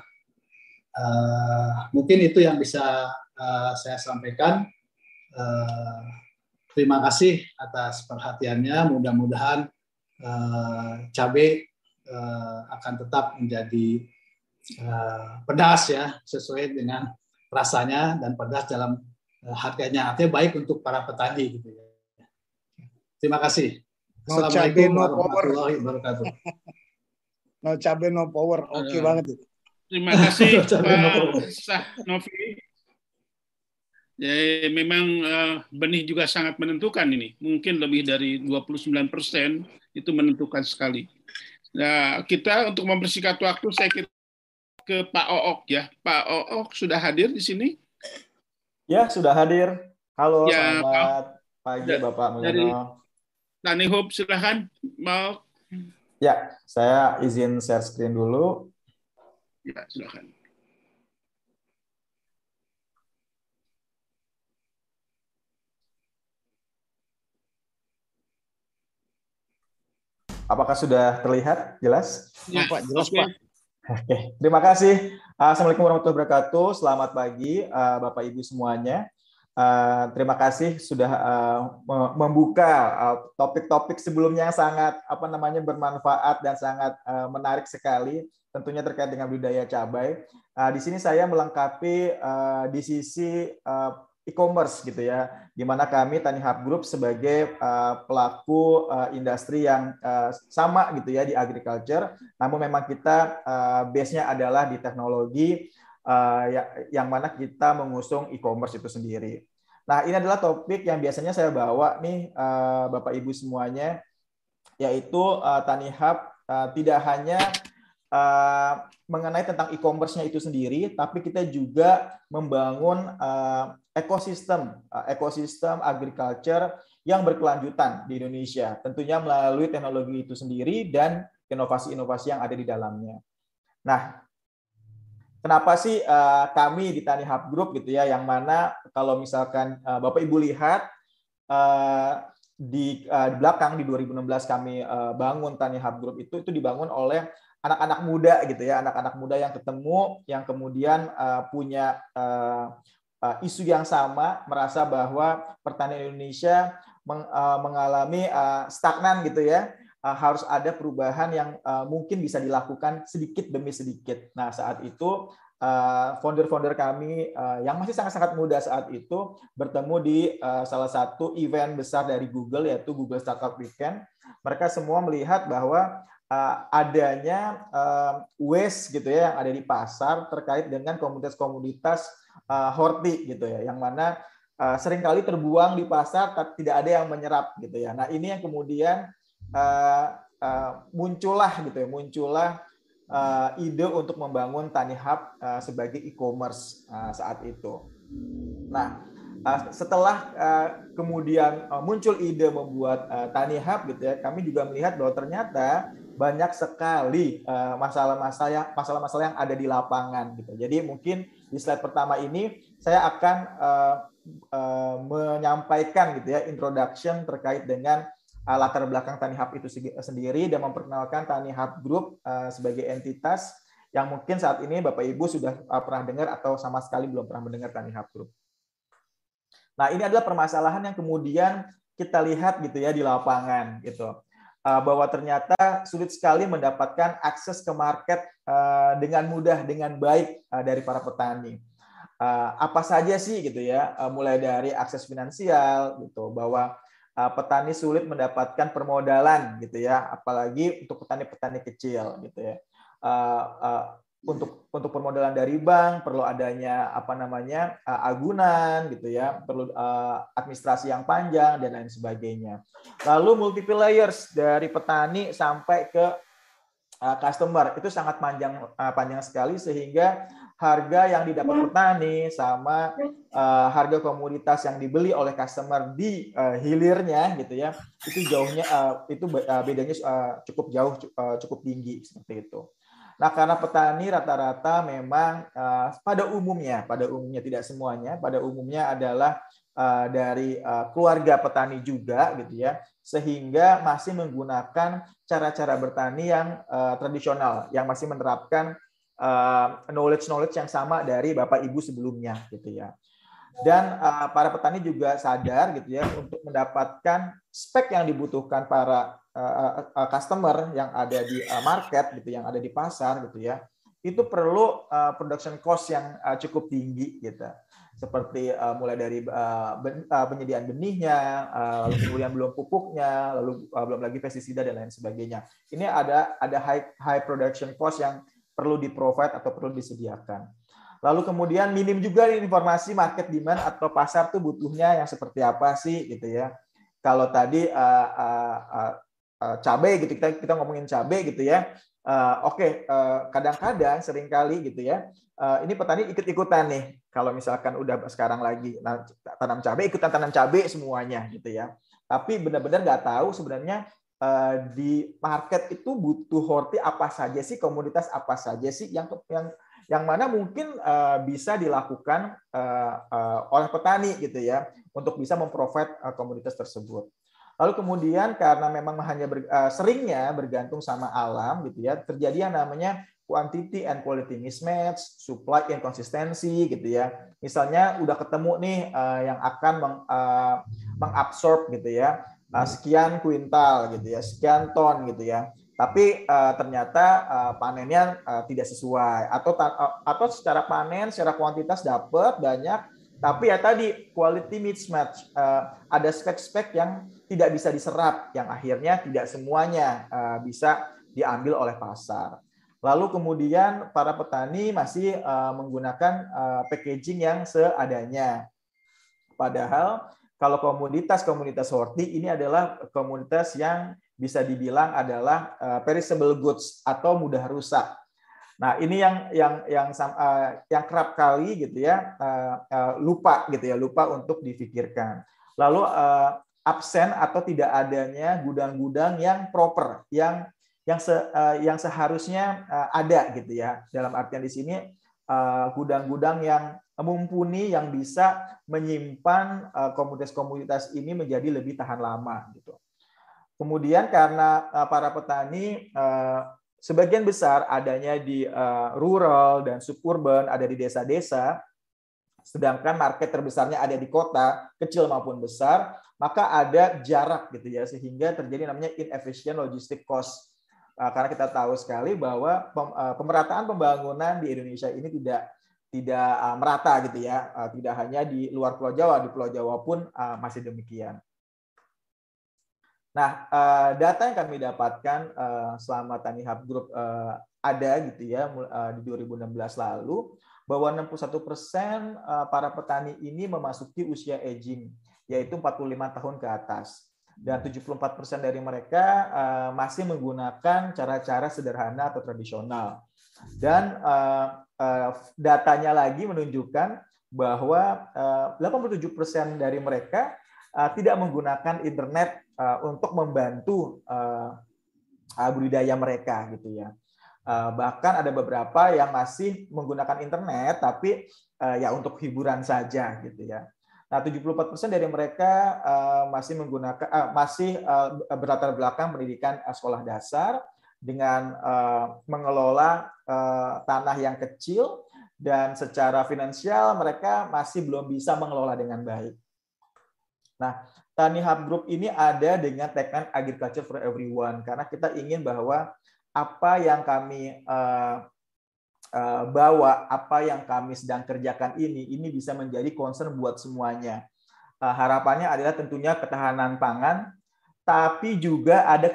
Uh, mungkin itu yang bisa uh, saya sampaikan. Terima kasih atas perhatiannya. Mudah-mudahan cabai akan tetap menjadi pedas ya sesuai dengan rasanya dan pedas dalam uh, harganya artinya baik untuk para petani gitu ya. Terima kasih. No Assalamualaikum no wabarakatuh. (laughs) no cabe no power. Oke okay uh, banget itu. Terima kasih (laughs) Pak Sah Novi. Ya, memang uh, benih juga sangat menentukan ini. Mungkin lebih dari 29 persen itu menentukan sekali. Nah, kita untuk mempersingkat waktu, saya kira ke Pak Ook ya. Pak Ook sudah hadir di sini? Ya, sudah hadir. Halo, ya, selamat pagi da, Bapak Mulyono. Tani Hope, silahkan. Mau? Ya, saya izin share screen dulu. Ya, silahkan. Apakah sudah terlihat jelas? Ya, Pak, jelas okay. Pak. Oke, terima kasih. Assalamualaikum warahmatullahi wabarakatuh. Selamat pagi uh, Bapak Ibu semuanya. Uh, terima kasih sudah uh, membuka topik-topik uh, sebelumnya yang sangat apa namanya bermanfaat dan sangat menarik sekali, tentunya terkait dengan budaya cabai. Di sini saya melengkapi di sisi e-commerce gitu ya, di mana kami Tani Hub Group sebagai pelaku industri yang sama gitu ya di agriculture, namun memang kita uh, base-nya adalah di teknologi uh, yang mana kita mengusung e-commerce itu sendiri. Nah, ini adalah topik yang biasanya saya bawa nih uh, Bapak Ibu semuanya yaitu uh, Tani Hub tidak hanya mengenai tentang e-commerce-nya itu sendiri, tapi kita juga membangun ekosistem ekosistem agriculture yang berkelanjutan di Indonesia, tentunya melalui teknologi itu sendiri dan inovasi-inovasi yang ada di dalamnya. Nah, kenapa sih uh, kami di Tani Hub Group gitu ya, yang mana kalau misalkan uh, Bapak Ibu lihat uh, di, uh, di belakang di 2016 kami uh, bangun Tani Hub Group itu itu dibangun oleh anak-anak muda gitu ya, anak-anak muda yang ketemu yang kemudian uh, punya uh, uh, isu yang sama, merasa bahwa pertanian Indonesia meng, uh, mengalami uh, stagnan gitu ya harus ada perubahan yang uh, mungkin bisa dilakukan sedikit demi sedikit. Nah, saat itu founder-founder kami yang masih sangat-sangat muda saat itu bertemu di salah satu event besar dari Google yaitu Google Startup Weekend. Mereka semua melihat bahwa adanya waste gitu ya yang ada di pasar terkait dengan komunitas-komunitas horti gitu ya, yang mana sering kali terbuang di pasar tapi tidak ada yang menyerap gitu ya. Nah ini yang kemudian uh, uh, muncullah gitu ya, muncullah uh, ide untuk membangun Tani Hub uh, sebagai e-commerce uh, saat itu. Nah, uh, setelah uh, kemudian uh, muncul ide membuat uh, Tani Hub gitu ya, kami juga melihat bahwa ternyata banyak sekali masalah-masalah yang masalah-masalah yang ada di lapangan gitu. Jadi mungkin di slide pertama ini saya akan uh, uh, menyampaikan gitu ya introduction terkait dengan uh, latar belakang Tani Hub itu sendiri dan memperkenalkan Tani Hub Group uh, sebagai entitas yang mungkin saat ini Bapak Ibu sudah uh, pernah dengar atau sama sekali belum pernah mendengar Tani Hub Group. Nah, ini adalah permasalahan yang kemudian kita lihat gitu ya di lapangan gitu. Uh, bahwa ternyata sulit sekali mendapatkan akses ke market uh, dengan mudah dengan baik uh, dari para petani. Uh, apa saja sih gitu ya, uh, mulai dari akses finansial gitu, bahwa petani sulit mendapatkan permodalan gitu ya, apalagi untuk petani-petani kecil gitu ya. Uh, uh, untuk untuk permodalan dari bank perlu adanya apa namanya agunan gitu ya, perlu administrasi yang panjang dan lain sebagainya. Lalu multiple layers dari petani sampai ke customer itu sangat panjang panjang sekali sehingga harga yang didapat petani sama uh, harga komoditas yang dibeli oleh customer di uh, hilirnya gitu ya itu jauhnya uh, itu uh, bedanya uh, cukup jauh uh, cukup tinggi seperti itu. Nah karena petani rata-rata memang uh, pada umumnya pada umumnya tidak semuanya pada umumnya adalah uh, dari uh, keluarga petani juga gitu ya sehingga masih menggunakan cara-cara bertani yang uh, tradisional yang masih menerapkan knowledge knowledge yang sama dari bapak ibu sebelumnya gitu ya dan uh, para petani juga sadar gitu ya untuk mendapatkan spek yang dibutuhkan para uh, uh, customer yang ada di uh, market gitu yang ada di pasar gitu ya itu perlu uh, production cost yang uh, cukup tinggi gitu seperti uh, mulai dari uh, ben, uh, penyediaan benihnya, uh, lalu kemudian belum pupuknya, lalu uh, belum lagi pestisida dan lain sebagainya. Ini ada ada high high production cost yang perlu di-provide atau perlu disediakan. Lalu kemudian minim juga informasi market demand atau pasar tuh butuhnya yang seperti apa sih gitu ya. Kalau tadi uh, uh, uh, uh, cabai gitu kita kita ngomongin cabai gitu ya. Uh, Oke, okay, uh, kadang-kadang sering kali gitu ya. Uh, ini petani ikut-ikutan nih. Kalau misalkan udah sekarang lagi tanam cabai ikutan tanam cabai semuanya gitu ya. Tapi benar-benar nggak tahu sebenarnya di market itu butuh horti apa saja sih komoditas apa saja sih yang yang yang mana mungkin uh, bisa dilakukan uh, oleh petani gitu ya untuk bisa memprovide komoditas tersebut. Lalu kemudian karena memang hanya ber, seringnya bergantung sama alam gitu ya terjadi yang namanya quantity and quality mismatch, supply inconsistency gitu ya. Misalnya udah ketemu nih yang akan meng, mengabsorb gitu ya sekian kuintal gitu ya, sekian ton gitu ya. Tapi uh, ternyata uh, panennya uh, tidak sesuai atau uh, atau secara panen secara kuantitas dapat banyak tapi ya tadi quality mismatch uh, ada spek-spek yang tidak bisa diserap yang akhirnya tidak semuanya uh, bisa diambil oleh pasar. Lalu kemudian para petani masih uh, menggunakan uh, packaging yang seadanya. Padahal kalau komoditas-komoditas horti ini adalah komoditas yang bisa dibilang adalah uh, perishable goods atau mudah rusak. Nah, ini yang yang yang uh, yang kerap kali gitu ya uh, lupa gitu ya, lupa untuk difikirkan. Lalu absen atau tidak adanya gudang-gudang yang proper, yang yang se, yang seharusnya ada gitu ya. Dalam artian di sini gudang-gudang yang mumpuni yang bisa menyimpan komunitas-komunitas ini menjadi lebih tahan lama gitu. Kemudian karena uh, para petani uh, sebagian besar adanya di rural dan suburban, ada di desa-desa, sedangkan market terbesarnya ada di kota, kecil maupun besar, maka ada jarak gitu ya sehingga terjadi namanya inefficient logistic cost. Karena kita tahu sekali bahwa pemerataan pembangunan di Indonesia ini tidak tidak merata gitu ya, tidak hanya di luar Pulau Jawa, di Pulau Jawa pun masih demikian. Nah, data yang kami dapatkan selama Tani Hub Group ada gitu ya di 2016 lalu bahwa 61 persen para petani ini memasuki usia aging, yaitu 45 tahun ke atas. Dan 74 persen dari mereka masih menggunakan cara-cara sederhana atau tradisional. Dan datanya lagi menunjukkan bahwa uh, 87 persen dari mereka uh, tidak menggunakan internet untuk membantu budidaya mereka gitu ya. Bahkan ada beberapa yang masih menggunakan internet tapi ya untuk hiburan saja gitu ya. Nah, 74% dari mereka masih menggunakan masih berlatar belakang pendidikan sekolah dasar dengan uh, mengelola uh, tanah yang kecil dan secara finansial mereka masih belum bisa mengelola dengan baik. Nah, Tani Hub Group ini ada dengan tagline Agriculture for Everyone karena kita ingin bahwa apa yang kami uh, bawa, apa yang kami sedang kerjakan ini, ini bisa menjadi concern buat semuanya. Harapannya adalah tentunya ketahanan pangan, tapi juga ada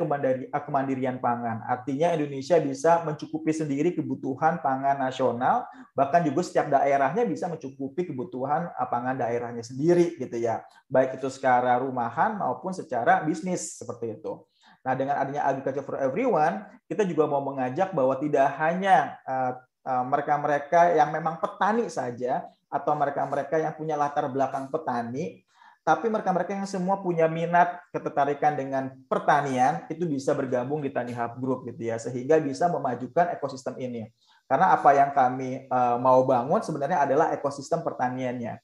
kemandirian pangan. Artinya Indonesia bisa mencukupi sendiri kebutuhan pangan nasional, bahkan juga setiap daerahnya bisa mencukupi kebutuhan eh, pangan daerahnya sendiri gitu ya. Baik itu secara rumahan maupun secara bisnis seperti itu. Nah, dengan adanya agriculture for everyone, kita juga mau mengajak bahwa tidak hanya eh, eh, mereka-mereka yang memang petani saja atau mereka-mereka yang punya latar belakang petani, tapi mereka-mereka yang semua punya minat ketertarikan dengan pertanian itu bisa bergabung di Tani Hub Group gitu ya sehingga bisa memajukan ekosistem ini. Karena apa yang kami uh, mau bangun sebenarnya adalah ekosistem pertaniannya.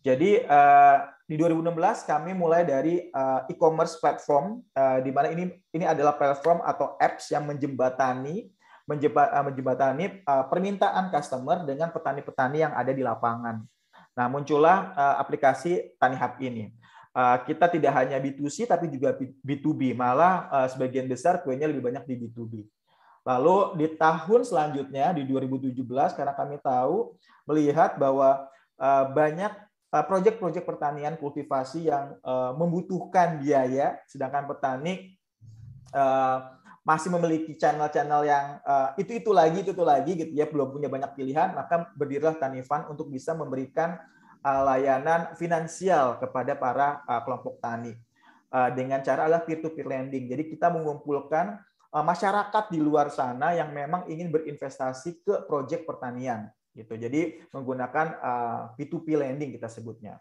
Jadi uh, di 2016 kami mulai dari uh, e-commerce platform uh, di mana ini ini adalah platform atau apps yang menjembatani menjembatani permintaan customer dengan petani-petani yang ada di lapangan. Nah, muncullah uh, aplikasi Hub ini. Uh, kita tidak hanya B2C tapi juga B2B, malah uh, sebagian besar kuenya lebih banyak di B2B. Lalu di tahun selanjutnya di 2017 karena kami tahu melihat bahwa banyak proyek-proyek pertanian kultivasi yang uh, membutuhkan biaya, sedangkan petani masih memiliki channel-channel yang uh, itu itu lagi itu itu lagi gitu ya belum punya banyak pilihan maka berdirilah Tanifan untuk bisa memberikan uh, layanan finansial kepada para uh, kelompok tani. Uh, dengan cara adalah peer to peer lending. Jadi kita mengumpulkan uh, masyarakat di luar sana yang memang ingin berinvestasi ke proyek pertanian gitu. Jadi menggunakan uh, P2P lending kita sebutnya.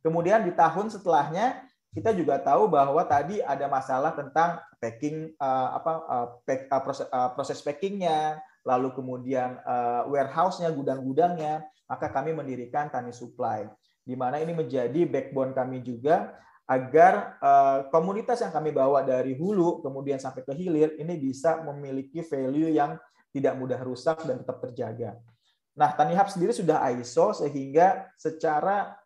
Kemudian di tahun setelahnya kita juga tahu bahwa tadi ada masalah tentang packing uh, apa uh, pack, uh, proses, uh, proses packingnya, lalu kemudian uh, warehouse-nya, gudang-gudangnya, maka kami mendirikan Tani Supply, di mana ini menjadi backbone kami juga agar uh, komunitas yang kami bawa dari hulu kemudian sampai ke hilir ini bisa memiliki value yang tidak mudah rusak dan tetap terjaga. Nah, Tanihub sendiri sudah ISO sehingga secara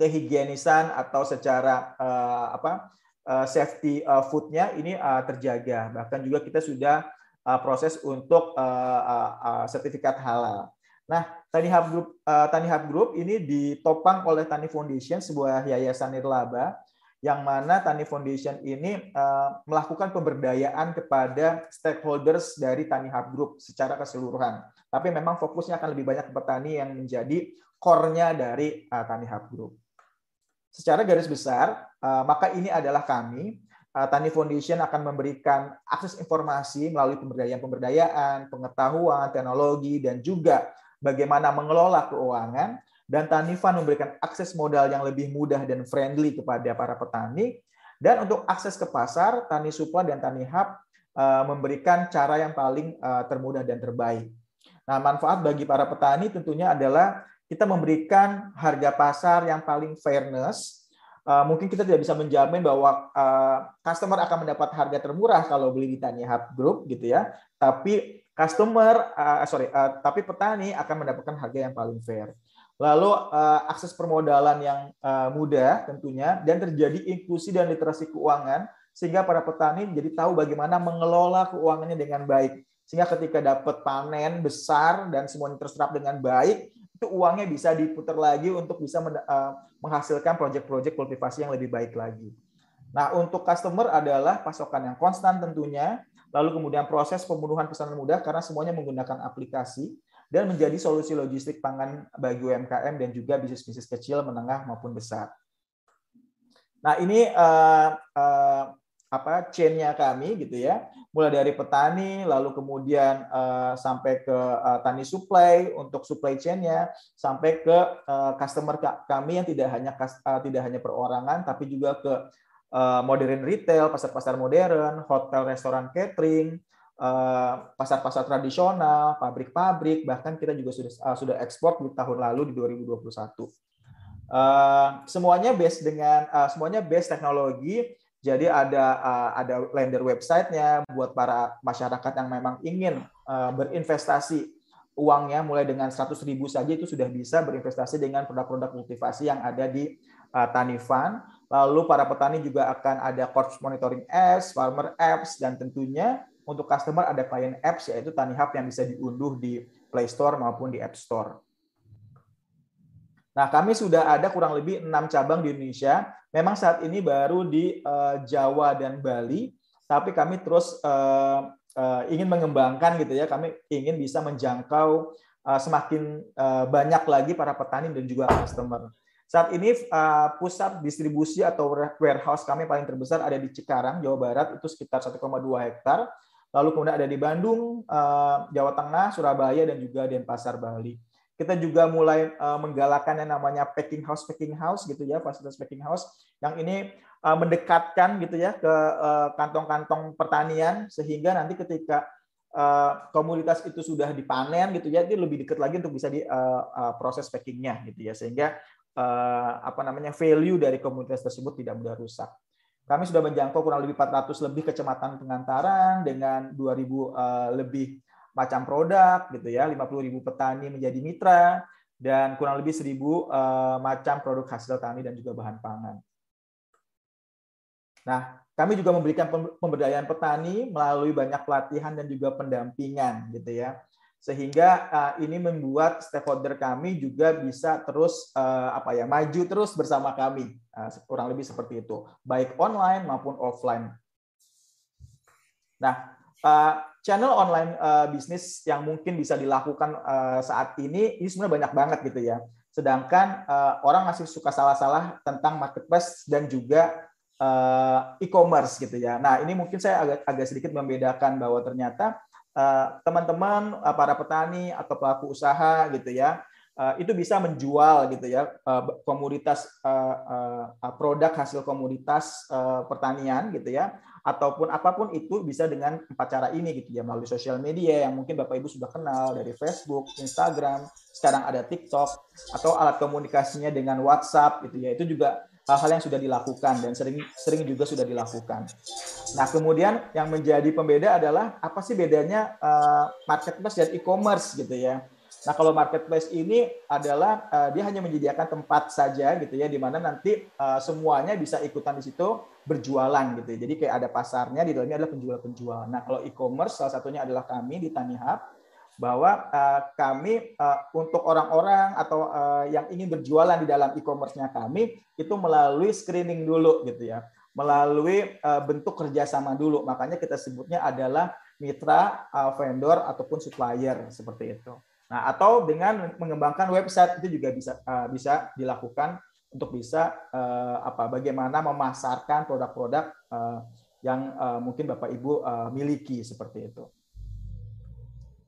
kehigienisan atau secara uh, apa uh, safety uh, foodnya ini uh, terjaga. Bahkan juga kita sudah uh, proses untuk uh, uh, uh, sertifikat halal. Nah, Tani Hub Group, uh, Tani Hub Group ini ditopang oleh Tani Foundation, sebuah yayasan nirlaba, yang mana Tani Foundation ini uh, melakukan pemberdayaan kepada stakeholders dari Tani Hub Group secara keseluruhan. Tapi memang fokusnya akan lebih banyak ke petani yang menjadi core-nya dari uh, Tani Hub Group. Secara garis besar, uh, maka ini adalah kami. Uh, Tani Foundation akan memberikan akses informasi melalui pemberdayaan-pemberdayaan, pengetahuan, teknologi, dan juga bagaimana mengelola keuangan, dan Tanifan memberikan akses modal yang lebih mudah dan friendly kepada para petani. Dan untuk akses ke pasar, Tani Supla dan Tani Hub eh, memberikan cara yang paling eh, termudah dan terbaik. Nah, manfaat bagi para petani tentunya adalah kita memberikan harga pasar yang paling fairness. Eh, mungkin kita tidak bisa menjamin bahwa customer akan mendapat harga termurah kalau beli di Tani Hub Group gitu ya. Tapi customer uh, sorry tapi petani akan mendapatkan harga yang paling fair. Lalu akses permodalan yang mudah tentunya dan terjadi inklusi dan literasi keuangan sehingga para petani jadi tahu bagaimana mengelola keuangannya dengan baik. Sehingga ketika dapat panen besar dan semuanya terserap dengan baik, itu uangnya bisa diputar lagi untuk bisa menghasilkan proyek-proyek kultivasi yang lebih baik lagi. Nah, untuk customer adalah pasokan yang konstan tentunya, lalu kemudian proses pembunuhan pesanan mudah karena semuanya menggunakan aplikasi dan menjadi solusi logistik pangan bagi UMKM dan juga bisnis-bisnis kecil, menengah maupun besar. Nah ini uh, uh, apa chainnya kami gitu ya, mulai dari petani, lalu kemudian uh, sampai ke uh, tani supply untuk supply chainnya, sampai ke uh, customer kami yang tidak hanya uh, tidak hanya perorangan, tapi juga ke Eh, modern retail, pasar-pasar modern, hotel, restoran, catering, pasar-pasar tradisional, pabrik-pabrik, bahkan kita juga sudah eh, sudah ekspor di tahun lalu di 2021. Semuanya base dengan semuanya base teknologi. Jadi ada ada lender websitenya buat para masyarakat yang memang ingin berinvestasi uangnya mulai dengan 100 ribu saja itu sudah bisa berinvestasi dengan produk-produk kultivasi yang ada di uh, Tanifan. Lalu para petani juga akan ada Corps Monitoring Apps, Farmer Apps, dan tentunya untuk customer ada client apps yaitu Tani Hub yang bisa diunduh di Play Store maupun di App Store. Nah, kami sudah ada kurang lebih enam cabang di Indonesia. Memang saat ini baru di uh, Jawa dan Bali, tapi kami terus uh, uh, ingin mengembangkan gitu ya. Kami ingin bisa menjangkau uh, semakin uh, banyak lagi para petani dan juga customer. Saat ini uh, pusat distribusi atau warehouse kami paling terbesar ada di Cikarang, Jawa Barat, itu sekitar 1,2 hektar. Lalu kemudian ada di Bandung, uh, Jawa Tengah, Surabaya, dan juga Denpasar, Bali. Kita juga mulai uh, menggalakkan yang namanya packing house, packing house gitu ya, fasilitas packing house. Yang ini uh, mendekatkan gitu ya ke kantong-kantong uh, pertanian sehingga nanti ketika uh, komoditas itu sudah dipanen gitu ya, itu lebih dekat lagi untuk bisa di uh, uh, proses packingnya gitu ya, sehingga Eh, apa namanya value dari komunitas tersebut tidak mudah rusak. Kami sudah menjangkau kurang lebih 400 lebih kecamatan pengantaran dengan 2000 uh, eh, lebih macam produk gitu ya, 50.000 petani menjadi mitra dan kurang lebih 1000 uh, macam produk hasil tani dan juga bahan pangan. Nah, kami juga memberikan pemberdayaan petani melalui banyak pelatihan dan juga pendampingan gitu ya sehingga uh, ini membuat stakeholder kami juga bisa terus uh, apa ya maju terus bersama kami uh, kurang lebih seperti itu baik online maupun offline. Nah uh, channel online uh, bisnis yang mungkin bisa dilakukan uh, saat ini ini sebenarnya banyak banget gitu ya. Sedangkan uh, orang masih suka salah-salah tentang marketplace dan juga uh, e-commerce gitu ya. Nah ini mungkin saya agak agak sedikit membedakan bahwa ternyata teman-teman uh, para petani atau pelaku usaha gitu ya uh, itu bisa menjual gitu ya uh, komoditas uh, produk hasil komoditas pertanian gitu ya ataupun apa pun itu bisa dengan empat cara ini gitu ya melalui sosial media yang mungkin Bapak Ibu sudah kenal dari Facebook, Instagram, sekarang ada TikTok atau alat komunikasinya dengan WhatsApp gitu ya itu juga hal-hal yang sudah dilakukan dan sering sering juga sudah dilakukan. Nah, kemudian yang menjadi pembeda adalah apa sih bedanya marketplace dan e-commerce gitu ya. Nah, kalau marketplace ini adalah uh, dia hanya menyediakan tempat saja gitu ya, di mana nanti uh, semuanya bisa ikutan di situ berjualan gitu. Ya. Jadi kayak ada pasarnya, di dalamnya adalah penjual-penjual. Nah, kalau e-commerce salah satunya adalah kami di Tanihub bahwa uh, kami uh, untuk orang-orang atau uh, yang ingin berjualan di dalam e-commerce-nya kami itu melalui screening dulu gitu ya, melalui uh, bentuk kerjasama dulu. Makanya kita sebutnya adalah mitra, vendor ataupun supplier seperti itu. Nah, atau dengan mengembangkan website itu juga bisa uh, bisa dilakukan untuk bisa uh, apa bagaimana memasarkan produk-produk uh, yang uh, mungkin Bapak Ibu uh, miliki seperti itu.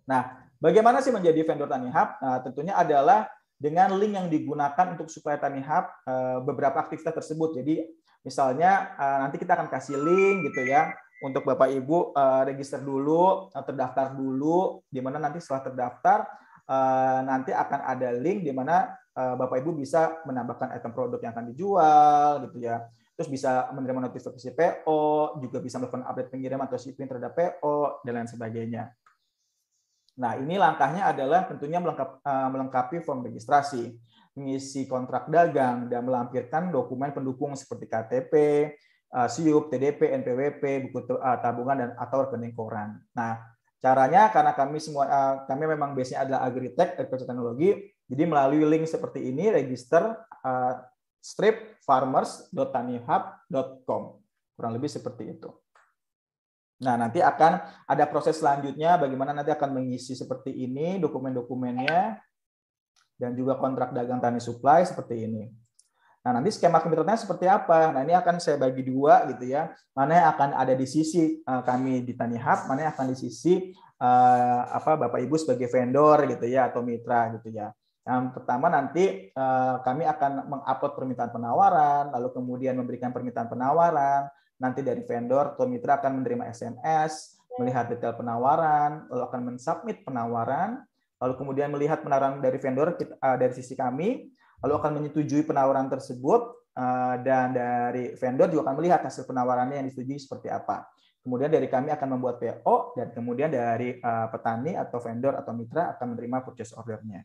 Nah, Bagaimana sih menjadi vendor Tanihub? Nah, tentunya adalah dengan link yang digunakan untuk supaya Tanihub eh, beberapa aktivitas tersebut. Jadi misalnya eh, nanti kita akan kasih link gitu ya untuk Bapak Ibu register dulu, terdaftar dulu, di mana nanti setelah terdaftar nanti akan ada link di mana Bapak Ibu bisa menambahkan item produk yang akan dijual gitu ya. Terus bisa menerima notifikasi PO, juga bisa melakukan update pengiriman atau shipping terhadap PO dan lain sebagainya. Nah, ini langkahnya adalah tentunya uh, melengkapi form registrasi, mengisi kontrak dagang, dan melampirkan dokumen pendukung seperti KTP, SIUP, TDP, NPWP, buku tabungan, dan atau rekening koran. Nah, caranya karena kami semua uh, kami memang biasanya adalah agritech, agriculture teknologi, jadi melalui link seperti ini, register uh, stripfarmers.tanihub.com. Kurang lebih seperti itu. Nah, nanti akan ada proses selanjutnya bagaimana nanti akan mengisi seperti ini dokumen-dokumennya dan juga kontrak dagang tani supply seperti ini. Nah, nanti skema kemitraan seperti apa? Nah, ini akan saya bagi dua gitu ya. Mana yang akan ada di sisi uh, kami di Tani Hub, mana yang akan di sisi uh, apa Bapak Ibu sebagai vendor gitu ya atau mitra gitu ya. Yang pertama nanti uh, kami akan mengupload permintaan penawaran, lalu kemudian memberikan permintaan penawaran, nanti dari vendor atau mitra akan menerima SMS, melihat detail penawaran, lalu akan mensubmit penawaran, lalu kemudian melihat penawaran dari vendor uh, dari sisi kami, lalu akan menyetujui penawaran tersebut uh, dan dari vendor juga akan melihat hasil penawarannya yang disetujui seperti apa. Kemudian dari kami akan membuat PO dan kemudian dari uh, petani atau vendor atau mitra akan menerima purchase ordernya.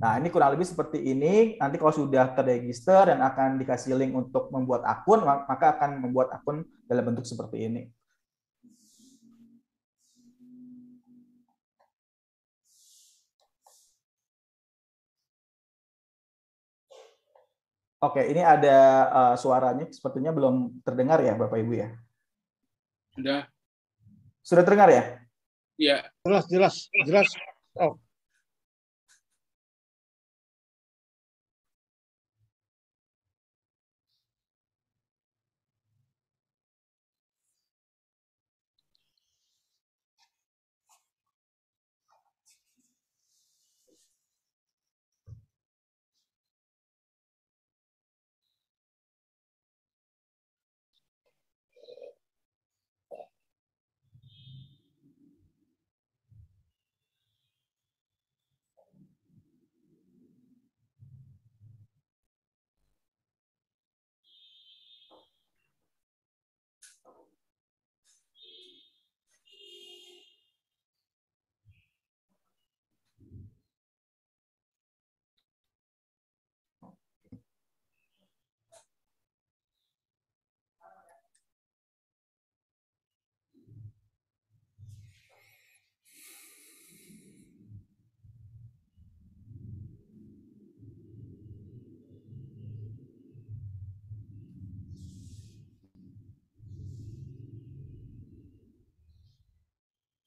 Nah, ini kurang lebih seperti ini. Nanti kalau sudah terregister dan akan dikasih link untuk membuat akun, maka akan membuat akun dalam bentuk seperti ini. Oke, ini ada uh, suaranya. Sepertinya belum terdengar ya, Bapak Ibu ya? Sudah. Sudah terdengar ya? Iya. Jelas, jelas, jelas. Oh.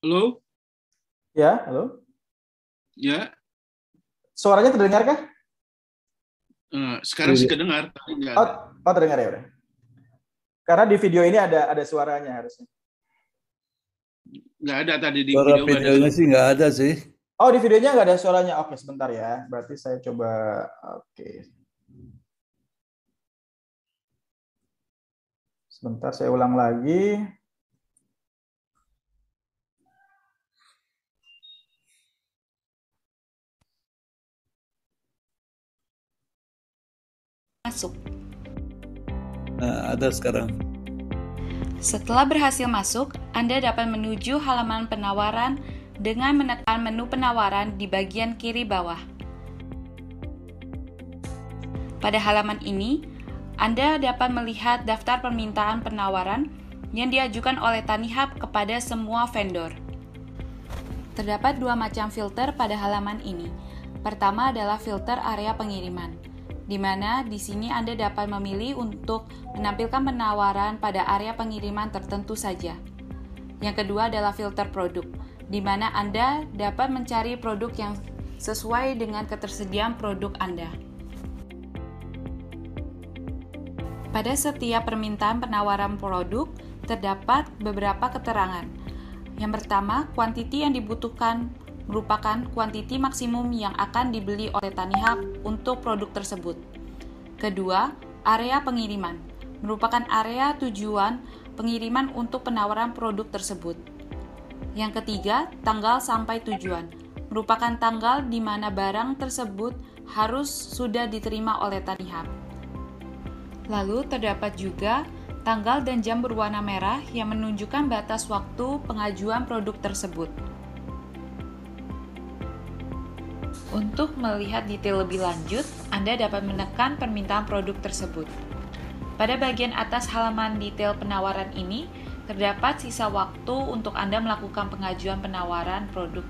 Halo? Ya, halo. Ya. Suaranya terdengar kah? Uh, sekarang sih kedengar. Oh, oh, terdengar ya udah. Karena di video ini ada ada suaranya harusnya. Nggak ada tadi di Suara video videonya sih nggak ada sih. Oh, di videonya nggak ada suaranya. Oke, sebentar ya. Berarti saya coba. Oke. Sebentar, saya ulang lagi. Masuk. Nah, ada sekarang. Setelah berhasil masuk, Anda dapat menuju halaman penawaran dengan menekan menu penawaran di bagian kiri bawah. Pada halaman ini, Anda dapat melihat daftar permintaan penawaran yang diajukan oleh Tanihub kepada semua vendor. Terdapat dua macam filter pada halaman ini. Pertama adalah filter area pengiriman, di mana di sini Anda dapat memilih untuk menampilkan penawaran pada area pengiriman tertentu saja. Yang kedua adalah filter produk, di mana Anda dapat mencari produk yang sesuai dengan ketersediaan produk Anda. Pada setiap permintaan penawaran produk, terdapat beberapa keterangan. Yang pertama, kuantiti yang dibutuhkan merupakan kuantiti maksimum yang akan dibeli oleh Tanihub untuk produk tersebut. Kedua, area pengiriman merupakan area tujuan pengiriman untuk penawaran produk tersebut. Yang ketiga, tanggal sampai tujuan merupakan tanggal di mana barang tersebut harus sudah diterima oleh Tanihub. Lalu terdapat juga tanggal dan jam berwarna merah yang menunjukkan batas waktu pengajuan produk tersebut. Untuk melihat detail lebih lanjut, Anda dapat menekan permintaan produk tersebut. Pada bagian atas halaman detail penawaran ini, terdapat sisa waktu untuk Anda melakukan pengajuan penawaran produk.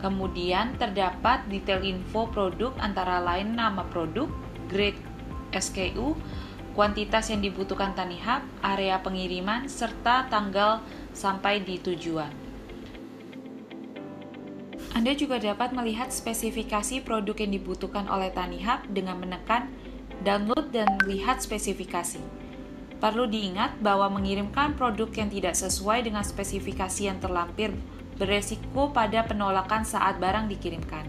Kemudian terdapat detail info produk antara lain nama produk, grade SKU, kuantitas yang dibutuhkan Tanihub, area pengiriman, serta tanggal sampai di tujuan. Anda juga dapat melihat spesifikasi produk yang dibutuhkan oleh Tanihub dengan menekan download dan lihat spesifikasi. Perlu diingat bahwa mengirimkan produk yang tidak sesuai dengan spesifikasi yang terlampir beresiko pada penolakan saat barang dikirimkan.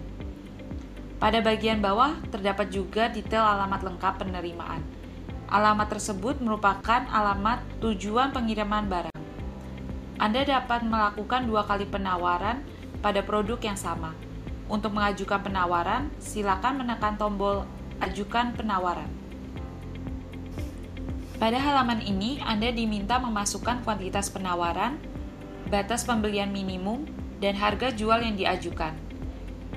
Pada bagian bawah terdapat juga detail alamat lengkap penerimaan. Alamat tersebut merupakan alamat tujuan pengiriman barang. Anda dapat melakukan dua kali penawaran pada produk yang sama. Untuk mengajukan penawaran, silakan menekan tombol Ajukan penawaran. Pada halaman ini, Anda diminta memasukkan kuantitas penawaran, batas pembelian minimum, dan harga jual yang diajukan.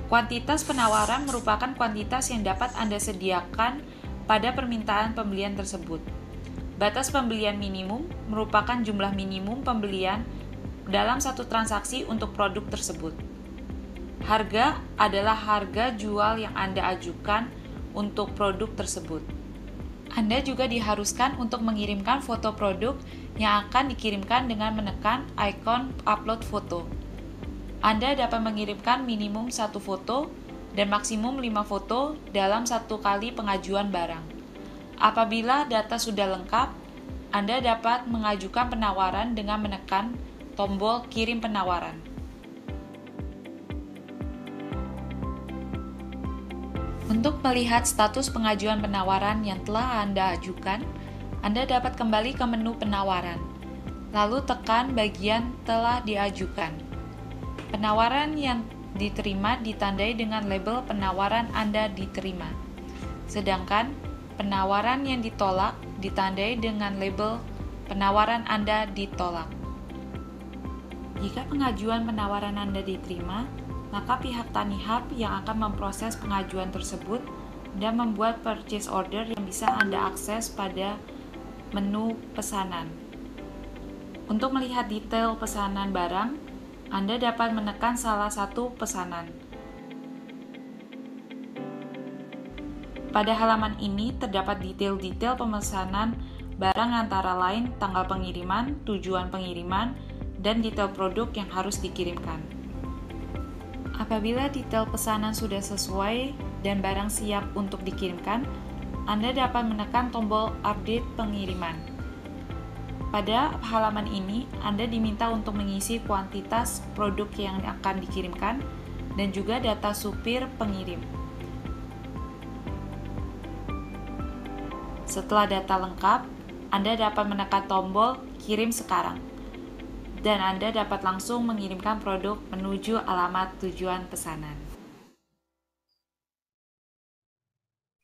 Kuantitas penawaran merupakan kuantitas yang dapat Anda sediakan pada permintaan pembelian tersebut. Batas pembelian minimum merupakan jumlah minimum pembelian dalam satu transaksi untuk produk tersebut. Harga adalah harga jual yang Anda ajukan untuk produk tersebut. Anda juga diharuskan untuk mengirimkan foto produk yang akan dikirimkan dengan menekan ikon upload foto. Anda dapat mengirimkan minimum satu foto dan maksimum 5 foto dalam satu kali pengajuan barang. Apabila data sudah lengkap, Anda dapat mengajukan penawaran dengan menekan tombol kirim penawaran. Untuk melihat status pengajuan penawaran yang telah Anda ajukan, Anda dapat kembali ke menu penawaran, lalu tekan bagian telah diajukan. Penawaran yang diterima ditandai dengan label penawaran Anda diterima. Sedangkan penawaran yang ditolak ditandai dengan label penawaran Anda ditolak. Jika pengajuan penawaran Anda diterima, maka pihak Tanihub yang akan memproses pengajuan tersebut dan membuat purchase order yang bisa Anda akses pada menu pesanan. Untuk melihat detail pesanan barang, Anda dapat menekan salah satu pesanan. Pada halaman ini terdapat detail-detail pemesanan barang antara lain tanggal pengiriman, tujuan pengiriman, dan detail produk yang harus dikirimkan. Apabila detail pesanan sudah sesuai dan barang siap untuk dikirimkan, Anda dapat menekan tombol update pengiriman. Pada halaman ini, Anda diminta untuk mengisi kuantitas produk yang akan dikirimkan dan juga data supir pengirim. Setelah data lengkap, Anda dapat menekan tombol "Kirim sekarang" dan Anda dapat langsung mengirimkan produk menuju alamat tujuan pesanan.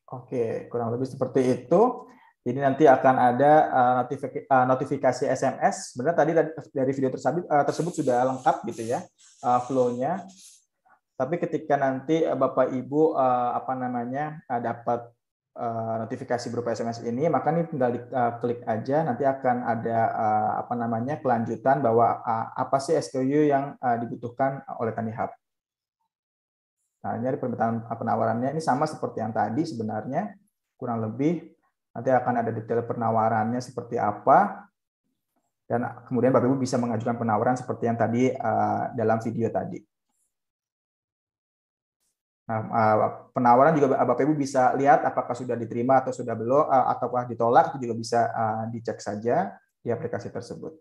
Oke, kurang lebih seperti itu. Jadi nanti akan ada notifikasi, uh, notifikasi SMS. Sebenarnya tadi dari video tersebut, uh, tersebut sudah lengkap gitu ya flow-nya. Tapi ketika nanti Bapak Ibu apa namanya dapat notifikasi berupa SMS ini, maka ini tinggal diklik uh, aja. Nanti akan ada uh, apa namanya kelanjutan bahwa uh, apa sih SKU yang uh, dibutuhkan oleh Tani Hub. Nah, ini permintaan penawarannya ini sama seperti yang tadi sebenarnya kurang lebih Nanti akan ada detail penawarannya seperti apa. Dan kemudian Bapak Ibu bisa mengajukan penawaran seperti yang tadi uh, dalam video tadi. Nah, uh, penawaran juga Bapak Ibu bisa lihat apakah sudah diterima atau sudah belum, uh, ataukah ditolak, itu juga bisa uh, dicek saja di aplikasi tersebut.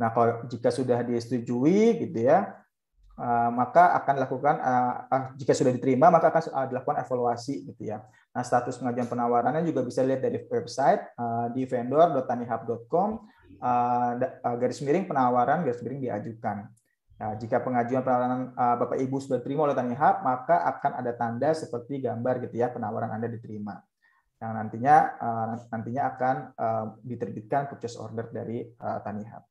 Nah, kalau jika sudah disetujui gitu ya, maka akan dilakukan jika sudah diterima maka akan dilakukan evaluasi gitu ya. Nah, status pengajuan penawarannya juga bisa lihat dari website di vendor.tanihub.com garis miring penawaran garis miring diajukan. Nah, jika pengajuan penawaran uh, Bapak Ibu sudah diterima oleh Tanihub, maka akan ada tanda seperti gambar gitu ya penawaran Anda diterima. Yang nantinya uh, nantinya akan uh, diterbitkan purchase order dari uh, Tanihub.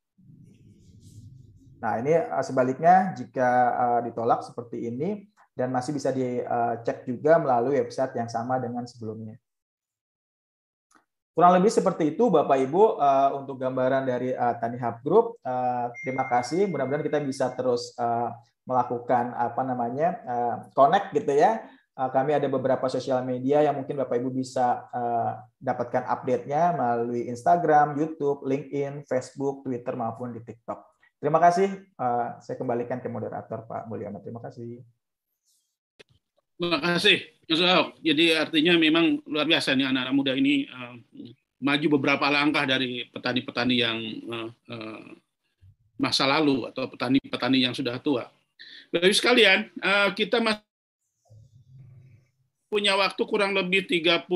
Nah, ini eh, sebaliknya jika eh, ditolak seperti ini dan masih bisa dicek juga melalui website yang sama dengan sebelumnya. Kurang lebih seperti itu Bapak Ibu uh, untuk gambaran dari uh, Tani Hub Group. Uh, terima kasih. Mudah-mudahan kita bisa terus uh, melakukan apa namanya uh, connect gitu ya. Uh, kami ada beberapa sosial media yang mungkin Bapak Ibu bisa uh, dapatkan update-nya melalui Instagram, YouTube, LinkedIn, Facebook, Twitter maupun di TikTok. Terima kasih. Uh, saya kembalikan ke moderator Pak Mulyono. Terima kasih. Terima kasih, Mas Ahok. Jadi artinya memang luar biasa nih anak-anak muda ini uh, maju beberapa langkah dari petani-petani yang uh, uh, masa lalu atau petani-petani yang sudah tua. Bapak sekalian, uh, kita masih punya waktu kurang lebih 30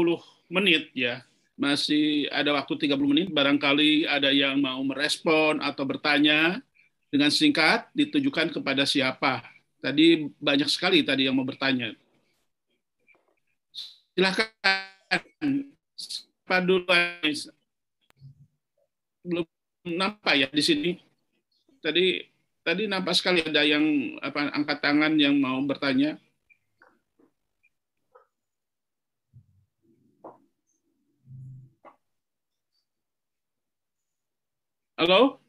menit ya. Masih ada waktu 30 menit, barangkali ada yang mau merespon atau bertanya dengan singkat ditujukan kepada siapa. Tadi banyak sekali tadi yang mau bertanya. Silahkan. Siapa dulu? Belum nampak ya di sini. Tadi tadi nampak sekali ada yang apa angkat tangan yang mau bertanya. Halo?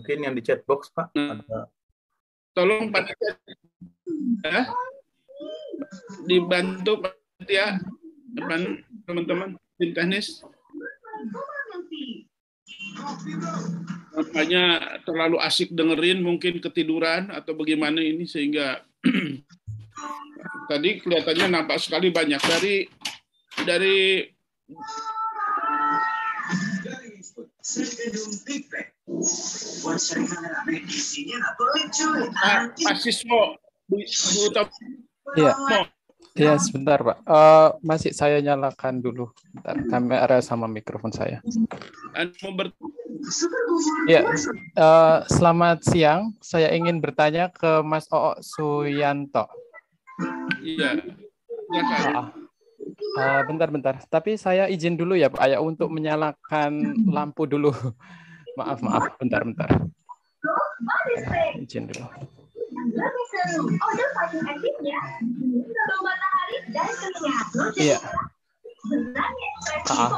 Mungkin yang di chat box, Pak. Hmm. Ada... Tolong Pak ya. dibantu Pak ya teman-teman tim teknis. Makanya terlalu asik dengerin mungkin ketiduran atau bagaimana ini sehingga (clears throat) tadi kelihatannya nampak sekali banyak dari dari Iya. Iya, sebentar, Pak. Uh, masih saya nyalakan dulu. Bentar, kamera sama mikrofon saya. Iya, uh, selamat siang. Saya ingin bertanya ke Mas Oo Suyanto. Iya. Uh, uh, bentar, bentar. Tapi saya izin dulu ya, Pak, ya, untuk menyalakan lampu dulu. (laughs) Maaf, maaf. Bentar, bentar. Izin dulu. Iya. Ah.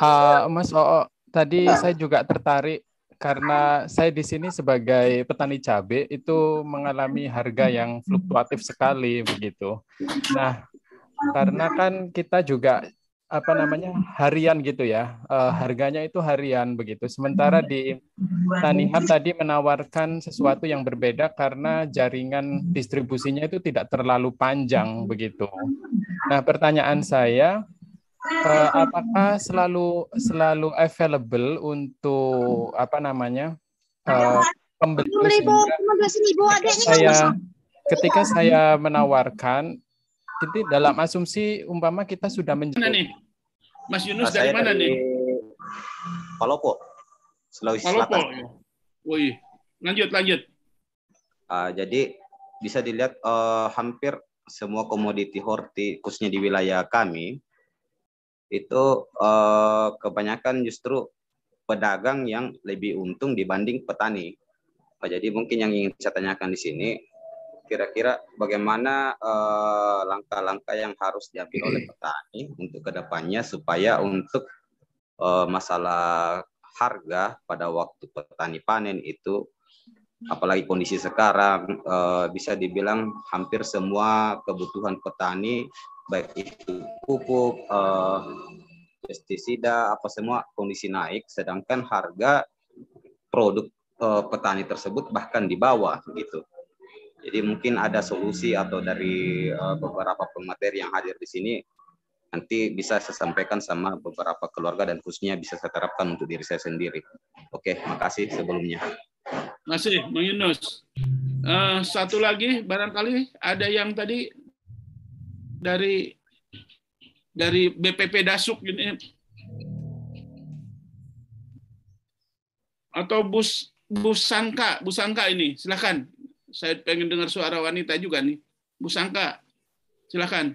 Uh, Mas Oo, tadi saya juga tertarik karena saya di sini sebagai petani cabai itu mengalami harga yang fluktuatif sekali begitu. Nah, karena kan kita juga apa namanya harian gitu ya. Uh, harganya itu harian begitu. Sementara di Taniham tadi menawarkan sesuatu yang berbeda karena jaringan distribusinya itu tidak terlalu panjang begitu. Nah pertanyaan saya uh, apakah selalu selalu available untuk apa namanya uh, pembeli saya ketika saya menawarkan jadi dalam asumsi umpama kita sudah menjual Mas Yunus dari mana dari nih? Palopo, Sulawesi Palopo. Selatan. Woi, lanjut lanjut. Uh, jadi bisa dilihat uh, hampir semua komoditi horti khususnya di wilayah kami itu uh, kebanyakan justru pedagang yang lebih untung dibanding petani. Jadi mungkin yang ingin saya tanyakan di sini, kira-kira bagaimana langkah-langkah uh, yang harus diambil oleh (clears throat) petani untuk ke depannya supaya untuk uh, masalah harga pada waktu petani panen itu apalagi kondisi sekarang uh, bisa dibilang hampir semua kebutuhan petani baik itu pupuk uh, pestisida apa semua kondisi naik sedangkan harga produk uh, petani tersebut bahkan di bawah gitu jadi mungkin ada solusi atau dari uh, beberapa pemateri yang hadir di sini nanti bisa saya sampaikan sama beberapa keluarga dan khususnya bisa saya terapkan untuk diri saya sendiri. Oke, makasih sebelumnya. Masih, Bang Yunus. Uh, satu lagi, barangkali ada yang tadi dari dari BPP Dasuk ini atau bus bus sangka, bus sangka ini, silakan. Saya pengen dengar suara wanita juga nih. Bu Sangka, silakan.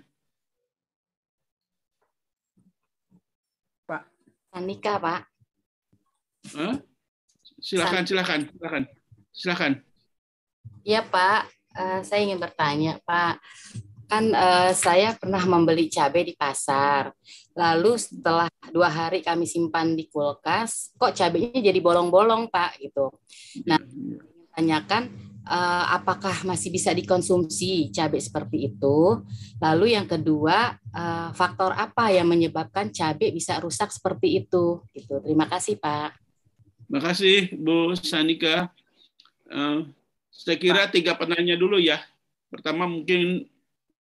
Pak. Anika, Pak. Huh? Silakan, silakan, silakan, silakan. Iya Pak, uh, saya ingin bertanya Pak. Kan uh, saya pernah membeli cabai di pasar. Lalu setelah dua hari kami simpan di kulkas, kok cabainya jadi bolong-bolong Pak gitu. Nah, tanyakan uh, apakah masih bisa dikonsumsi cabai seperti itu? Lalu yang kedua, uh, faktor apa yang menyebabkan cabai bisa rusak seperti itu? Gitu. Terima kasih Pak. Terima kasih Bu Sanika. Uh, saya kira tiga penanya dulu ya. Pertama mungkin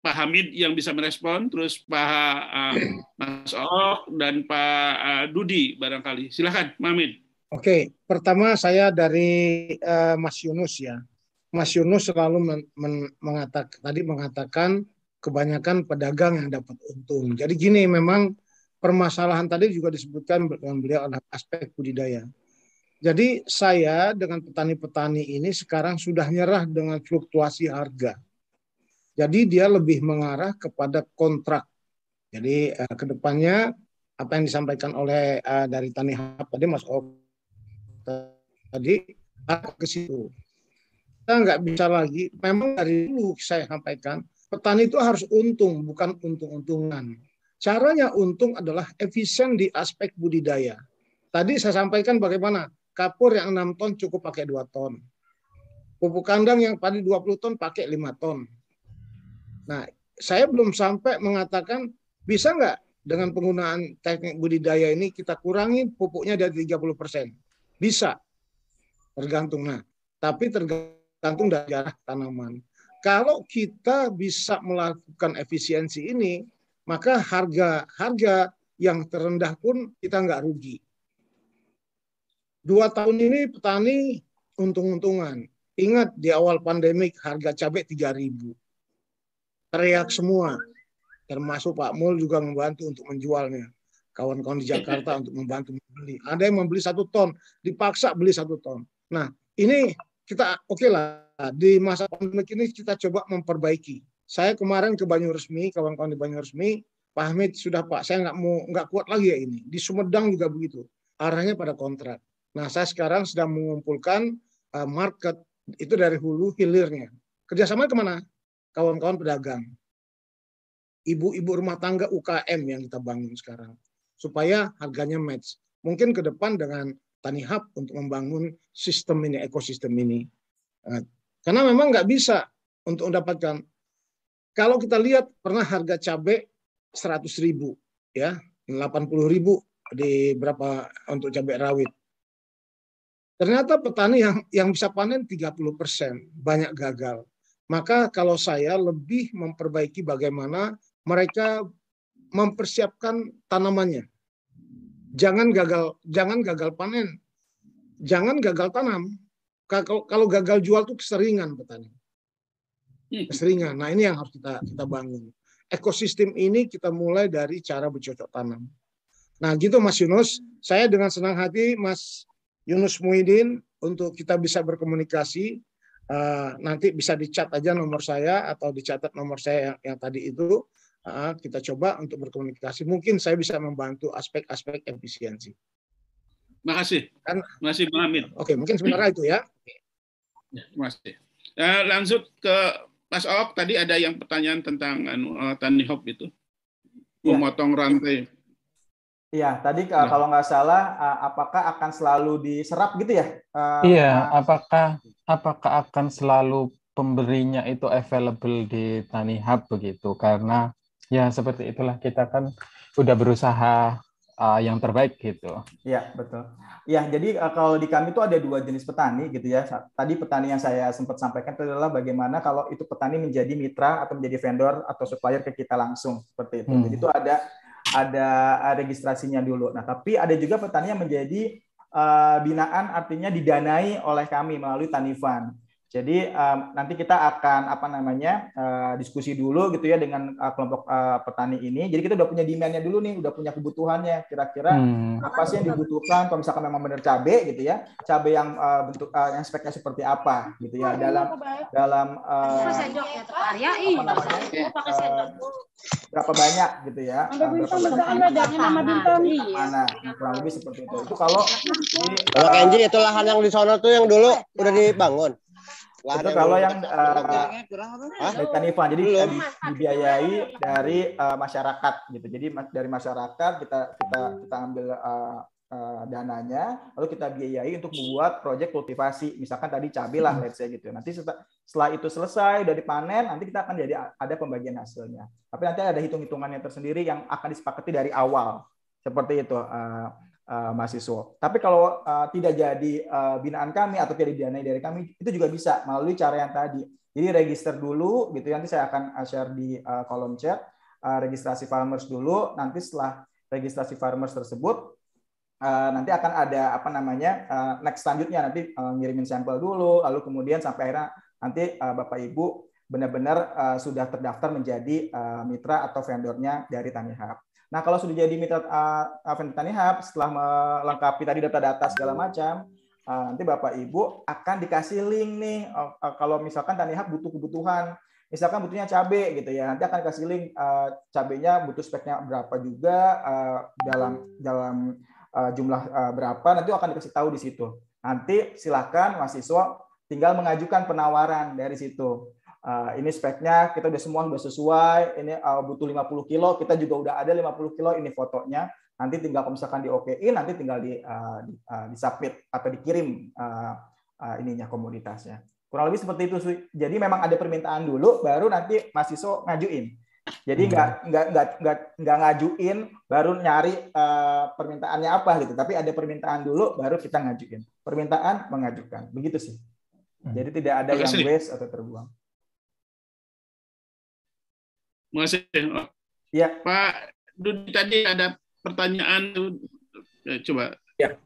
Pak Hamid yang bisa merespon, terus Pak uh, Mas Ok dan Pak uh, Dudi barangkali. Silakan, Pak Hamid. Oke, pertama saya dari uh, Mas Yunus ya. Mas Yunus selalu men, men, mengatakan tadi mengatakan kebanyakan pedagang yang dapat untung. Jadi gini, memang permasalahan tadi juga disebutkan dengan beliau adalah aspek budidaya. Jadi saya dengan petani-petani ini sekarang sudah nyerah dengan fluktuasi harga. Jadi dia lebih mengarah kepada kontrak. Jadi eh, ke depannya apa yang disampaikan oleh eh, dari Tani Hub tadi Mas Om tadi ke situ. Kita nggak bisa lagi. Memang dari dulu saya sampaikan petani itu harus untung bukan untung-untungan. Caranya untung adalah efisien di aspek budidaya. Tadi saya sampaikan bagaimana kapur yang 6 ton cukup pakai 2 ton. Pupuk kandang yang padi 20 ton pakai 5 ton. Nah, saya belum sampai mengatakan bisa nggak dengan penggunaan teknik budidaya ini kita kurangi pupuknya dari 30 persen. Bisa. Tergantung. Nah, tapi tergantung dari arah tanaman. Kalau kita bisa melakukan efisiensi ini, maka harga harga yang terendah pun kita nggak rugi. Dua tahun ini petani untung-untungan. Ingat di awal pandemik harga cabai 3000 Teriak semua. Termasuk Pak Mul juga membantu untuk menjualnya. Kawan-kawan di Jakarta untuk membantu membeli. Ada yang membeli satu ton, dipaksa beli satu ton. Nah, ini kita oke okay lah di masa pandemi ini kita coba memperbaiki. Saya kemarin ke Banyu Resmi, kawan-kawan di Banyu Resmi, Pak Hamid sudah Pak, saya nggak mau nggak kuat lagi ya ini. Di Sumedang juga begitu. Arahnya pada kontrak. Nah, saya sekarang sedang mengumpulkan uh, market itu dari hulu hilirnya. Kerjasama ke mana? Kawan-kawan pedagang. Ibu-ibu rumah tangga UKM yang kita bangun sekarang. Supaya harganya match. Mungkin ke depan dengan Tani Hub untuk membangun sistem ini, ekosistem ini. Uh, karena memang nggak bisa untuk mendapatkan. Kalau kita lihat pernah harga cabai 100 ribu, ya 80 ribu di berapa untuk cabai rawit Ternyata petani yang yang bisa panen 30 persen banyak gagal. Maka kalau saya lebih memperbaiki bagaimana mereka mempersiapkan tanamannya. Jangan gagal, jangan gagal panen, jangan gagal tanam. Kalau kalau gagal jual tuh keseringan petani. Keseringan. Nah ini yang harus kita kita bangun. Ekosistem ini kita mulai dari cara bercocok tanam. Nah gitu Mas Yunus, saya dengan senang hati Mas Yunus Muhyiddin untuk kita bisa berkomunikasi. uh, nanti bisa dicat aja nomor saya atau dicatat nomor saya yang, yang tadi itu kita coba untuk berkomunikasi mungkin saya bisa membantu aspek-aspek efisiensi Makasih. Kan, Makasih Bang Amin. Oke, mungkin sementara itu ya. ya terima kasih. Uh, langsung ke Mas Ok, tadi ada yang pertanyaan tentang uh, Tani Hop itu. Iya. Memotong ya. rantai. Iya, tadi ya. kalau nggak salah, uh, apakah akan selalu diserap gitu ya? Uh, iya, apakah apakah akan selalu pemberinya itu available di Tani Hub begitu? Karena ya seperti itulah kita kan udah berusaha uh, yang terbaik gitu. Iya betul. Ya jadi uh, kalau di kami itu ada dua jenis petani gitu ya. Tadi petani yang saya sempat sampaikan itu adalah bagaimana kalau itu petani menjadi mitra atau menjadi vendor atau supplier ke kita langsung seperti itu. Hmm. Jadi itu ada ada registrasinya dulu. Nah tapi ada juga petani yang menjadi uh, binaan artinya didanai oleh kami melalui Tanifan. Jadi um, nanti kita akan apa namanya uh, diskusi dulu gitu ya dengan uh, kelompok uh, petani ini. Jadi kita udah punya demandnya dulu nih, udah punya kebutuhannya. Kira-kira hmm. apa sih yang dibutuhkan? Kalau misalkan memang benar cabai gitu ya, cabai yang uh, bentuk uh, yang speknya seperti apa gitu ya. Dalam dalam uh, apa namanya uh, berapa banyak gitu ya. Berapa banyak mana kurang lebih seperti itu. Itu kalau kalau Kenji itu lahan yang di sana tuh yang dulu udah dibangun itu kalau yang uh, Ivan, jadi di, dibiayai dari uh, masyarakat gitu. Jadi dari masyarakat kita kita kita ambil uh, uh, dananya, lalu kita biayai untuk membuat proyek kultivasi. Misalkan tadi cabai lah, let's say gitu. Nanti setelah itu selesai, udah dipanen, nanti kita akan jadi ada pembagian hasilnya. Tapi nanti ada hitung-hitungannya tersendiri yang akan disepakati dari awal. Seperti itu. Uh, uh, mahasiswa. Tapi kalau uh, tidak jadi uh, binaan kami atau tidak didanai dari kami, itu juga bisa melalui cara yang tadi. Jadi register dulu, gitu. Nanti saya akan share di uh, kolom chat uh, registrasi farmers dulu. Nanti setelah registrasi farmers tersebut, uh, nanti akan ada apa namanya uh, next selanjutnya nanti uh, ngirimin sampel dulu, lalu kemudian sampai akhirnya nanti uh, bapak ibu benar-benar uh, sudah terdaftar menjadi uh, mitra atau vendornya dari Tanihub. Nah, kalau sudah jadi mitra uh, Tani Hub, setelah melengkapi tadi data-data segala macam, uh, nanti Bapak Ibu akan dikasih link nih. Uh, uh, kalau misalkan Tani Hub butuh kebutuhan, misalkan butuhnya cabai gitu ya, nanti akan dikasih link uh, cabainya butuh speknya berapa juga uh, dalam dalam uh, jumlah uh, berapa, nanti akan dikasih tahu di situ. Nanti silakan mahasiswa tinggal mengajukan penawaran dari situ uh, ini speknya kita udah semua udah sesuai, ini uh, butuh 50 kilo, kita juga udah ada 50 kilo ini fotonya. Nanti tinggal kalau misalkan di OKI, nanti tinggal di uh, di, uh, di submit atau dikirim uh, uh, ininya komoditasnya. Kurang lebih seperti itu. Jadi memang ada permintaan dulu, baru nanti mahasiswa ngajuin. Jadi nggak hmm. nggak nggak nggak nggak ngajuin, baru nyari uh, permintaannya apa gitu. Tapi ada permintaan dulu, baru kita ngajuin. Permintaan mengajukan, begitu sih. Hmm. Jadi tidak ada yang waste atau terbuang. Terima kasih. Ya. Pak Dudi tadi ada pertanyaan tuh. Ya, coba. Ya.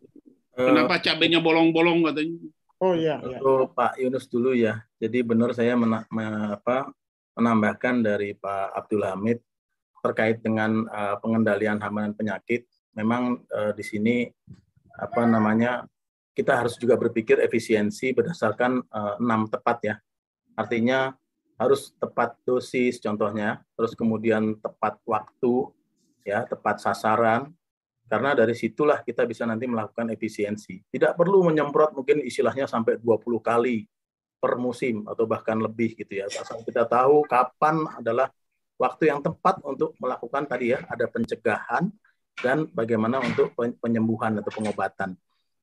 Kenapa cabenya bolong-bolong katanya? Oh iya. Ya. Pak Yunus dulu ya. Jadi benar saya mena, apa, menambahkan dari Pak Abdul Hamid terkait dengan uh, pengendalian hama dan penyakit. Memang uh, di sini apa namanya kita harus juga berpikir efisiensi berdasarkan uh, enam tepat ya. Artinya harus tepat dosis contohnya, terus kemudian tepat waktu, ya tepat sasaran, karena dari situlah kita bisa nanti melakukan efisiensi. Tidak perlu menyemprot mungkin istilahnya sampai 20 kali per musim atau bahkan lebih gitu ya. Asal kita tahu kapan adalah waktu yang tepat untuk melakukan tadi ya, ada pencegahan dan bagaimana untuk penyembuhan atau pengobatan.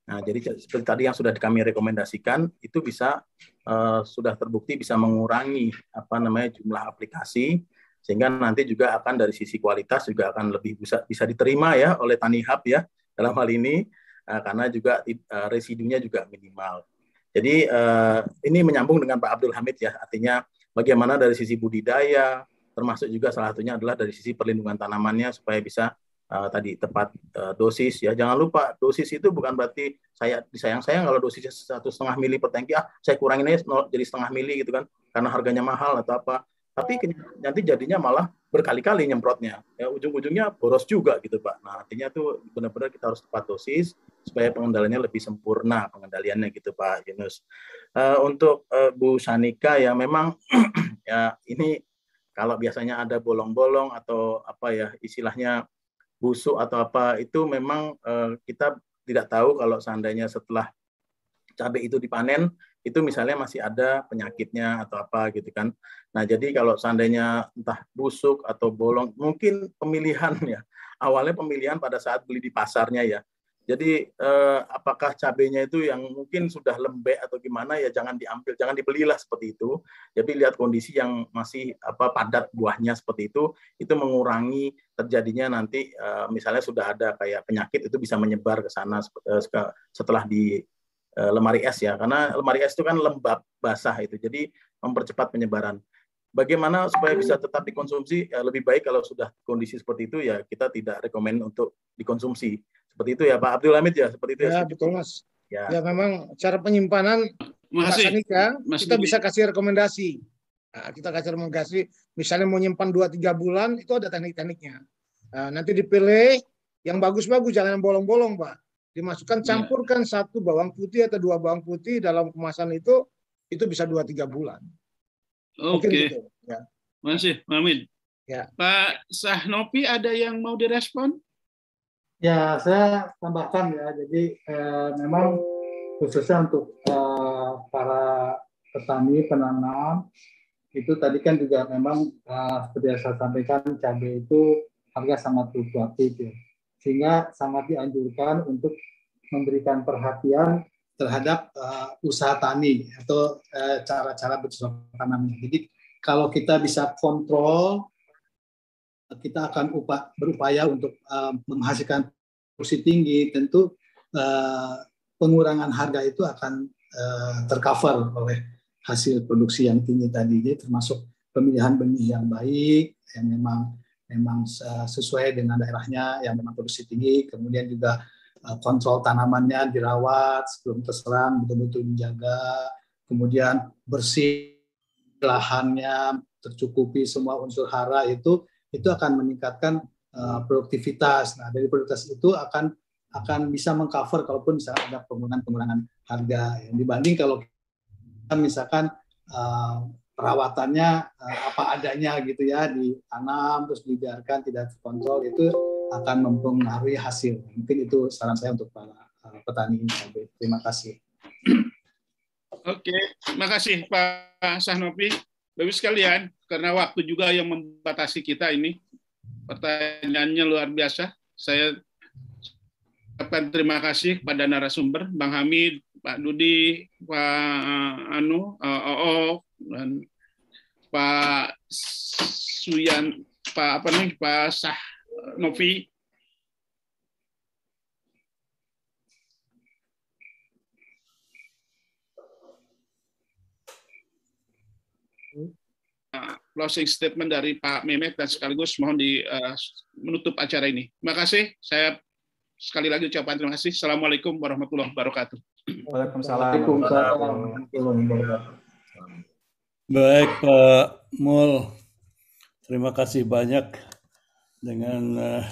Nah, jadi seperti tadi yang sudah kami rekomendasikan itu bisa uh, sudah terbukti bisa mengurangi apa namanya jumlah aplikasi sehingga nanti juga akan dari sisi kualitas juga akan lebih bisa bisa diterima ya oleh Tani Hub ya dalam hal ini uh, karena juga uh, residunya juga minimal. Jadi uh, ini menyambung dengan Pak Abdul Hamid ya artinya bagaimana dari sisi budidaya termasuk juga salah satunya adalah dari sisi perlindungan tanamannya supaya bisa uh, tadi tepat uh, dosis ya. Jangan lupa dosis itu bukan berarti saya disayang sayang kalau dosisnya satu setengah mili per tangki ah saya kurangin aja jadi setengah mili gitu kan karena harganya mahal atau apa. Tapi nanti jadinya malah berkali-kali nyemprotnya. Ya ujung-ujungnya boros juga gitu pak. Nah artinya tuh benar-benar kita harus tepat dosis supaya pengendaliannya lebih sempurna pengendaliannya gitu Pak Yunus. Uh, untuk uh, Bu Sanika ya memang (clears throat) ya ini kalau biasanya ada bolong-bolong atau apa ya istilahnya busuk atau apa itu memang uh, kita tidak tahu kalau seandainya setelah cabai itu dipanen itu misalnya masih ada penyakitnya atau apa gitu kan. Nah, jadi kalau seandainya entah busuk atau bolong, mungkin pemilihan (laughs) ya. Awalnya pemilihan pada saat beli di pasarnya ya. Jadi eh, apakah cabenya itu yang mungkin sudah lembek atau gimana ya jangan diambil, jangan dibelilah seperti itu. Jadi lihat kondisi yang masih apa padat buahnya seperti itu, itu mengurangi terjadinya nanti eh, misalnya sudah ada kayak penyakit itu bisa menyebar ke sana eh, setelah di Eh, lemari es ya, karena lemari es itu kan lembab basah itu, jadi mempercepat penyebaran. Bagaimana supaya bisa tetap dikonsumsi? Ya, lebih baik kalau sudah kondisi seperti itu ya kita tidak rekomend untuk dikonsumsi. Seperti itu ya Pak Abdul Hamid ya, seperti itu ya. Ya betul Mas. Ya, ya memang cara penyimpanan Mas Anika, kita bisa kasih rekomendasi. Nah, kita kasih rekomendasi, misalnya mau nyimpan 2-3 bulan, itu ada teknik-tekniknya. Nah, nanti dipilih yang bagus-bagus, jangan yang bolong-bolong, Pak dimasukkan iya. campurkan yeah. satu bawang putih atau dua bawang putih dalam kemasan itu itu bisa dua tiga bulan. Oke. Okay. Gitu, ya. Masih, Mamin. Ya. Pak Sahnopi ada yang mau direspon? Ya, saya tambahkan ya. Jadi eh, memang khususnya untuk eh, para petani penanam itu tadi kan juga memang eh, seperti yang saya sampaikan cabai itu harga sangat fluktuatif ya sehingga sangat dianjurkan untuk memberikan perhatian terhadap uh, usaha tani atau uh, cara-cara bercocok tanamnya. Jadi kalau kita bisa kontrol, kita akan upa, berupaya untuk uh, menghasilkan produksi tinggi. Tentu uh, pengurangan harga itu akan uh, tercover oleh hasil produksi yang tinggi tadi. Jadi termasuk pemilihan benih yang baik, yang memang memang sesuai dengan daerahnya yang memang produksi tinggi, kemudian juga eh, kontrol tanamannya dirawat sebelum terserang betul-betul dijaga, kemudian bersih lahannya tercukupi semua unsur hara itu itu akan meningkatkan uh, produktivitas. Nah dari produktivitas itu akan akan bisa mengcover kalaupun misalnya ada pengurangan-pengurangan harga yang dibanding kalau kita misalkan uh, perawatannya uh, apa adanya gitu ya ditanam terus dibiarkan tidak terkontrol itu akan mempengaruhi hasil. Mungkin itu saran saya untuk para uh, petani ini. Terima kasih. Oke, terima kasih Pak Sahnopi. Bapak sekalian, karena waktu juga yang membatasi kita ini, pertanyaannya luar biasa. Saya ucapkan terima kasih kepada narasumber, Bang Hamid, Pak Dudi, Pak Anu, uh, Oo, dan Pak Suyan, Pak apa nih, Pak Sah Novi. Closing statement dari Pak Memet dan sekaligus mohon di uh, menutup acara ini. Terima kasih. Saya sekali lagi ucapkan terima kasih. Assalamualaikum warahmatullahi wabarakatuh. Waalaikumsalam. Baik Pak Mul, terima kasih banyak dengan uh,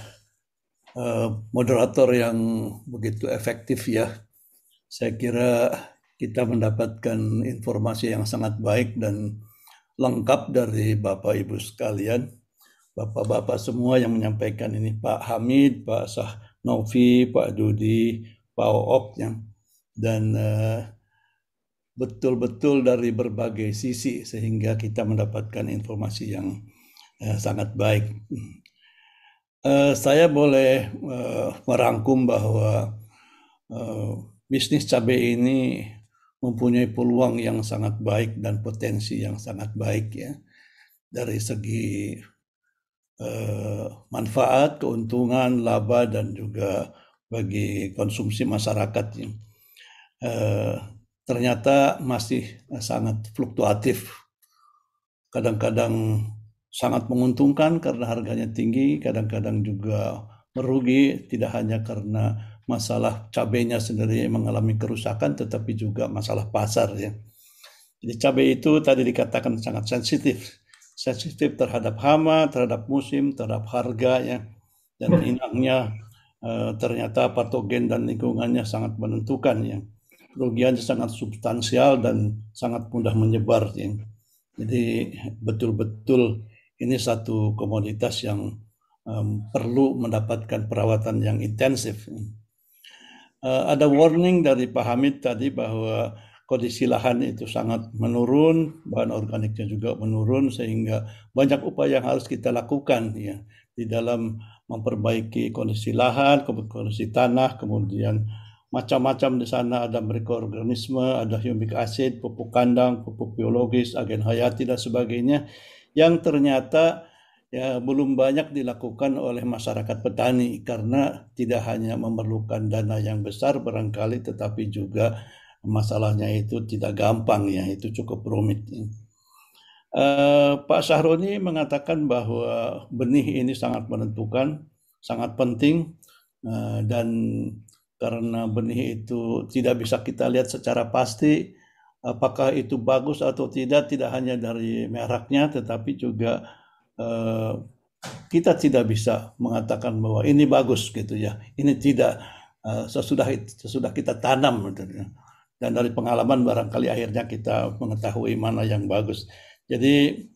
uh, moderator yang begitu efektif ya. Saya kira kita mendapatkan informasi yang sangat baik dan lengkap dari Bapak Ibu sekalian. Bapak-bapak semua yang menyampaikan ini Pak Hamid, Pak Sah Novi, Pak Dudi, Pak Ook yang dan betul-betul uh, dari berbagai sisi sehingga kita mendapatkan informasi yang uh, sangat baik. Uh, saya boleh merangkum bahwa bisnis cabai ini mempunyai peluang yang sangat baik dan potensi yang sangat baik ya dari segi uh, manfaat, keuntungan, laba dan juga bagi konsumsi masyarakat yang Eh, ternyata masih sangat fluktuatif. Kadang-kadang sangat menguntungkan karena harganya tinggi, kadang-kadang juga merugi tidak hanya karena masalah cabainya sendiri mengalami kerusakan tetapi juga masalah pasar ya. Jadi cabai itu tadi dikatakan sangat sensitif. Sensitif terhadap hama, terhadap musim, terhadap harga ya dan inangnya uh, ternyata patogen dan lingkungannya sangat menentukan ya. Kerugiannya sangat substansial dan sangat mudah menyebar ya. Jadi betul-betul ini satu komoditas yang um, perlu mendapatkan perawatan yang intensif. Uh, ada warning dari Pak Hamid tadi bahwa kondisi lahan itu sangat menurun, bahan organiknya juga menurun, sehingga banyak upaya yang harus kita lakukan ya di dalam memperbaiki kondisi lahan, kondisi tanah, kemudian macam-macam di sana. Ada mikroorganisme, ada humic acid, pupuk kandang, pupuk biologis, agen hayati dan sebagainya yang ternyata ya belum banyak dilakukan oleh masyarakat petani karena tidak hanya memerlukan dana yang besar barangkali tetapi juga masalahnya itu tidak gampang ya, itu cukup rumit. Uh, Pak Sahroni mengatakan bahwa benih ini sangat menentukan, sangat penting, uh, dan karena benih itu tidak bisa kita lihat secara pasti, apakah itu bagus atau tidak, tidak hanya dari mereknya, tetapi juga uh, kita tidak bisa mengatakan bahwa ini bagus gitu ya, ini tidak uh, sesudah sesudah kita tanam. Gitu ya dan dari pengalaman barangkali akhirnya kita mengetahui mana yang bagus. Jadi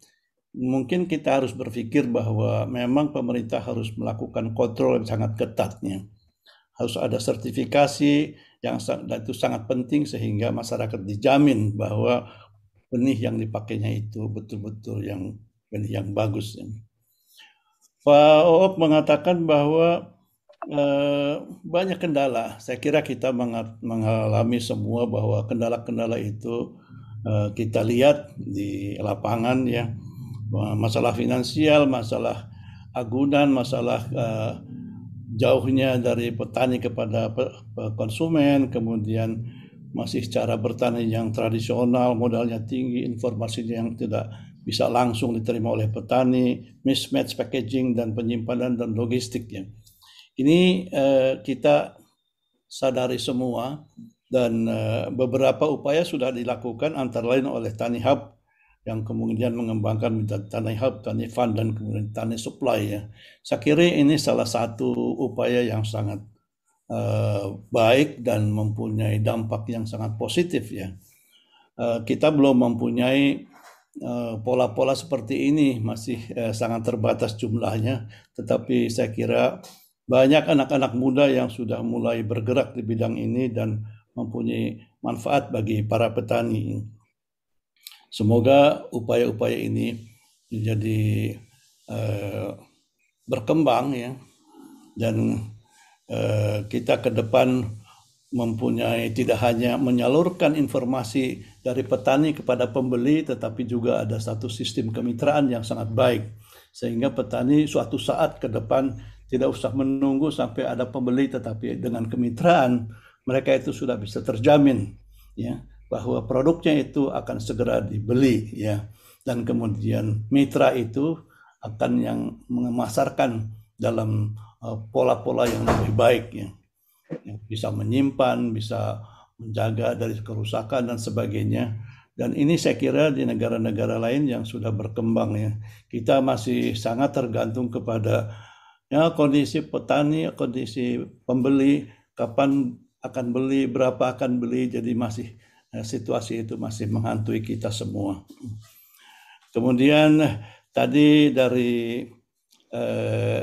mungkin kita harus berpikir bahwa memang pemerintah harus melakukan kontrol yang sangat ketatnya. Harus ada sertifikasi yang itu sangat penting sehingga masyarakat dijamin bahwa benih yang dipakainya itu betul-betul yang yang bagus. Pak Oop mengatakan bahwa Eh, banyak kendala. Saya kira kita mengalami semua bahwa kendala-kendala itu uh, kita lihat di lapangan ya, masalah finansial, masalah agunan, masalah uh, jauhnya dari petani kepada konsumen, kemudian masih cara bertani yang tradisional, modalnya tinggi, informasinya yang tidak bisa langsung diterima oleh petani, mismatch packaging dan penyimpanan dan logistiknya. Ini uh, kita sadari semua dan uh, beberapa upaya sudah dilakukan antara lain oleh Tani Hub yang kemudian mengembangkan Tani Hub, Tani Fund dan kemudian Tani Supply ya. Saya kira ini salah satu upaya yang sangat uh, baik dan mempunyai dampak yang sangat positif ya. Uh, kita belum mempunyai pola-pola uh, seperti ini masih uh, sangat terbatas jumlahnya, tetapi saya kira banyak anak-anak muda yang sudah mulai bergerak di bidang ini dan mempunyai manfaat bagi para petani. Semoga upaya-upaya ini menjadi uh, berkembang ya dan uh, kita ke depan mempunyai tidak hanya menyalurkan informasi dari petani kepada pembeli tetapi juga ada satu sistem kemitraan yang sangat baik sehingga petani suatu saat ke depan tidak usah menunggu sampai ada pembeli tetapi dengan kemitraan mereka itu sudah bisa terjamin ya bahwa produknya itu akan segera dibeli ya dan kemudian mitra itu akan yang memasarkan dalam uh, pola-pola yang lebih baik ya. Bisa menyimpan bisa menjaga dari kerusakan dan sebagainya dan ini saya kira di negara-negara lain yang sudah berkembang ya kita masih sangat tergantung kepada ya kondisi petani, kondisi pembeli, kapan akan beli, berapa akan beli, jadi masih ya, situasi itu masih menghantui kita semua. Kemudian tadi dari eh,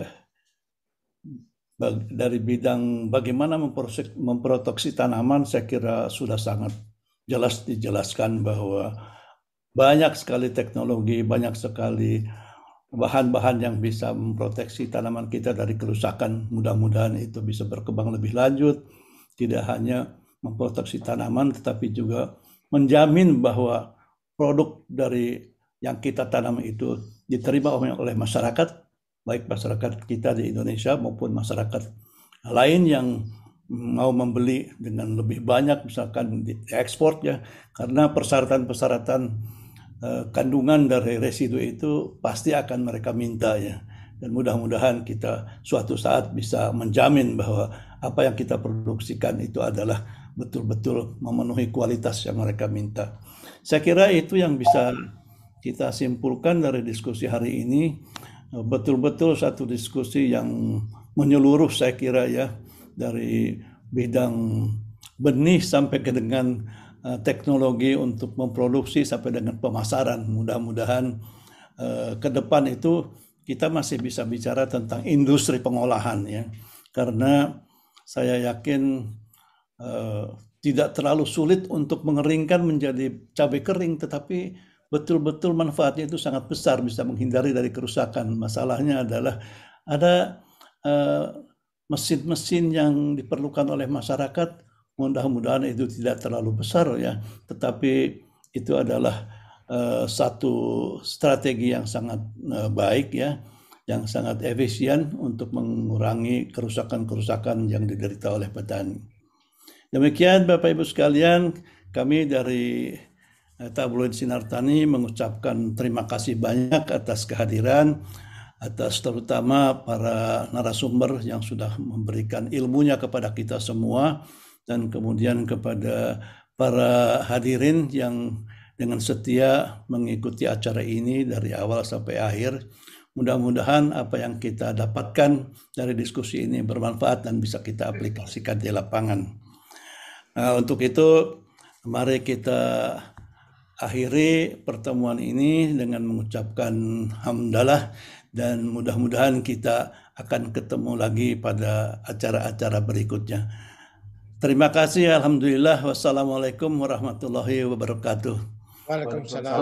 dari bidang bagaimana memproteksi tanaman, saya kira sudah sangat jelas dijelaskan bahwa banyak sekali teknologi, banyak sekali bahan-bahan yang bisa memproteksi tanaman kita dari kerusakan. Mudah-mudahan itu bisa berkembang lebih lanjut, tidak hanya memproteksi tanaman, tetapi juga menjamin bahwa produk dari yang kita tanam itu diterima oleh masyarakat, baik masyarakat kita di Indonesia maupun masyarakat lain yang mau membeli dengan lebih banyak, misalkan di ekspor ya, karena persyaratan-persyaratan Eh, kandungan dari residu itu pasti akan mereka minta ya. Dan mudah-mudahan kita suatu saat bisa menjamin bahwa apa yang kita produksikan itu adalah betul-betul memenuhi kualitas yang mereka minta. Saya kira itu yang bisa kita simpulkan dari diskusi hari ini. Betul-betul satu diskusi yang menyeluruh saya kira ya dari bidang benih sampai ke dengan uh, teknologi untuk memproduksi sampai dengan pemasaran. Mudah-mudahan uh, ke depan itu kita masih bisa bicara tentang industri pengolahan ya. Karena saya yakin uh, tidak terlalu sulit untuk mengeringkan menjadi cabai kering tetapi betul-betul manfaatnya itu sangat besar bisa menghindari dari kerusakan. Masalahnya adalah ada mesin-mesin uh, yang diperlukan oleh masyarakat mudah-mudahan itu tidak terlalu besar ya, tetapi itu adalah uh, satu strategi yang sangat uh, baik ya, yang sangat efisien untuk mengurangi kerusakan-kerusakan yang diderita oleh petani. Demikian Bapak Ibu sekalian, kami dari Tabloid Sinar Tani mengucapkan terima kasih banyak atas kehadiran atas terutama para narasumber yang sudah memberikan ilmunya kepada kita semua dan kemudian kepada para hadirin yang dengan setia mengikuti acara ini dari awal sampai akhir. Mudah-mudahan apa yang kita dapatkan dari diskusi ini bermanfaat dan bisa kita aplikasikan di lapangan. Nah, untuk itu, mari kita akhiri pertemuan ini dengan mengucapkan hamdalah dan mudah-mudahan kita akan ketemu lagi pada acara-acara berikutnya. Terima kasih. Alhamdulillah. Wassalamualaikum warahmatullahi wabarakatuh. Waalaikumsalam.